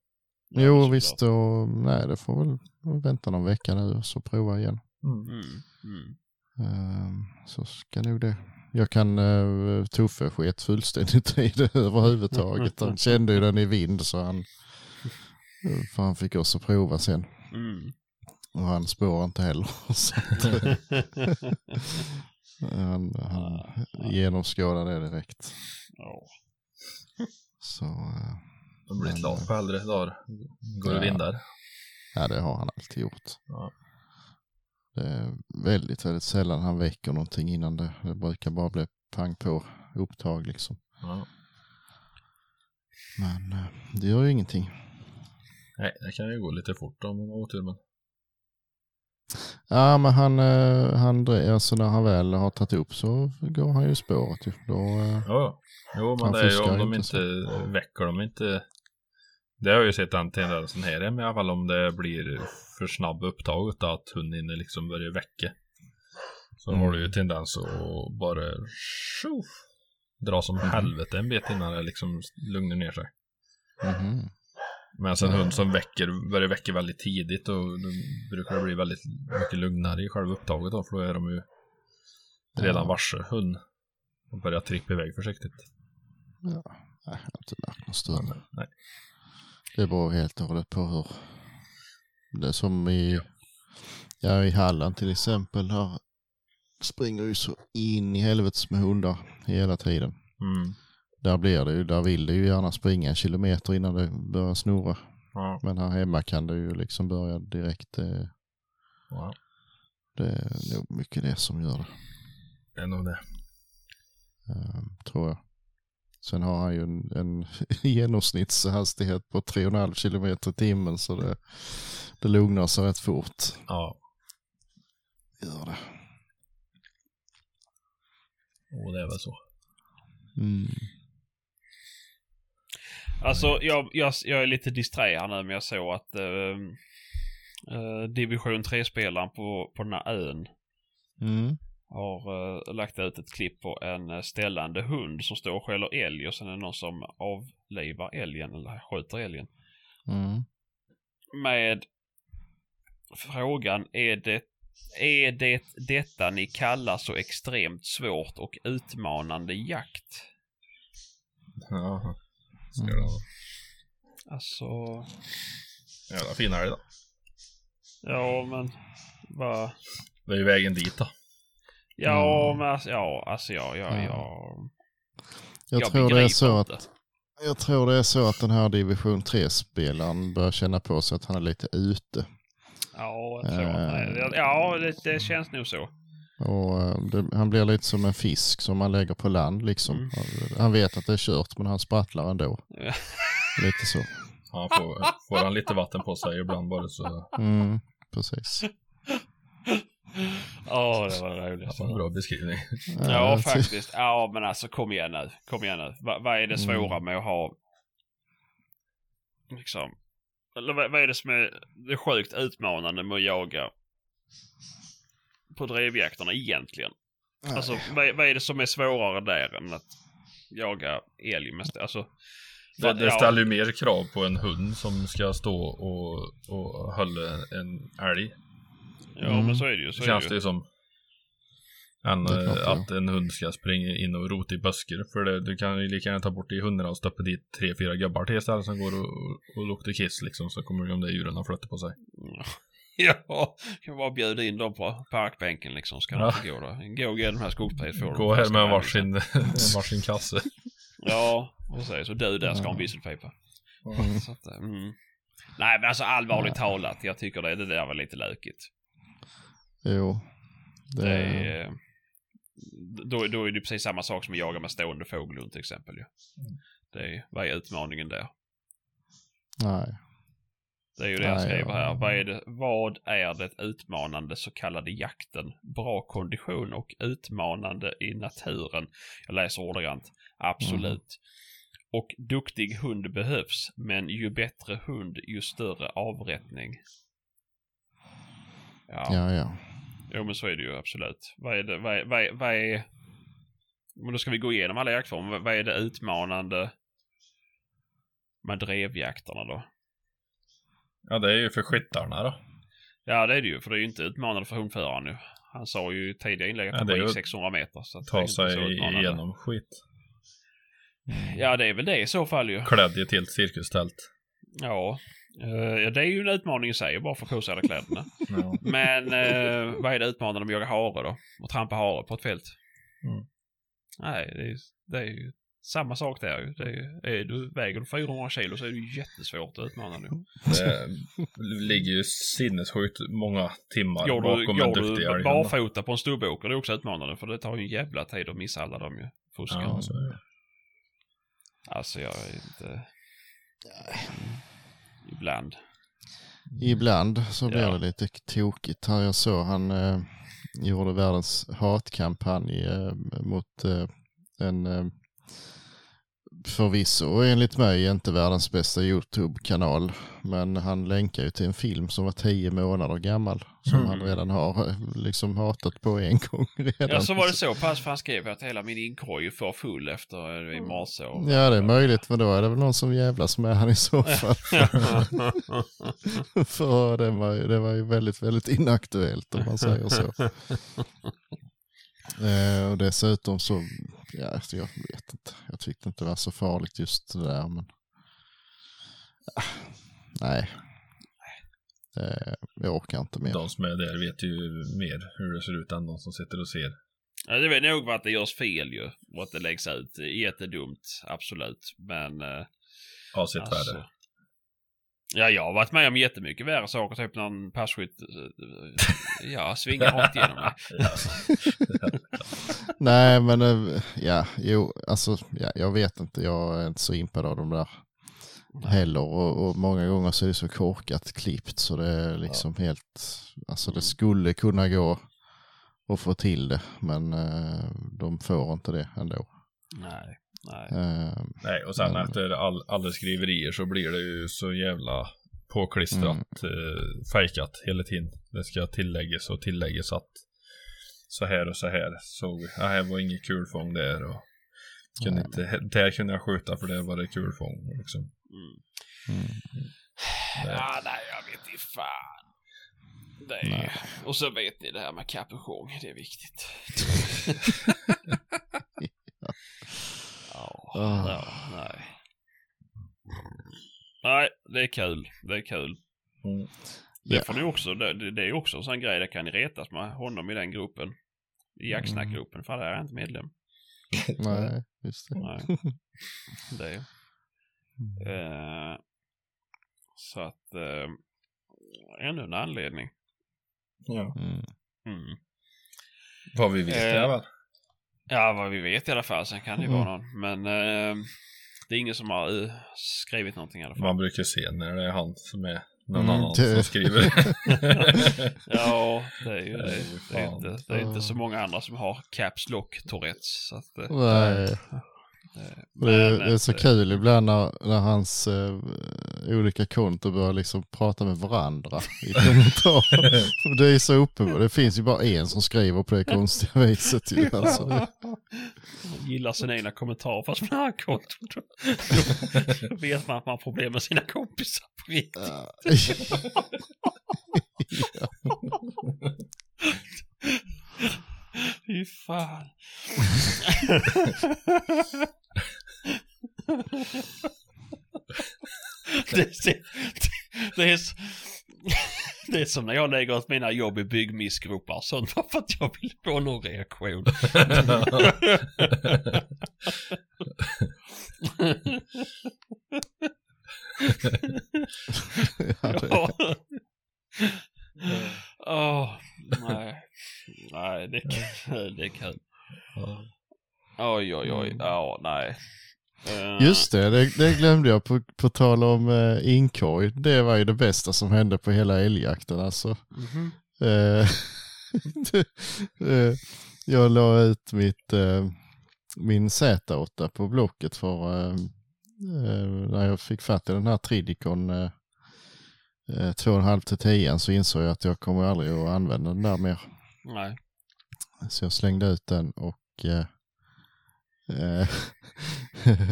Ja, jo, såklart. visst. Och, nej, det får väl vänta någon vecka nu och så prova igen. Mm. Mm. Mm. Ehm, så ska nog det. Jag kan, uh, Tuffe sket fullständigt i det överhuvudtaget. Han kände ju den i vind så han, för han fick också prova sen. Mm. Och han spår inte heller. Så att, Han, han genomskådar det direkt. Så eh, De blir Men, lat på äldre dagar. Går Ja. vindar. ja, det har han alltid gjort. Ja. Det är väldigt, väldigt sällan han väcker någonting innan det. Det brukar bara bli pang på upptag liksom. Ja. Men eh, det gör ju ingenting. Nej, det kan ju gå lite fort om man har otur men. Ja, men han, eh, han alltså när han väl har tagit upp så går han ju spåret. Då, eh, Ja, ja. Jo, men det är ju om de inte inte väcker dem inte. Det har jag ju sett den tendensen här i alla fall om det blir för snabb upptag utan att hunden hinner liksom börja väcka. Så Mm. har du ju tendens att bara tjoff, dra som Mm. helvete en bit innan det liksom lugnar ner sig. mhm. Men en hund som väcker, börjar väcka väldigt tidigt och då brukar det bli väldigt mycket lugnare i själva upptaget då för då är de ju redan Ja. varse hund. Och börjar trippa iväg försiktigt. Nej, jag har inte märkt någon större. Nej. Det beror helt och hållet på hur det är som i, ja, i Halland till exempel. Här springer ju så in i helvetes med hundar hela tiden. Mm. Där blir det ju, där vill det ju gärna springa en kilometer innan det börjar snurra. Ja. Men här hemma kan det ju liksom börja direkt. Eh, ja. det är nog mycket det som gör det. Det är nog det. eh, tror jag. Sen har han ju en, en genomsnittshastighet på 3,5 kilometer i timmen så det, det lugnar sig rätt fort. Ja. Gör det. Och det är väl så. Mm. Alltså, jag, jag, jag är lite disträ här nu, men jag såg att eh, eh, division 3-spelaren på, på den här ön Mm. Har eh, lagt ut ett klipp på en eh, ställande hund som står och skäller älg och sen är det någon som avlivar älgen eller skjuter älgen. Mm. Med frågan är det är det detta ni kallar så extremt svårt och utmanande jakt? Ja. Ska Mm. det vara. Alltså, Jävla fin då. ja men vad... Det är ju vägen dit då. Ja, Mm. men alltså, ja, alltså ja, ja, Ja. ja. Jag, Jag tror det är så inte. att jag tror det är så att den här division 3-spelaren börjar känna på sig att han är lite ute. Ja, jag tror det, ja det, det känns nog så. Och eh, det, han blir lite som en fisk som man lägger på land liksom. Mm. Han- vet att det är kört men han sprattlar ändå. Ja. Lite så. Han får, får han lite vatten på sig ibland bara så. Mm, precis. Ja, det var det Det var en bra beskrivning. Ja, faktiskt. Ja, men alltså kom igen nu. Kom igen nu. Va, vad är det svåra Mm. med att ha... Liksom... Eller vad, vad är det som är det sjukt utmanande med att jaga på drevjakterna egentligen? Alltså, vad, är- vad är det som är svårare där än att jaga älg med... st- Alltså... Det, det ställer ju mer krav på en hund som ska stå och, och hålla en älg. Ja, Mm. men så är det ju. Så är Känns det det ju. som. Än Det är klart, eh, att en hund ska springa in och rota i buskar. För det, du kan ju lika gärna ta bort de hundarna och stoppa dit tre, fyra gubbar till istället som går och, och luktar kiss liksom. Så kommer de där djuren att flytta på sig. Ja, kan bara bjuda in dem på parkbänken liksom. Ska Ja. de gå då. Gå och ge de här skogsprecis får Gå här med en varsin, en varsin kasse. Ja, precis. Och du där ska ha en visselpipa. Mm. Så att, mm. Nej men alltså allvarligt talat, jag tycker det, det där var lite lökigt. Jo. Det, Det är, då, då är det precis samma sak som att jaga med stående fågelhund till exempel ju. Det är, vad är utmaningen där? Nej. Det är ju det jag skriver ja. här. Vad är, det, vad är det utmanande så kallade jakten? Bra kondition och utmanande i naturen. Jag läser ordagrant. Absolut. Och duktig hund behövs, men ju bättre hund, ju större avrättning. Ja, Ja, ja. Jo men så är det ju absolut. Vad är det, vad är, vad är, vad är men då ska vi gå igenom alla jaktformer. Vad- är det utmanande med drevjakterna då? Ja, det är ju för skyttarna då. Ja, det är det ju. För det är ju inte utmanande för hundföraren nu. Han sa ju i tidigare inlägg att Ja, han är gick ju 600 meter. Så att Ta sig igenom skit. Ja, det är väl det i så fall ju. Klädd i ett helt cirkustält. Ja. Eh, ja, det är ju en utmaning i sig bara få på sig alla kläderna. Ja. Men eh, vad är det utmanande med att jaga hare då? Och trampa hare på ett fält? Mm. Nej, det är, det är ju samma sak där ju. Det är, är du, väger du 400 kilo så är det ju jättesvårt att utmana nu. Det ligger ju sinnessjukt många timmar Går du, bakom en går duktig du älg. barfota på en stubbåker det är också utmanande för det tar ju en jävla tid att missa alla dem ju. Fuskar. Ja. Alltså jag är inte... Ibland. Ibland så blir Ja. det lite tokigt här. Jag såg han eh, gjorde världens hatkampanj eh, mot eh, en eh, förvisso enligt mig inte världens bästa YouTube-kanal. Men han länkar ju till en film som var tio månader gammal. Som Mm. han redan har liksom hatat på en gång redan. Ja, så var det så pass för han skrev att hela min inkorg är för full efter eh, i morse. Och... Ja det är möjligt men då är det väl någon som jävlas med han i så fall. För det var, ju, det var ju väldigt, väldigt inaktuellt om man säger så. Eh, och dessutom så, ja, alltså jag vet inte. Jag tyckte inte det var så farligt just det där. Men... Ah, nej. Eh, jag orkar inte mer. De som är där vet ju mer hur det ser ut än de som sitter och ser. Ja, det är nog att det görs fel ju. Och att det läggs ut. Jättedumt, absolut. Men... Eh, Har sett alltså... värre. Ja, jag har varit med om jättemycket värre saker. Typ någon passkytt... eh, Ja, svingar rakt igenom mig. Nej men eh, ja, jo, alltså ja, jag vet inte. Jag är inte så impad av de där heller och, och många gånger så är det så korkat klippt så det är liksom helt, alltså det skulle kunna gå att få till det men eh, de får inte det ändå. Nej, nej. Eh, Nej, och sen Men- efter all, alla skriverier så blir det ju så jävla påklistrat, Mm. eh, fejkat hela tiden. Det ska tilläggas och tilläggas att så här och så här såg vi. Ja, här var inget kulfång där och kunde Nej. inte, där kunde jag skjuta för det var det kulfång. Liksom. Mm. mm, Ja, nej, jag vet inte fan. Det är... Nej. Och så vet ni det här med kapuschong, det är viktigt. ja, Ah. ja, nej. Nej, det är kul. Det är kul. Mm. Det Ja. får ni också, det, det är också en sån grej, det kan ni retas med honom i den gruppen. I jacksnackgruppen, för där är jag inte medlem. nej, just det. Nej. Det är eh, Så att, eh, ännu en anledning. Ja. Mm. Mm. Vad vi Eh, alla fall. Ja, vad vi vet i alla fall. Sen kan det ju Mm. vara någon. Men eh, det är ingen som har eh, skrivit någonting i alla fall. Man brukar se när det är han som är någon Mm, annan det- som skriver. Ja, det är ju Det är det. är, inte, det är inte så många andra som har caps lock Tourettes. Så att, eh, Nej. Det, är- det är så eh, kul ibland när, när hans eh, olika konton börjar liksom prata med varandra i kommentarer. Det är så uppenbart. Det finns ju bara en som skriver på det konstiga viset. Ju. Alltså, det, Man gillar sina egna kommentarer fast man har konton. Då, då vet man att man har problem med sina kompisar på riktigt. Fy fan. det, det, det, är, så- det är som när jag lägger ut mina jobb i byggmissgropar och sånt. Bara för att jag vill få någon reaktion. ja. Åh, nej. Nej, det kul. Det kul. Oj, oj, oj. Ja, nej. Eh, just det, det, det glömde jag på, på tal om eh, inkorg. Det var ju det bästa som hände på hela älgjakten. Alltså. mhm. Eh, eh, jag la ut mitt, eh, min Z8 på Blocket för eh, eh, när jag fick fatt i den här Tridicon eh, 2,5 till 10 så insåg jag att jag kommer aldrig att använda den där mer. Nej. Så jag slängde ut den och eh, eh,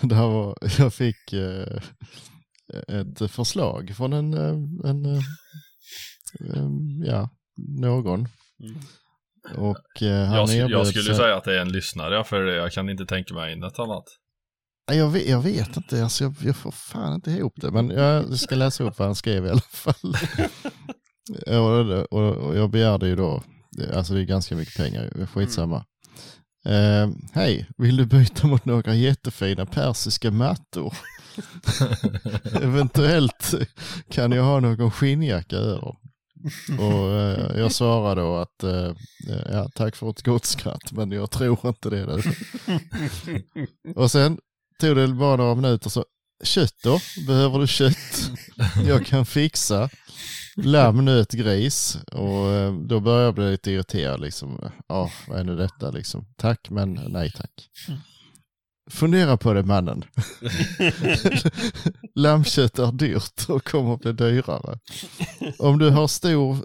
där var, jag fick eh, ett förslag från en, eh, en eh, eh, ja, någon. Mm. Och eh, han Jag, skulle, jag erbjöd skulle sig- säga att det är en lyssnare, för jag kan inte tänka mig något annat. Nej, Jag vet, jag vet inte, alltså, jag, jag får fan inte ihop det. Men jag ska läsa upp vad han skrev i alla fall. och, och, och jag begärde ju då, alltså det är ganska mycket pengar, skitsamma. Eh, Hej, vill du byta mot några jättefina persiska mattor? Eventuellt kan jag ha någon skinnjacka över. Och eh, jag svarade då att eh, ja, tack för ett gott skratt men jag tror inte det nu. Och sen tog det bara några minuter så, kött då? Behöver du kött? Jag kan fixa. Lamm, nöt, gris. Och eh, då började jag bli lite irriterad liksom. Ja, vad är nu detta liksom? Tack men nej tack. Fundera på det mannen. Lammkött är dyrt och kommer att bli dyrare. Om du har stor,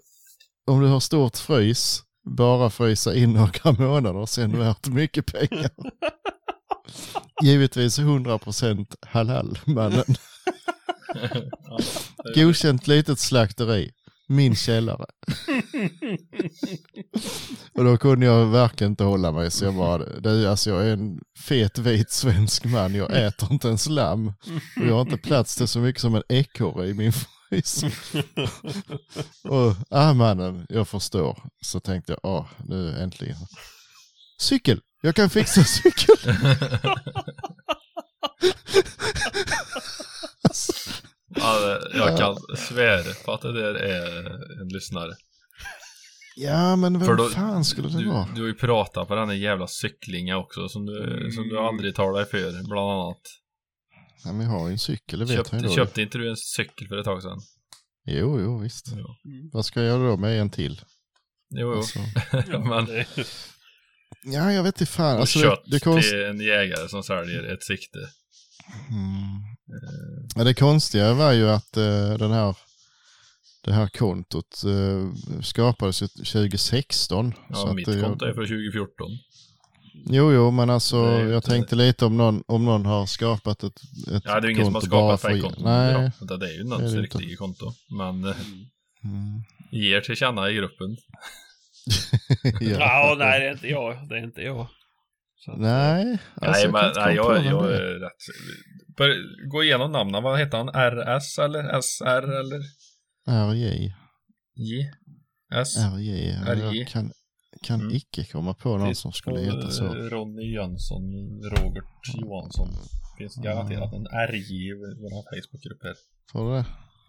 om du har stort frys, bara frysa in några månader, sen värt mycket pengar. Givetvis 100% halal, mannen. Godkänt litet slakteri. Min källare. och då kunde jag verkligen inte hålla mig så jag bara, du alltså jag är en fet vit svensk man, jag äter inte ens lamm. Och jag har inte plats till så mycket som en ekorre i min frys. och, ah mannen, jag förstår. Så tänkte jag, ah nu äntligen. Cykel, jag kan fixa cykel. Ja, jag kan svära på att det där är en lyssnare. Ja men För vem då- fan skulle det Du, vara? du har ju pratat på den där jävla cyklinga också som du, som du aldrig tar dig för, bland annat. Ja, men jag har ju en cykel, det vet Köpte, han ju då. köpte inte du en cykel för ett tag sedan? Jo, jo visst. Jo. Vad ska jag göra då med en till? Jo, jo. Alltså, men Det- ja, jag vet inte fan. Alltså, kött det, det, konst... till en jägare som säljer ett sikte. mm. Ja, det konstiga var ju att eh, den här, det här kontot eh, skapades ju 2016. Ja, så mitt att, eh, konto är från 2014. Jo, jo, men alltså jag inte- tänkte lite om någon, om någon har skapat ett, ett Ja, det är ju ingen som har konto bara skapat för- fejkkonton. Nej. utan det är ju någons riktiga konto. Men eh, Mm. ger till känna i gruppen. Ja, nej det är inte jag. Det är inte jag. Så Nej, alltså, nej, jag men nej, jag, jag är rätt... Bör, gå igenom namnen. Vad heter han? RS eller SR eller RJ. J? S? RJ. RJ. Jag kan, kan Mm. icke komma på någon som skulle heta så. Ronny Jönsson, Robert Johansson. Finns garanterat en RJ i vår Facebookgrupp här. Får det?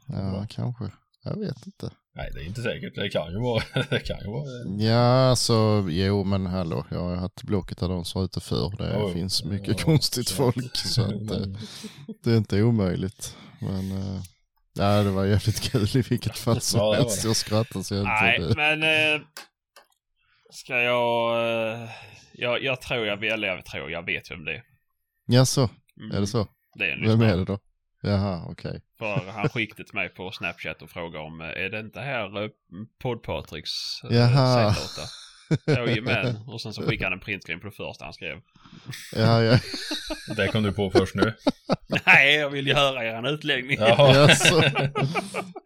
Ja, kanske. Jag vet inte. Nej, det är inte säkert. Det kan ju vara... Det kan ju vara... Ja, alltså jo men hallå, jag har haft blocket annonser ute för. Det Ja, finns ja, mycket ja, konstigt så- folk så att eh, det är inte omöjligt. Men eh, ja, det var jävligt kul i vilket fall som Ja, helst. det. Jag skrattade så jag Nej, inte... men... Eh, ska jag... Eh, jag... Jag tror jag väljer, jag tror jag vet vem det är. Jaså, Mm. är det så? Det är en Vem är det då? Jaha, okej. För han skickade till mig på Snapchat och frågade om, eh, är det inte här eh, Podd-Patriks eh, Jaha. C-data? Jajamän. Och sen så skickade han en printscreen på det första han skrev. Ja, ja, Det kom du på först nu. Nej, jag vill ju höra er utläggning. Jaha.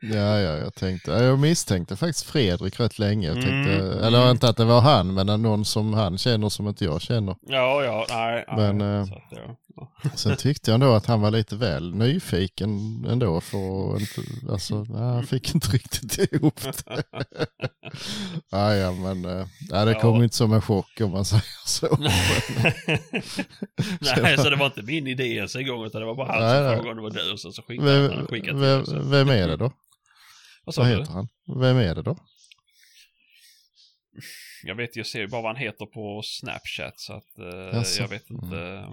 Ja, ja, jag tänkte, ja, jag misstänkte faktiskt Fredrik rätt länge. Jag tänkte, Mm. eller inte att det var han, men någon som han känner som inte jag känner. Ja, ja, nej. nej. Men, eh, Så att, ja. Sen tyckte jag ändå att han var lite väl nyfiken ändå för inte, alltså, nej, han fick inte riktigt ihop det. ja, ja, men eh, ja, det Ja. kom inte som en chock om man säger så. nej, så det var inte min idé ens en gång, utan det var bara han som nej. frågade om det var du, och sen så skickade han Vem, han skickade till vem, så. vem är det då? Vad Vad du? heter han? Vem är det då? Jag vet, jag ser ju bara vad han heter på Snapchat, så att eh, Jaså? jag vet inte.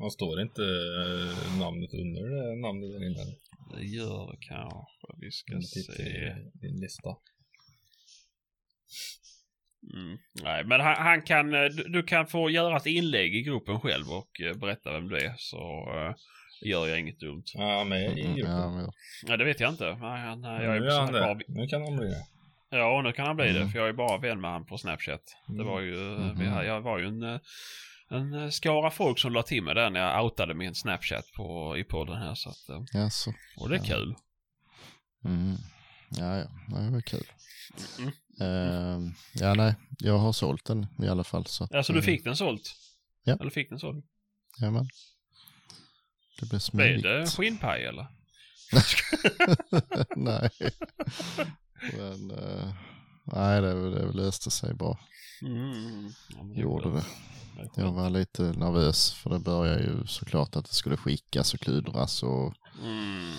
Man står inte eh, namnet under det namnet där inne. Det gör det kanske. Vi ska se. i din lista. Mm. Nej, men han, han kan, eh, du, du kan få göra ett inlägg i gruppen själv och eh, berätta vem du är, så eh, gör jag inget dumt. Ja, är i gruppen. Ja, men, Nej, det vet jag inte. Nej, han, nej, jag är nu, är han bara, det. nu kan han bli det. Ja, nu kan han bli det, Mm. för jag är bara vän med han på Snapchat. Det Mm. var ju, Mhm. vi, hade- jag var ju en, en skara folk som la till mig där när jag outade min Snapchat på, i podden här, så att, jaså. och det är Ja. kul. Mm. Ja, ja, det var kul. Mm. Ehm, ja, nej, jag har sålt den i alla fall. Så att, Alltså du eh, fick den sålt? Ja. Eller fick den såld? Jajamän. Det blir Blir smidigt. det skinnpaj eller? nej. Men eh, nej, det, det löste sig bra. Mm. Ja, Gjorde det. skönt. Jag var lite nervös för det började ju såklart att det skulle skickas och kludras och Mm.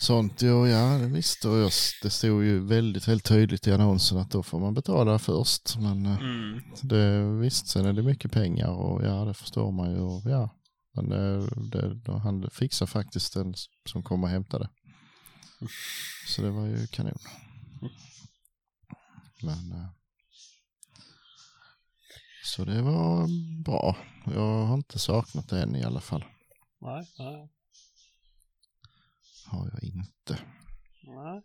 Sånt. Jo, ja, det visste jag. Det stod ju väldigt, väldigt tydligt i annonsen att då får man betala först. Men eh, Mm. det, visst, sen är det mycket pengar och ja, det förstår man ju. Och, ja. Men det, det, han fixar faktiskt den som kom och hämtade. Så det var ju kanon. Men eh, så det var bra. Jag har inte saknat det än i alla fall. Nej, nej, Har jag inte. nej.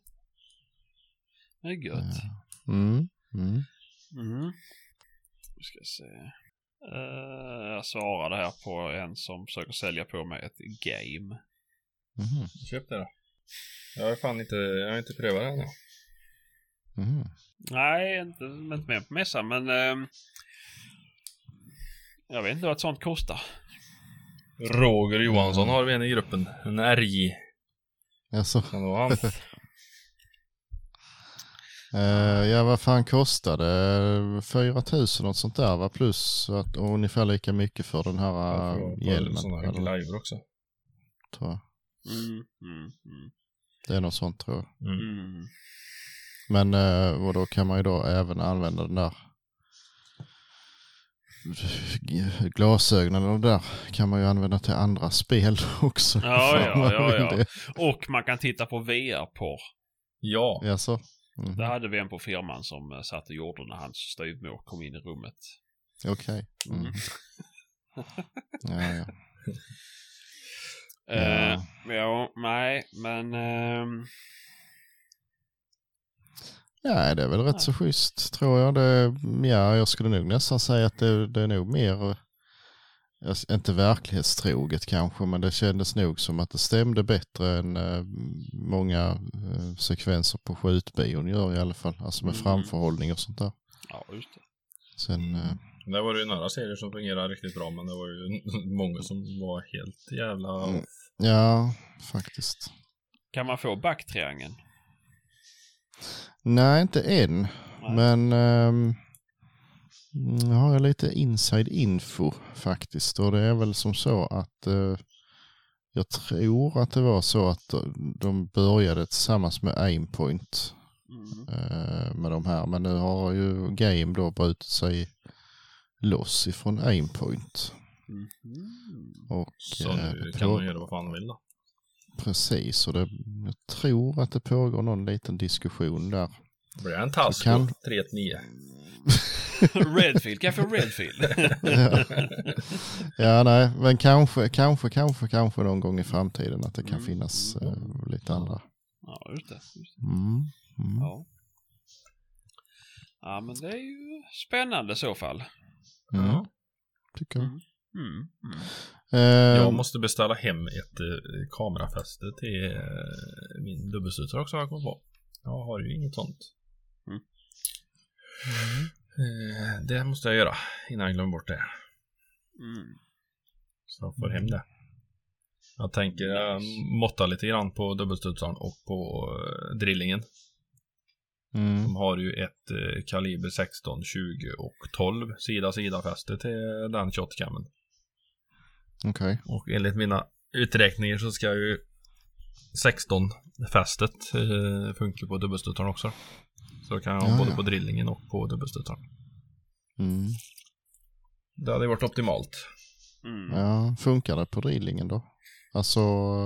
Det är gött. Eh, Mm, mm. Mm. Vi ska se. Eh, jag svarade här på en som försöker sälja på mig ett game. Mhm, Köp det då. Jag har fan inte, jag har inte prövat det ännu. mhm. Nej, inte, inte med på mässan men ehm, jag vet inte vad ett sånt kostar. Roger Johansson har vi en i gruppen. En RJ. Alltså, Kan det vara han? eh, ja, vad fan kostade det? 4 000 något sånt där va? Plus att, och ungefär lika mycket för den här Ja, eh, för- för hjälmen. Sådana glider också. tror jag. Mm, mm, mm, Det är något sånt tror jag. Mm. mm. Men eh, och då kan man ju då även använda den där glasögonen och där kan man ju använda till andra spel också. Ja, ja, ja, ja. det? Och man kan titta på VR-porr. Ja. Jaså? Mhm. Det hade vi en på firman som eh, satt och gjorde när hans styvmor kom in i rummet. Okej. Mm. Mm. Ja, ja. Eh, ja, nej, men... ehm, ja, det är väl rätt så schysst tror jag. Det, ja, jag skulle nog nästan säga att det, det är nog mer, eh, inte verklighetstroget kanske, men det kändes nog som att det stämde bättre än eh, många eh, sekvenser på skjutbion gör i alla fall. Alltså med Mm. framförhållning och sånt där. ja, just det. Sen, eh, Det var ju några serier som fungerade riktigt bra men det var ju många som var helt jävla... Mm. ja, faktiskt. Kan man få backtriangeln? Nej, inte än. Nej. Men ehm, nu har jag lite inside info faktiskt. Och det är väl som så att eh, jag tror att det var så att de började tillsammans med Aimpoint Mm. eh, med de här. Men nu har ju Game då brutit sig loss ifrån Aimpoint. Mhm. Och, Så eh, nu kan man göra vad fan man vill då. Precis, och det, jag tror att det pågår någon liten diskussion där. Blir en Tasco Kan- 319? Redfield, kan jag få Redfield? ja. ja, nej, men kanske, kanske, kanske, kanske någon gång i framtiden att det kan Mm. finnas eh, lite andra. ja, just det. Just det. Mm. Mm. Ja. ja, men det är ju spännande i så fall. Mm. Ja. Tycker jag. Mm. Mm. Mm. Eh, Jag måste beställa hem ett eh, kamerafäste till eh, min dubbelstudsare också har jag kommit på. Jag har ju inget sånt. Mm. Eh, det måste jag göra innan jag glömmer bort det. Mm. Så jag får hem det. Jag tänker jag måtta lite grann på dubbelstudsaren och på eh, drillingen. mm. De har ju ett eh, kaliber 16, 20 och 12 sida sida fäste till den shotcamen. Okej. Och enligt mina uträkningar så ska ju 16 fästet eh, funka på dubbelstudsaren också. Så kan jag ha Ja, både ja. på drillingen och på dubbelstudsaren. Mm. Det hade varit optimalt. Mm. Ja, funkar det på drillingen då? Alltså,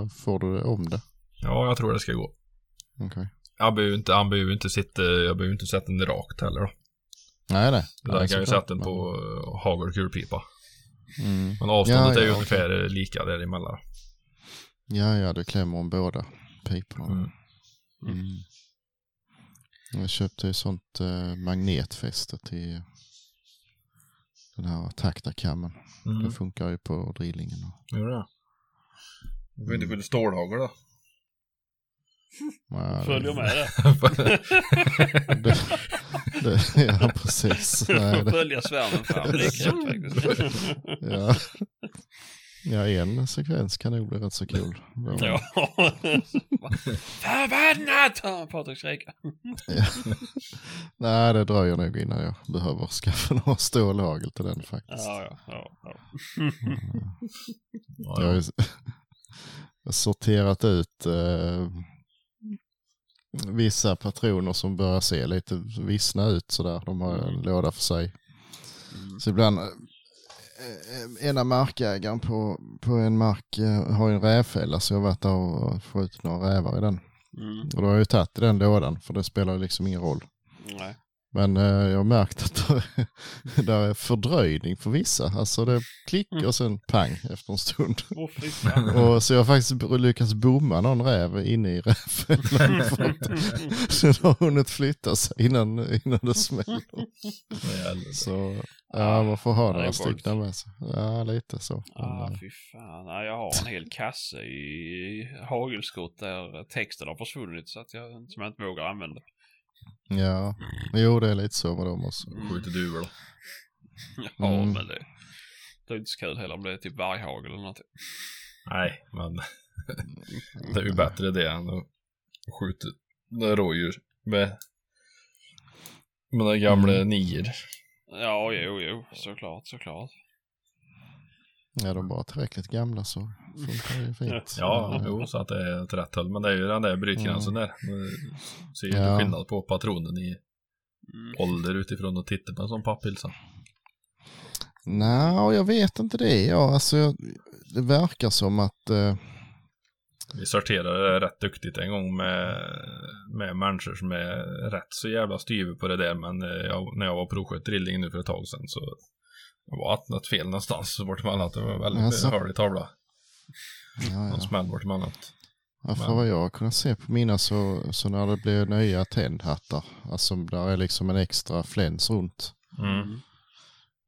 får du om det? Ja, jag tror det ska gå. Okej. Jag behöver inte, han behöver inte sitta, jag behöver inte sätta den rakt heller då. Nej, nej. Där nej, kan jag ju sätta den på uh, hagel och kulpipa. Mm. Men avståndet Ja, är ju ja, ungefär eh, lika däremellan. Ja, ja, du klämmer om båda piporna. Mm. Mm. Jag köpte ju sånt eh, magnetfäste till den här taktakammen. Mm. Det funkar ju på drillingen. och- Gör det? Du får inte skjuta stålhagel då. Följer med det. det, det, ja, precis. Nej, det, följa svärmen fram. Ja. Ja, en sekvens kan nog bli rätt så kul. Ja. Förbannat! Patrik skrika. Nej, det dröjer nog innan jag behöver skaffa några stålhagel till den faktiskt. Ja, ja, ja. ja. Jag har sorterat ut eh, vissa patroner som börjar se lite vissna ut sådär. De har en låda för sig. Mm. Så ibland, eh, eh, ena markägaren på, på en mark eh, har en rävfälla så jag har varit där och skjutit några rävar i den. Mm. Och då har jag ju tagit i den lådan för det spelar liksom ingen roll. Nej. Men eh, jag har märkt att det där är fördröjning för vissa. Alltså det klickar och sen pang efter en stund. Och så jag har faktiskt lyckats bomma någon räv inne i rävfällan. den har hunnit flytta sig innan, innan det smäller. Så ja, man får ha Ja, några stycken med sig. Ja, lite så. Ah, Men, eh, fy fan. Jag har en hel kasse i hagelskott där texten har försvunnit så att jag, som jag inte vågar använda. Ja, jo det är lite så med dem också. Skjuter duvor då. Ja, Mm. men det, det är inte så kul heller om det är typ varghagel eller något. Nej, men det är ju bättre det än att skjuta rådjur med, med den gamla Mm. nior. Ja, jo, jo, såklart, såklart. Ja, de bara tillräckligt gamla så funkar det ju fint. Ja, jo, så att det är ett rätt håll. Men det är ju den där brytgränsen där. Man ser ju Ja. skillnad på patronen i Mm. ålder utifrån att titta på en sån papphylsa. Nej, jag vet inte det. Ja, alltså, det verkar som att eh, Vi sorterade det rätt duktigt en gång med, med människor som är rätt så jävla styva på det där. Men eh, jag, när jag var och provsköt drilling nu för ett tag sedan så det var att något fel någonstans bort emellan. Det var väldigt Alltså. hörlig tavla. ja, Någon smäll bort emellan. Ja, för Men- vad jag kunnat se på mina så, så när det blir nya tändhattar, alltså där är liksom en extra fläns runt, Mm.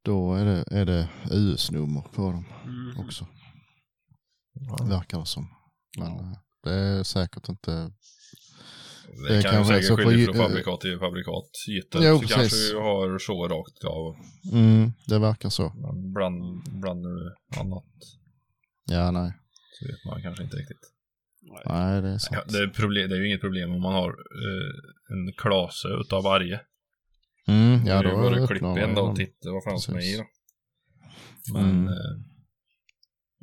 då är det, är det US-nummer på dem Mm. också, Ja. verkar det som. Men eh, det är säkert inte, Det, Det kan kanske ju är säkert skilja från fabrikat till fabrikat. Gyttet Jo, så kanske du har så rakt av. mm, det verkar så. Men bland, blandar du annat Ja, nej, så vet man kanske inte riktigt. Nej. nej det är Ja, sant. det, är problem, det är ju inget problem om man har eh, en klase utav varje. Mm, ja, då går det en då och titta vad fan som är i då. Men Mm. eh,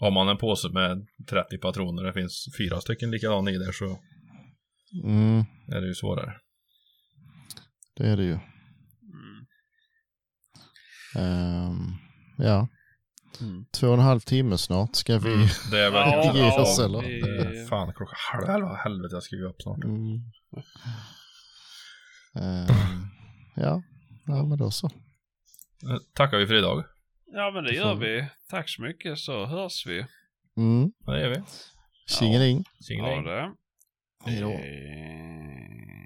har man en påse med 30 patroner det finns fyra stycken likadana i där så Mm, är det ju svårare. det är det ju. Mm. Ehm, ja, Mm. två och en halv timme snart ska vi... Mm, det är verkligen ja, oss, eller? det är fan klockan halv elva. Helvete jag ska ju upp snart. Mm. Ehm, ja, ja, men då så. Eh, Tackar vi för idag. Ja, men det gör vi. Tack så mycket så hörs vi. Mm. Det gör vi. Tjingeling. Tjingeling. Ja, det. へえ。